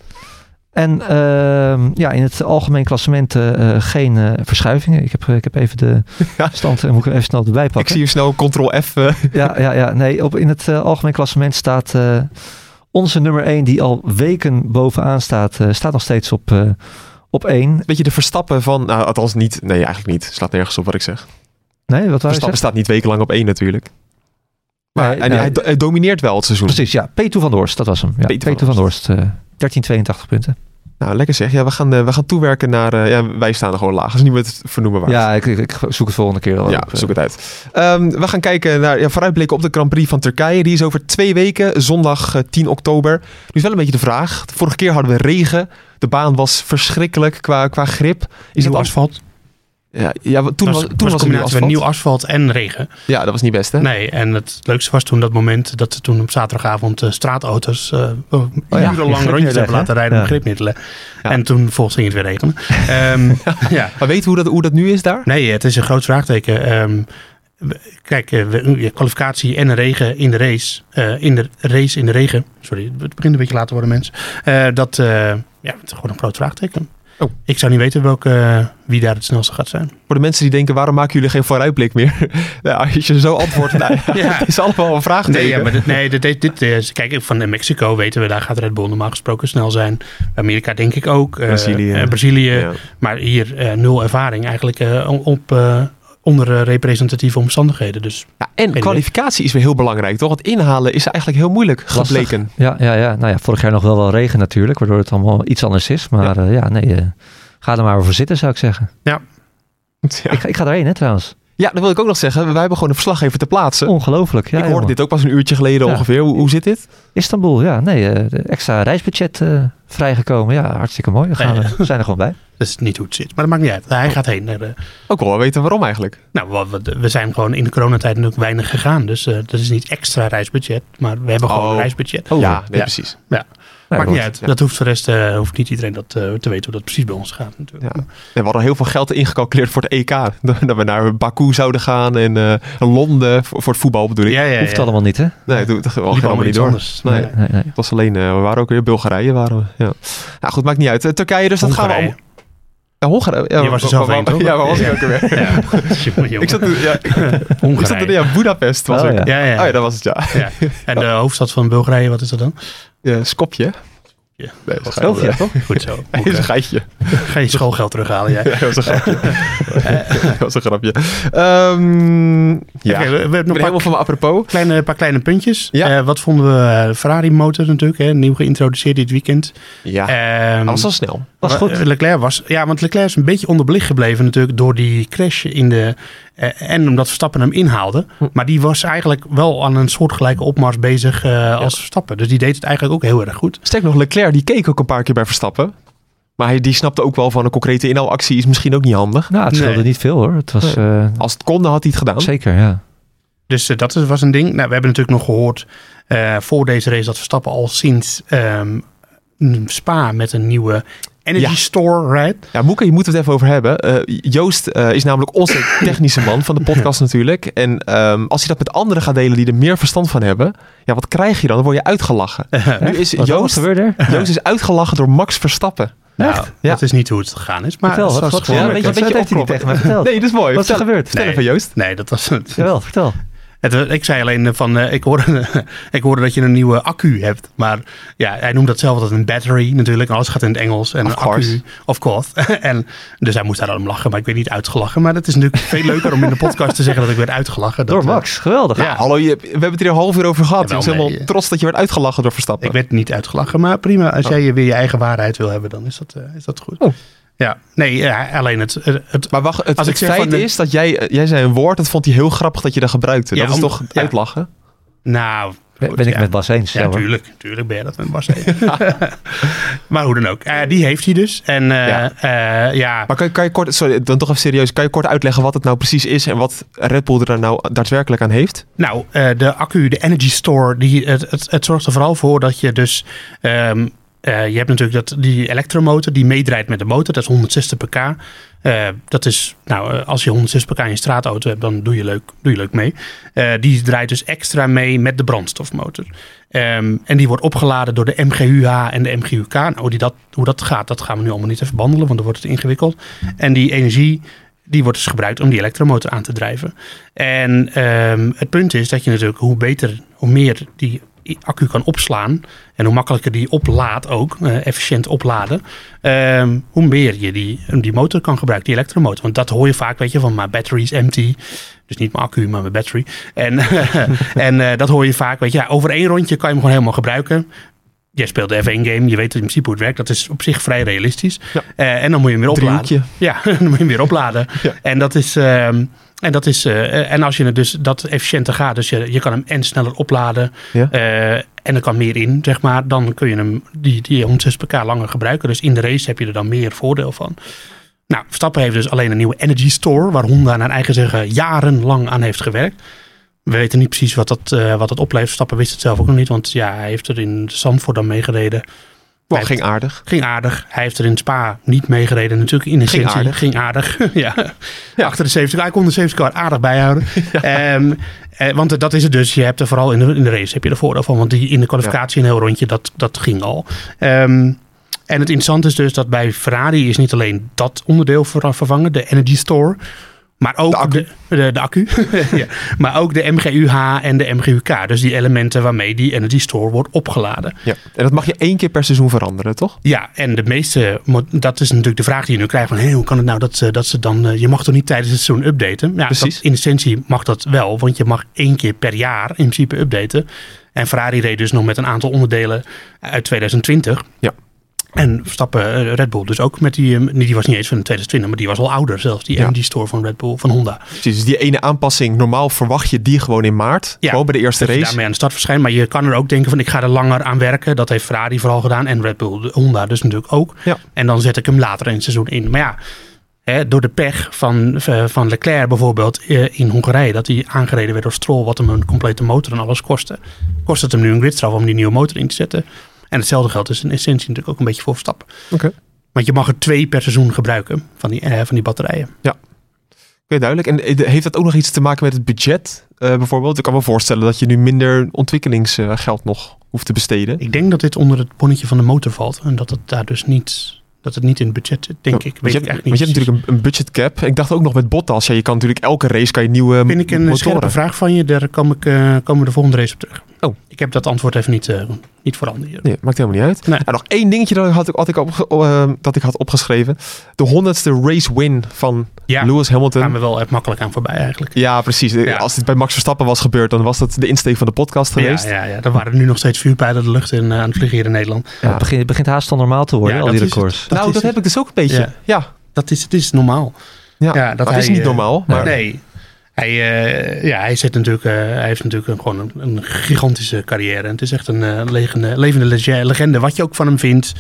Speaker 1: En ehm, ja, in het algemeen klassement eh, geen verschuivingen. Ik heb, ik heb even de
Speaker 6: Ja.
Speaker 1: stand en moet ik hem even snel erbij pakken.
Speaker 6: Ik zie hier snel Ctrl F.
Speaker 1: Ja, ja, ja. Nee, op, in het algemeen klassement staat onze nummer 1, die al weken bovenaan staat, staat nog steeds op, op 1.
Speaker 6: beetje de verstappen van, nou, althans niet, nee, eigenlijk niet. Slaat nergens op wat ik zeg.
Speaker 1: Nee, wat
Speaker 6: Verstappen staat niet wekenlang op één natuurlijk. Maar
Speaker 1: Nee,
Speaker 6: en
Speaker 1: nee.
Speaker 6: hij, do- hij domineert wel het seizoen.
Speaker 1: Precies, ja. P2 van Dorst, dat was hem. Ja,
Speaker 6: Peter
Speaker 1: P2
Speaker 6: van
Speaker 1: van Dorst, eh 1382 punten.
Speaker 6: Nou, lekker zeg. Ja, we gaan, eh, we gaan toewerken naar, eh, ja, wij staan er gewoon laag. Dat is niet meer het vernoemen waard.
Speaker 1: Ja, ik, ik, ik zoek het volgende keer wel
Speaker 6: Ja,
Speaker 1: op, eh.
Speaker 6: zoek het uit. Ehm, we gaan kijken naar ja, vooruitblikken op de Grand Prix van Turkije. Die is over twee weken, zondag eh, 10 oktober. Nu is wel een beetje de vraag. De vorige keer hadden we regen. De baan was verschrikkelijk qua, qua grip. Is
Speaker 2: Nieuw
Speaker 6: dat
Speaker 2: asfalt.
Speaker 6: Ja, ja, toen was,
Speaker 2: was,
Speaker 6: toen was
Speaker 2: een
Speaker 6: nieuw
Speaker 2: combinatie van nieuw asfalt en regen.
Speaker 6: Ja, dat was niet best, hè?
Speaker 2: Nee, en het leukste was toen dat moment dat ze toen op zaterdagavond eh, straatauto's eh
Speaker 1: ja,
Speaker 2: urenlang
Speaker 1: grip
Speaker 2: rondjes hebben laten rijden om
Speaker 1: Ja.
Speaker 2: grip neer te leggen.
Speaker 6: Ja.
Speaker 2: En toen volgens ging het weer regenen. Ehm, ja.
Speaker 6: Maar weet je hoe dat, hoe dat nu is daar?
Speaker 2: Nee, het is een groot vraagteken. Ehm, kijk, eh, we- kwalificatie en regen in de race. in de race in de regen. Sorry, het begint een beetje later worden, mensen. Dat ja, het is gewoon een groot vraagteken.
Speaker 6: Oh.
Speaker 2: Ik zou niet weten welke, wie daar het snelste gaat zijn.
Speaker 6: Voor de mensen die denken, waarom maken jullie geen vooruitblik meer? ja, als je zo antwoordt, nou, ja, het is allemaal een vraagteken.
Speaker 2: Nee, ja, maar dit, nee dit, dit, dit is, kijk, van Mexico weten we, daar gaat Red Bull normaal gesproken snel zijn. Amerika denk ik ook. eh,
Speaker 6: Brazilië.
Speaker 2: eh, Brazilië.
Speaker 6: Ja.
Speaker 2: Maar hier eh, nul ervaring eigenlijk eh, op, eh, onder eh, representatieve omstandigheden. Dus
Speaker 6: Ja, en
Speaker 2: idee.
Speaker 6: kwalificatie is weer heel belangrijk, toch? Want inhalen is eigenlijk heel moeilijk gebleken.
Speaker 1: Ja, ja, ja. Nou ja, vorig jaar nog wel wel regen natuurlijk, waardoor het allemaal iets anders is. Maar ja, ja nee, eh, ga er maar voor zitten zou ik zeggen.
Speaker 6: Ja.
Speaker 1: Ik, ga- ik ga daarheen hè trouwens.
Speaker 6: ja, dat wil ik ook nog zeggen. Wij hebben gewoon een verslaggever te plaatsen.
Speaker 1: Ongelooflijk. Ja,
Speaker 6: ik hoorde
Speaker 1: jongen.
Speaker 6: dit ook pas een uurtje geleden
Speaker 1: Ja.
Speaker 6: ongeveer. Hoe, hoe zit dit?
Speaker 1: Istanbul, ja. Nee, eh, extra reisbudget eh, vrijgekomen. Ja, hartstikke mooi. We, gaan,
Speaker 2: Nee.
Speaker 1: we zijn er gewoon bij.
Speaker 2: dat is niet hoe het zit. Maar dat maakt niet uit. Hij gaat heen. naar de-
Speaker 6: Ook wel weten waarom eigenlijk.
Speaker 2: nou, we zijn gewoon in de coronatijd natuurlijk weinig gegaan. Dus eh, dat is niet extra reisbudget. Maar we hebben gewoon
Speaker 6: Oh.
Speaker 2: een reisbudget.
Speaker 1: Oh,
Speaker 6: ja, nee,
Speaker 2: ja.
Speaker 6: precies.
Speaker 1: Nou,
Speaker 2: maakt niet uit.
Speaker 6: Ja.
Speaker 2: Dat hoeft voor de rest eh, hoeft niet iedereen dat, eh, te weten hoe dat precies bij ons gaat. Natuurlijk.
Speaker 6: Ja. En we hadden heel veel geld ingecalculeerd voor het EK. Dat we naar Baku zouden gaan en eh, Londen voor, voor het voetbal bedoel ik.
Speaker 2: ja, ja,
Speaker 1: Hoeft
Speaker 2: ja.
Speaker 1: allemaal niet, hè?
Speaker 6: Nee, dat,
Speaker 2: Liep
Speaker 6: helemaal niet door.
Speaker 2: anders.
Speaker 6: Nee.
Speaker 2: Nee.
Speaker 1: Nee, nee.
Speaker 6: Het was alleen, eh, we waren ook weer Bulgarije waren we. Ja. Nou goed, maakt niet uit. Turkije, dus dat gaan we allemaal... Ja, Hongarije. Ja,
Speaker 2: Je was er zelf heen?
Speaker 6: Ja, waar was ik
Speaker 2: Ja.
Speaker 6: ook weer?
Speaker 2: Ja.
Speaker 6: Ik zat, ja, ik, zat er,
Speaker 2: Hongarije.
Speaker 6: ja, Budapest was
Speaker 1: Oh,
Speaker 6: ik.
Speaker 1: ja.
Speaker 2: Ja, ja.
Speaker 6: Oh ja, dat was het, ja.
Speaker 2: Ja. En de hoofdstad van Bulgarije, wat is dat dan?
Speaker 6: ja Skopje.
Speaker 2: Ja.
Speaker 6: Nee, dat was een
Speaker 1: Sofia,
Speaker 6: geitje.
Speaker 1: toch?
Speaker 2: Goed zo.
Speaker 6: Dat is een geitje.
Speaker 2: Ga je schoolgeld terughalen, jij?
Speaker 6: Ja, dat was een grapje. dat was een grapje. Ehm, ja,
Speaker 2: we, we hebben nog een paar
Speaker 6: helemaal van mijn apropos.
Speaker 2: kleine, paar kleine puntjes.
Speaker 6: Ja.
Speaker 2: Eh, wat vonden we? eh, Ferrari motor natuurlijk, hè, nieuw geïntroduceerd dit weekend.
Speaker 6: Ja,
Speaker 2: Ehm,
Speaker 6: was al snel.
Speaker 1: Was goed.
Speaker 2: eh, Leclerc was, ja, want Leclerc is een beetje onderbelicht gebleven natuurlijk door die crash in de eh, en omdat Verstappen hem inhaalde.
Speaker 6: Hm.
Speaker 2: Maar die was eigenlijk wel aan een soortgelijke opmars bezig eh, als Verstappen. Dus die deed het eigenlijk ook heel erg goed.
Speaker 6: Sterk nog, Leclerc die keek ook een paar keer bij Verstappen. Maar hij, die snapte ook wel van een concrete inhaalactie is misschien ook niet handig.
Speaker 1: Nou, het scheelde
Speaker 2: Nee.
Speaker 1: niet veel hoor. Het was eh,
Speaker 6: Als het kon, dan had hij het gedaan.
Speaker 1: zeker, ja.
Speaker 2: Dus eh, dat was een ding. Nou, we hebben natuurlijk nog gehoord eh, voor deze race dat Verstappen al sinds ehm, Spa met een nieuwe Energy
Speaker 6: Ja.
Speaker 2: Store rijdt.
Speaker 6: Ja, Moeke, je moet het even over hebben. Eh, Joost eh, is namelijk onze technische man van de podcast natuurlijk. En ehm, als hij dat met anderen gaat delen die er meer verstand van hebben. Ja, wat krijg je dan? Dan word je uitgelachen. Nu is
Speaker 1: Wat
Speaker 6: Joost,
Speaker 1: gebeurde er?
Speaker 6: Joost is uitgelachen door Max Verstappen.
Speaker 2: Nou,
Speaker 6: Ja.
Speaker 2: dat is niet hoe het gegaan is. Maar
Speaker 1: Vertel, wat,
Speaker 2: was
Speaker 1: wat,
Speaker 2: gewoon-
Speaker 1: wat,
Speaker 6: weet je-
Speaker 1: wat,
Speaker 6: weet je
Speaker 1: heeft hij niet
Speaker 6: opkloppen?
Speaker 1: tegen mij verteld?
Speaker 6: Nee, dat is mooi.
Speaker 1: Wat is er gebeurd?
Speaker 6: Vertel
Speaker 2: Nee.
Speaker 6: even Joost.
Speaker 2: Nee, dat was het.
Speaker 1: Jawel, vertel.
Speaker 2: Het, ik zei alleen eh, van, eh, ik, hoorde, ik hoorde dat je een nieuwe accu hebt. Maar ja, hij noemt dat zelf altijd een battery natuurlijk. Alles gaat in het Engels. En
Speaker 6: Of
Speaker 2: een
Speaker 6: course.
Speaker 2: accu, of course. en, dus hij moest daar dan om lachen. Maar ik werd niet uitgelachen. Maar het is natuurlijk veel leuker om in de podcast te zeggen dat ik werd uitgelachen. Dat,
Speaker 1: Door
Speaker 2: eh,
Speaker 1: Max, geweldig.
Speaker 2: Ja.
Speaker 6: Hallo, je, we hebben het hier een half uur over gehad.
Speaker 2: Jawel,
Speaker 6: ik ben helemaal trots dat je werd uitgelachen door Verstappen.
Speaker 2: Ik werd niet uitgelachen. Maar prima, als
Speaker 6: Oh.
Speaker 2: jij weer je eigen waarheid wil hebben, dan is dat, eh, is dat goed.
Speaker 6: Oh.
Speaker 2: Ja, nee, ja, alleen het, het,
Speaker 6: Maar wacht, het,
Speaker 2: Als ik
Speaker 6: het feit
Speaker 2: de-
Speaker 6: is dat jij, eh, jij zei een woord, dat vond hij heel grappig dat je dat gebruikte.
Speaker 2: Ja,
Speaker 6: dat is
Speaker 2: om-
Speaker 6: toch
Speaker 2: ja.
Speaker 6: uitlachen?
Speaker 2: nou...
Speaker 1: Ben, ben ik
Speaker 2: ja.
Speaker 1: met Bas eens.
Speaker 2: Ja, tuurlijk. Tuurlijk ben je dat met Bas. maar hoe dan ook. Eh, die heeft hij dus. En eh,
Speaker 6: Ja.
Speaker 2: ja. ja,
Speaker 6: Maar kan, je- kan je kort, sorry, dan toch even serieus, kan je kort uitleggen wat het nou precies is en wat Red Bull er nou daadwerkelijk aan heeft?
Speaker 2: Nou, eh, de accu, de Energy Store, die, het, het, het zorgt er vooral voor dat je dus... ehm, eh, je hebt natuurlijk dat, die elektromotor die meedraait met de motor. Dat is 160 pk. Eh, dat is, nou, eh, als je 160 pk in je straatauto hebt, dan doe je leuk, doe je leuk mee. Die draait dus extra mee met de brandstofmotor. Ehm, en die wordt opgeladen door de MGUH en de MGUK. Nou, hoe, die dat, hoe dat gaat, dat gaan we nu allemaal niet even behandelen, want dan wordt het ingewikkeld. En die energie, die wordt dus gebruikt om die elektromotor aan te drijven. En ehm, het punt is dat je natuurlijk hoe beter, hoe meer die accu kan opslaan en hoe makkelijker die oplaadt ook, eh, efficiënt opladen, ehm, hoe meer je die, die motor kan gebruiken, die elektromotor. Want dat hoor je vaak, weet je, van mijn battery is empty. Dus niet mijn accu, maar mijn battery. En, en eh, dat hoor je vaak, weet je, ja, over één rondje kan je hem gewoon helemaal gebruiken. Jij speelt de F1-game, je weet in principe hoe het werkt. Dat is op zich vrij realistisch.
Speaker 6: Ja.
Speaker 2: Eh, en dan moet je hem weer opladen. Ja, dan moet je hem weer opladen.
Speaker 6: Ja.
Speaker 2: En dat is. ehm, en, dat is eh, en als je het dus dat efficiënter gaat, dus je, je kan hem en sneller opladen
Speaker 6: Ja.
Speaker 2: eh, en er kan meer in, zeg maar, dan kun je hem die, die 160 pk langer gebruiken. Dus in de race heb je er dan meer voordeel van. Nou, Verstappen heeft dus alleen een nieuwe Energy Store, waar Honda naar eigen zeggen jarenlang aan heeft gewerkt. We weten niet precies wat dat, eh, wat dat oplevert. Verstappen wist het zelf ook nog niet, want ja, hij heeft er in Zandvoort dan meegereden. Hij-
Speaker 6: ging aardig.
Speaker 2: Ging aardig. Hij heeft er in Spa niet meegereden. Natuurlijk in essentie.
Speaker 6: aardig.
Speaker 2: Ging aardig. ja.
Speaker 6: Ja.
Speaker 2: Achter de 70 Hij kon de 70 car aardig bijhouden. Ehm, eh, want dat is het dus. Je hebt er vooral in de, in de race heb je er voordeel van. Want die in de kwalificatie een heel rondje, dat, dat ging al. Ehm, en het interessante is dus dat bij Ferrari is niet alleen dat onderdeel ver- vervangen. De Energy Store. Maar ook
Speaker 6: De accu.
Speaker 2: de, de, de accu. ja. Maar ook de MGUH en de MGUK. Dus die elementen waarmee die Energy Store wordt opgeladen.
Speaker 6: Ja. En dat mag je één keer per seizoen veranderen, toch?
Speaker 2: Ja, en de meeste, dat is natuurlijk de vraag die je nu krijgt van, hoe kan het nou dat ze, dat ze dan, eh, je mag toch niet tijdens het seizoen updaten? Ja,
Speaker 6: Precies.
Speaker 2: dat- in essentie mag dat wel, want je mag één keer per jaar in principe updaten. En Ferrari reed dus nog met een aantal onderdelen uit 2020.
Speaker 6: Ja.
Speaker 2: En Verstappen, eh, Red Bull dus ook met die, eh, die was niet eens van 2020, maar die was al ouder zelfs, die
Speaker 6: Ja.
Speaker 2: energy store van Red Bull, van Honda.
Speaker 6: Precies, dus die ene aanpassing, normaal verwacht je die gewoon in maart.
Speaker 2: Ja.
Speaker 6: Gewoon bij de eerste
Speaker 2: Dat
Speaker 6: race.
Speaker 2: daarmee aan de start verschijnt. Maar je kan er ook denken van ik ga er langer aan werken. Dat heeft Ferrari vooral gedaan. En Red Bull, Honda dus natuurlijk ook.
Speaker 6: Ja.
Speaker 2: En dan zet ik hem later in het seizoen in. Maar ja, hè, door de pech van, eh, van Leclerc bijvoorbeeld in Hongarije. Dat hij aangereden werd door Stroll. Wat hem een complete motor en alles kostte. Kost het hem nu een gridstraf om die nieuwe motor in te zetten. En hetzelfde geldt dus in essentie natuurlijk ook een beetje voor Verstappen.
Speaker 6: Oké.
Speaker 2: Want je mag er twee per seizoen gebruiken van die, eh, van die batterijen.
Speaker 6: Oké, duidelijk. En eh, heeft dat ook nog iets te maken met het budget? eh, bijvoorbeeld, ik kan me voorstellen dat je nu minder ontwikkelingsgeld nog hoeft te besteden.
Speaker 2: Ik denk dat dit onder het bonnetje van de motor valt. En dat het daar dus niet, dat het niet in het budget zit, denk ik. Weet
Speaker 6: je,
Speaker 2: ik
Speaker 6: hebt,
Speaker 2: eigenlijk
Speaker 6: want je
Speaker 2: niet
Speaker 6: hebt natuurlijk een, een budget cap. Ik dacht ook nog met Bottas. Ja, je kan natuurlijk elke race kan je nieuwe
Speaker 2: Vind ik een
Speaker 6: motoren.
Speaker 2: scherpe vraag van je. Daar kom ik, komen we de volgende race op terug.
Speaker 6: Oh.
Speaker 2: Ik heb dat antwoord even niet, eh, niet voorhanden.
Speaker 6: Nee, maakt helemaal niet uit.
Speaker 2: Nee.
Speaker 6: En nog één dingetje dat ik had, had ik opge- eh, dat ik had opgeschreven. De honderdste race win van
Speaker 2: Ja,
Speaker 6: Lewis Hamilton.
Speaker 2: gaan we wel echt makkelijk aan voorbij eigenlijk.
Speaker 6: Ja, precies.
Speaker 2: Ja.
Speaker 6: Als dit bij Max Verstappen was gebeurd, dan was dat de insteek van de podcast geweest.
Speaker 2: Ja, ja, ja, er waren nu nog steeds vuurpijlen de lucht in, eh, aan het vliegen hier in Nederland.
Speaker 1: Ja, het, begint, het begint haast al normaal te worden,
Speaker 2: Ja,
Speaker 1: al die records.
Speaker 2: Dat
Speaker 6: nou, dat
Speaker 2: het.
Speaker 6: heb ik dus ook een beetje.
Speaker 2: Ja. Dat is, het is normaal. Ja, dat
Speaker 6: dat
Speaker 2: hij,
Speaker 6: is niet
Speaker 2: eh,
Speaker 6: normaal. Maar
Speaker 2: Nee. Hij, eh, ja, hij, zit natuurlijk, eh, hij heeft natuurlijk een, gewoon een, een gigantische carrière. En het is echt een eh, levende, levende lege- legende. Wat je ook van hem vindt.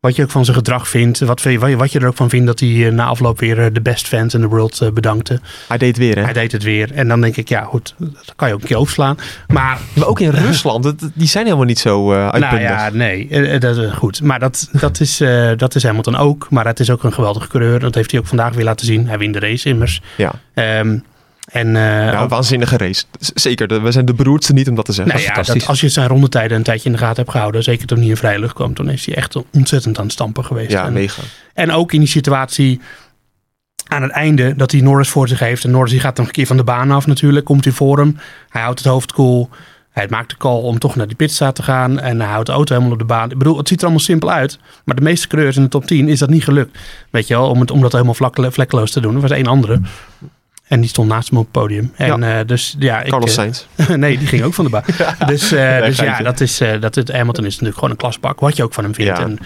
Speaker 2: Wat je ook van zijn gedrag vindt. Wat, wat je- er ook van vindt dat hij na afloop weer de best fans in de world bedankte.
Speaker 6: hij deed weer, hè?
Speaker 2: Hij deed het weer. En dan denk ik, ja goed, dat kan je ook een keer overslaan. Maar
Speaker 6: Maar ook in Rusland, dat- die zijn helemaal niet zo eh uitbundig.
Speaker 2: nou ja, nee, dat is goed. Maar dat, dat, is, eh dat is Hamilton ook. Maar het is ook een geweldige coureur. Dat heeft hij ook vandaag weer laten zien. Hij wint de race immers.
Speaker 6: Ja.
Speaker 2: Ehm, en eh,
Speaker 6: Ja,
Speaker 2: ook-
Speaker 6: waanzinnige race. Zeker, we zijn de beroerdste niet om dat te zeggen.
Speaker 2: nou ja, dat, als je zijn rondetijden een tijdje in de gaten hebt gehouden, zeker toen hij in vrije lucht kwam, toen is hij echt ontzettend aan het stampen geweest.
Speaker 6: ja,
Speaker 2: en,
Speaker 6: mega.
Speaker 2: en ook in die situatie aan het einde dat hij Norris voor zich heeft. En Norris die gaat nog een keer van de baan af natuurlijk, komt hij voor hem. Hij houdt het hoofd koel. Hij maakt de call om toch naar die pitstraat te gaan. En hij houdt de auto helemaal op de baan. Ik bedoel, het ziet er allemaal simpel uit. Maar de meeste coureurs in de top 10 is dat niet gelukt. Weet je wel, om, het, om dat helemaal vlakke- vlekkeloos te doen. Er was één andere. En die stond naast hem op het podium. En eh, dus ja, ik,
Speaker 6: Carlos
Speaker 2: eh,
Speaker 6: Sainz.
Speaker 2: nee, die ging ook van de baan. Dus, eh, dus ja, dat is, eh, dat het, Hamilton is natuurlijk gewoon een klasbak. Wat je ook van hem vindt.
Speaker 6: Ja.
Speaker 2: En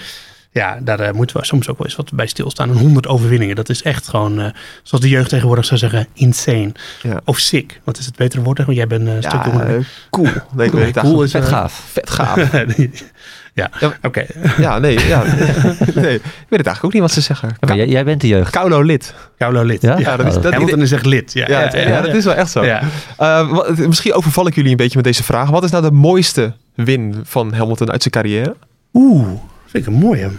Speaker 2: Ja, daar moeten we soms ook wel eens wat bij stilstaan. Een 100 overwinningen, dat is echt gewoon, eh, zoals de jeugd tegenwoordig zou zeggen, insane.
Speaker 6: Ja.
Speaker 2: Of sick. Wat is het betere woord? Want jij bent een stuk
Speaker 6: Ja,
Speaker 2: jonger.
Speaker 6: cool. Nee, ik het
Speaker 2: cool is
Speaker 1: Vet gaaf.
Speaker 6: Vet gaaf.
Speaker 2: ja,
Speaker 6: Ja.
Speaker 2: oké.
Speaker 6: Ja, nee, ja. nee. Ik weet het eigenlijk ook niet wat ze zeggen.
Speaker 1: Maar jij, jij bent de jeugd.
Speaker 6: Kaulo lid.
Speaker 2: Kaulo lid.
Speaker 1: Ja?
Speaker 6: Ja, dat is, dat,
Speaker 2: Hamilton is echt lid. Ja,
Speaker 6: ja, ja, dat is wel echt zo.
Speaker 2: Ja.
Speaker 6: Eh, wat- misschien overval ik jullie een beetje met deze vraag. Wat is nou de mooiste win van Hamilton uit zijn carrière?
Speaker 2: Oeh, vind ik een mooie.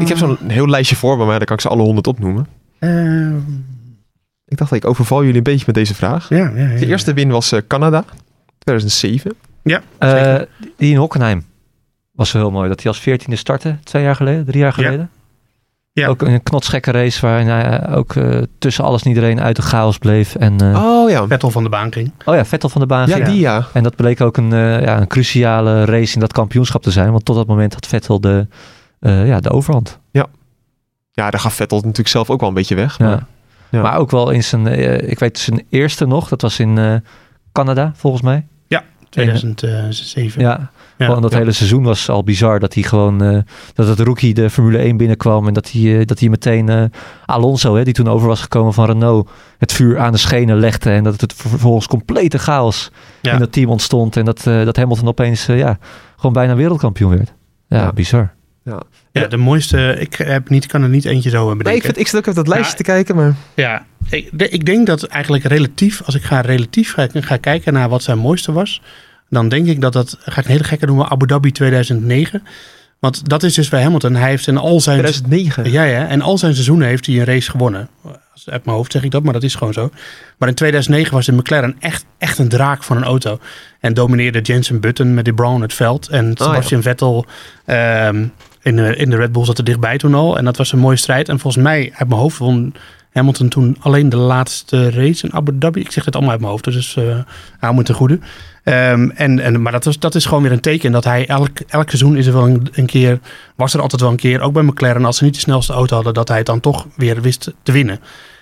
Speaker 6: Ik heb zo'n heel lijstje voor me, maar dan kan ik ze alle honderd opnoemen.
Speaker 2: eh,
Speaker 6: Ik dacht, ik overval jullie een beetje met deze vraag.
Speaker 2: ja, ja, ja.
Speaker 6: De eerste win was eh, Canada, 2007.
Speaker 2: Ja,
Speaker 1: Eh, die in Hockenheim was wel heel mooi. Dat hij als veertiende startte, twee jaar geleden, drie jaar
Speaker 2: Ja.
Speaker 1: geleden.
Speaker 2: Ja.
Speaker 1: Ook een knotsgekke race waarin hij eh, ook eh, tussen alles en iedereen uit de chaos bleef. En, eh,
Speaker 6: Oh ja.
Speaker 2: Vettel van de baan ging.
Speaker 1: oh ja, Vettel van de baan
Speaker 6: Ja,
Speaker 1: ging.
Speaker 6: die ja.
Speaker 1: En dat bleek ook een, eh, ja, een cruciale race in dat kampioenschap te zijn. Want tot dat moment had Vettel de, eh, ja, de overhand.
Speaker 6: Ja, daar gaf Vettel natuurlijk zelf ook wel een beetje weg.
Speaker 1: Ja.
Speaker 6: Maar, ja.
Speaker 1: Maar ook wel in zijn, eh, ik weet zijn eerste nog, dat was in eh, Canada volgens mij.
Speaker 2: 2007.
Speaker 1: Ja,
Speaker 2: Ja.
Speaker 1: gewoon dat
Speaker 6: Ja.
Speaker 1: hele seizoen was al bizar. Dat hij gewoon, eh, dat het rookie de Formule 1 binnenkwam. En dat hij, eh, dat hij meteen eh, Alonso, hè, die toen over was gekomen van Renault, het vuur aan de schenen legde. En dat het vervolgens complete chaos
Speaker 2: Ja.
Speaker 1: in dat team ontstond. En dat, dat Hamilton opeens, ja, gewoon bijna wereldkampioen werd. Ja. bizar.
Speaker 2: Ja, de mooiste. Ik heb niet, kan er niet eentje zo eh, bedenken.
Speaker 6: Nee, ik, vind, ik zit ook even dat lijstje
Speaker 2: Ja.
Speaker 6: te kijken, maar...
Speaker 2: Ja, ik, de- ik denk dat eigenlijk relatief, als ik ga relatief ga, ga kijken naar wat zijn mooiste was, dan denk ik dat dat, ga ik een hele gekke noemen, Abu Dhabi 2009. Want dat is dus bij Hamilton. Hij heeft in al zijn,
Speaker 6: 2009.
Speaker 2: ja, ja, en al zijn seizoenen heeft hij een race gewonnen. Uit mijn hoofd zeg ik dat, maar dat is gewoon zo. Maar in 2009 was de McLaren echt, echt een draak van een auto. En domineerde Jensen Button met die Brown het veld. En Sebastian Vettel ehm, in, de, in de Red Bull zat er dichtbij toen al. En dat was een mooie strijd. En volgens mij, uit mijn hoofd, won Hamilton toen alleen de laatste race in Abu Dhabi. Ik zeg het allemaal uit mijn hoofd, dus eh hou me goede. Ehm, en, en, maar dat, was, dat is gewoon weer een teken dat hij elk, elk seizoen is er wel een, een keer, was er altijd wel een keer, ook bij McLaren, als ze niet de snelste auto hadden, dat hij het dan toch weer wist te winnen.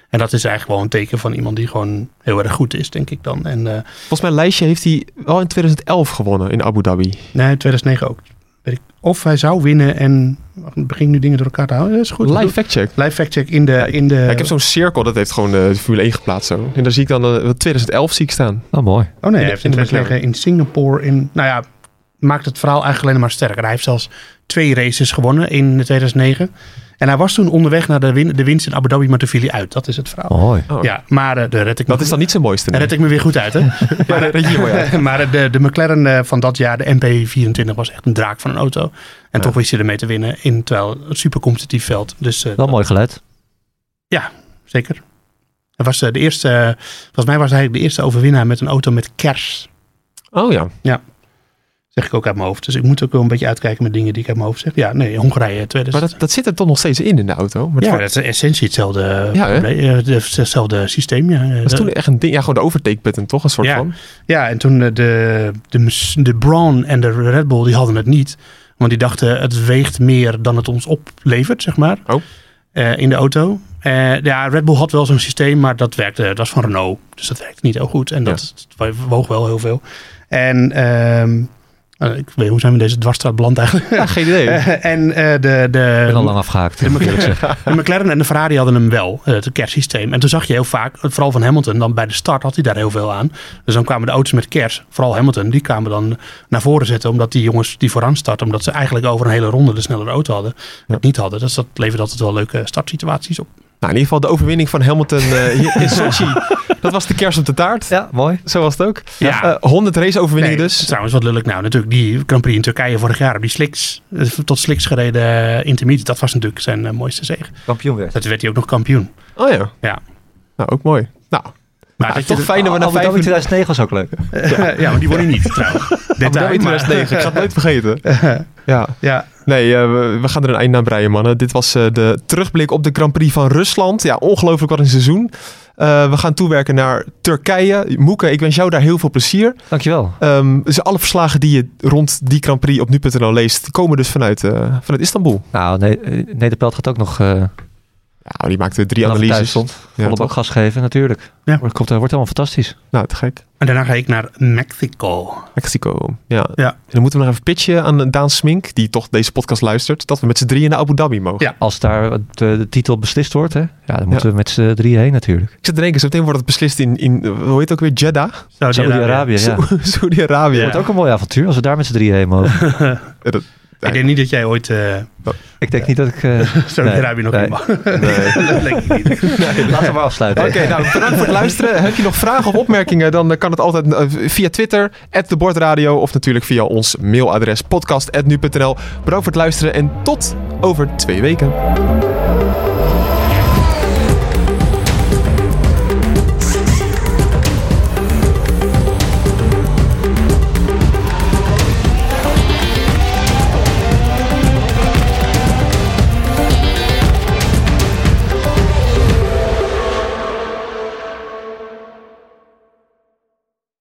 Speaker 2: En dat is eigenlijk wel een teken van iemand die gewoon heel erg goed is, denk ik dan. En eh,
Speaker 6: Volgens mijn lijstje heeft hij wel in 2011 gewonnen in Abu Dhabi.
Speaker 2: nee, 2009 ook. Of hij zou winnen en begin nu dingen door elkaar te houden. Dat is goed.
Speaker 6: Live fact check.
Speaker 2: Live fact check in de...
Speaker 6: Ja,
Speaker 2: in de
Speaker 6: Ja, ik heb zo'n cirkel, dat heeft gewoon de Formule 1 geplaatst zo. En daar zie ik dan eh, 2011 zie ik staan.
Speaker 1: Oh, mooi.
Speaker 2: Oh nee,
Speaker 6: In
Speaker 2: hij
Speaker 6: de-
Speaker 2: heeft
Speaker 6: in
Speaker 2: in
Speaker 6: de
Speaker 2: 2009 in Singapore in... Nou ja, maakt het verhaal eigenlijk alleen maar sterker. Hij heeft zelfs twee races gewonnen in 2009. En hij was toen onderweg naar de, win de winst in Abu Dhabi, maar toen viel hij uit. Dat is het verhaal.
Speaker 1: Mooi.
Speaker 6: Oh,
Speaker 2: Ja, maar eh, daar red ik me
Speaker 6: Dat is dan niet zijn mooiste.
Speaker 2: daar
Speaker 6: nee.
Speaker 2: red ik me weer goed uit, hè?
Speaker 6: Ja, dat red je hier mooi uit.
Speaker 2: maar de, de McLaren eh, van dat jaar, de MP24, was echt een draak van een auto. En
Speaker 6: Ja.
Speaker 2: toch wist je ermee te winnen in terwijl een super competitief veld. Dus eh,
Speaker 1: Wel mooi geluid.
Speaker 2: zeker. Hij was eh, de eerste, eh, volgens mij was hij de eerste overwinnaar met een auto met kers.
Speaker 6: Oh ja.
Speaker 2: Zeg ik ook uit mijn hoofd. Dus ik moet ook wel een beetje uitkijken met dingen die ik uit mijn hoofd zeg. Ja, nee, Hongarije 2000.
Speaker 6: Maar dat, dat zit er toch nog steeds in in de auto. Maar
Speaker 2: ja,
Speaker 6: het
Speaker 2: dat is essentie hetzelfde,
Speaker 6: Ja,
Speaker 2: probleem, eh, de- hetzelfde systeem. Ja.
Speaker 6: was toen echt een ding. Ja, gewoon de overtake button toch? Een soort
Speaker 2: Ja.
Speaker 6: van.
Speaker 2: ja, en toen eh, de, de, de Braun en de Red Bull, die hadden het niet. Want die dachten, het weegt meer dan het ons oplevert, zeg maar.
Speaker 6: Oh.
Speaker 2: eh, in de auto. Eh, ja, Red Bull had wel zo'n systeem, maar dat werkte, dat was van Renault. Dus dat werkte niet heel goed. En dat woog wel heel veel. En ehm, eh, ik weet, hoe zijn we in deze dwarsstraat beland eigenlijk?
Speaker 6: Ja, geen idee.
Speaker 2: Eh, en eh, de, de,
Speaker 1: Ik ben al lang afgehaakt, eerlijk zeggen.
Speaker 2: de McLaren en de Ferrari hadden hem wel, het kersysteem. En toen zag je heel vaak, vooral van Hamilton, dan bij de start had hij daar heel veel aan. Dus dan kwamen de auto's met kers, vooral Hamilton, die kwamen dan naar voren zetten. Omdat die jongens die vooraan starten, omdat ze eigenlijk over een hele ronde de snellere auto hadden. Het niet hadden. Dus dat levert altijd wel leuke startsituaties op.
Speaker 6: Nou, in ieder geval de overwinning van Hamilton eh, hier in Sochi. dat was de kerst op de taart.
Speaker 1: Ja, mooi.
Speaker 6: Zo was het ook.
Speaker 2: Ja.
Speaker 6: Eh, 100 race-overwinningen
Speaker 2: Nee,
Speaker 6: dus.
Speaker 2: Trouwens, wat lullig nou. Natuurlijk, die Grand Prix in Turkije vorig jaar, op die slicks, eh, tot slicks gereden eh, intermediate, dat was natuurlijk zijn eh, mooiste zege.
Speaker 1: Kampioen werd.
Speaker 2: Dat werd hij ook nog kampioen.
Speaker 6: Oh ja.
Speaker 2: Ja.
Speaker 6: Nou, ook mooi. Nou,
Speaker 2: Maar
Speaker 6: ja,
Speaker 2: dat
Speaker 6: toch fijn dat we na
Speaker 1: Abu
Speaker 6: vijf
Speaker 1: Dhabi
Speaker 6: minuten...
Speaker 1: 2009 was ook leuk.
Speaker 2: ja, maar die won hij niet trouwens.
Speaker 6: Abu
Speaker 2: Detail,
Speaker 6: Dhabi
Speaker 2: maar-
Speaker 6: 2009, ik ga het nooit vergeten. Ja.
Speaker 2: Ja,
Speaker 6: Nee, eh, we, we gaan er een einde aan breien, mannen. Dit was eh, de terugblik op de Grand Prix van Rusland. Ja, ongelooflijk wat een seizoen. Eh, we gaan toewerken naar Turkije. Moeke, ik wens jou daar heel veel plezier.
Speaker 1: Dankjewel.
Speaker 6: Ehm dus alle verslagen die je rond die Grand Prix op nu.nl leest, komen dus vanuit, vanuit Istanbul.
Speaker 1: Nou, nee, Nederpelt gaat ook nog... eh,
Speaker 6: Ja, die maakte drie
Speaker 1: Vanaf
Speaker 6: analyses.
Speaker 1: stond.
Speaker 6: Ja,
Speaker 1: bak
Speaker 6: toch?
Speaker 1: gas geven, natuurlijk.
Speaker 2: Ja.
Speaker 1: Wordt, komt, wordt helemaal fantastisch.
Speaker 6: Nou, te gek.
Speaker 2: En daarna ga ik naar Mexico.
Speaker 6: Mexico. Ja.
Speaker 2: Ja.
Speaker 6: En dan moeten we nog even pitchen aan Daan Smink, die toch deze podcast luistert, dat we met z'n drieën naar Abu Dhabi mogen.
Speaker 2: Ja.
Speaker 1: Als daar de, de titel beslist wordt, hè? Ja, dan moeten we met z'n drieën heen natuurlijk.
Speaker 6: Ik zit te denken, zo meteen wordt het beslist in, in eh, hoe heet het ook weer, Jeddah?
Speaker 1: Saudi-Arabië, ja.
Speaker 6: Saudi- Saudi-Arabië.
Speaker 2: Ja.
Speaker 1: Wordt ook een mooi avontuur als we daar met z'n drieën heen mogen.
Speaker 6: Ja, dat-
Speaker 2: Ik denk niet dat jij ooit eh
Speaker 1: ik denk niet dat ik... eh,
Speaker 2: Saudi-Arabië nog
Speaker 1: nee.
Speaker 2: mag. dat denk ik niet.
Speaker 1: Laten we maar afsluiten.
Speaker 6: Oké, nou bedankt voor het luisteren. Heb je nog vragen of opmerkingen, dan kan het altijd eh, via Twitter, @debordradio of natuurlijk via ons mailadres podcast@nu.nl. Bedankt voor het luisteren en tot over twee weken.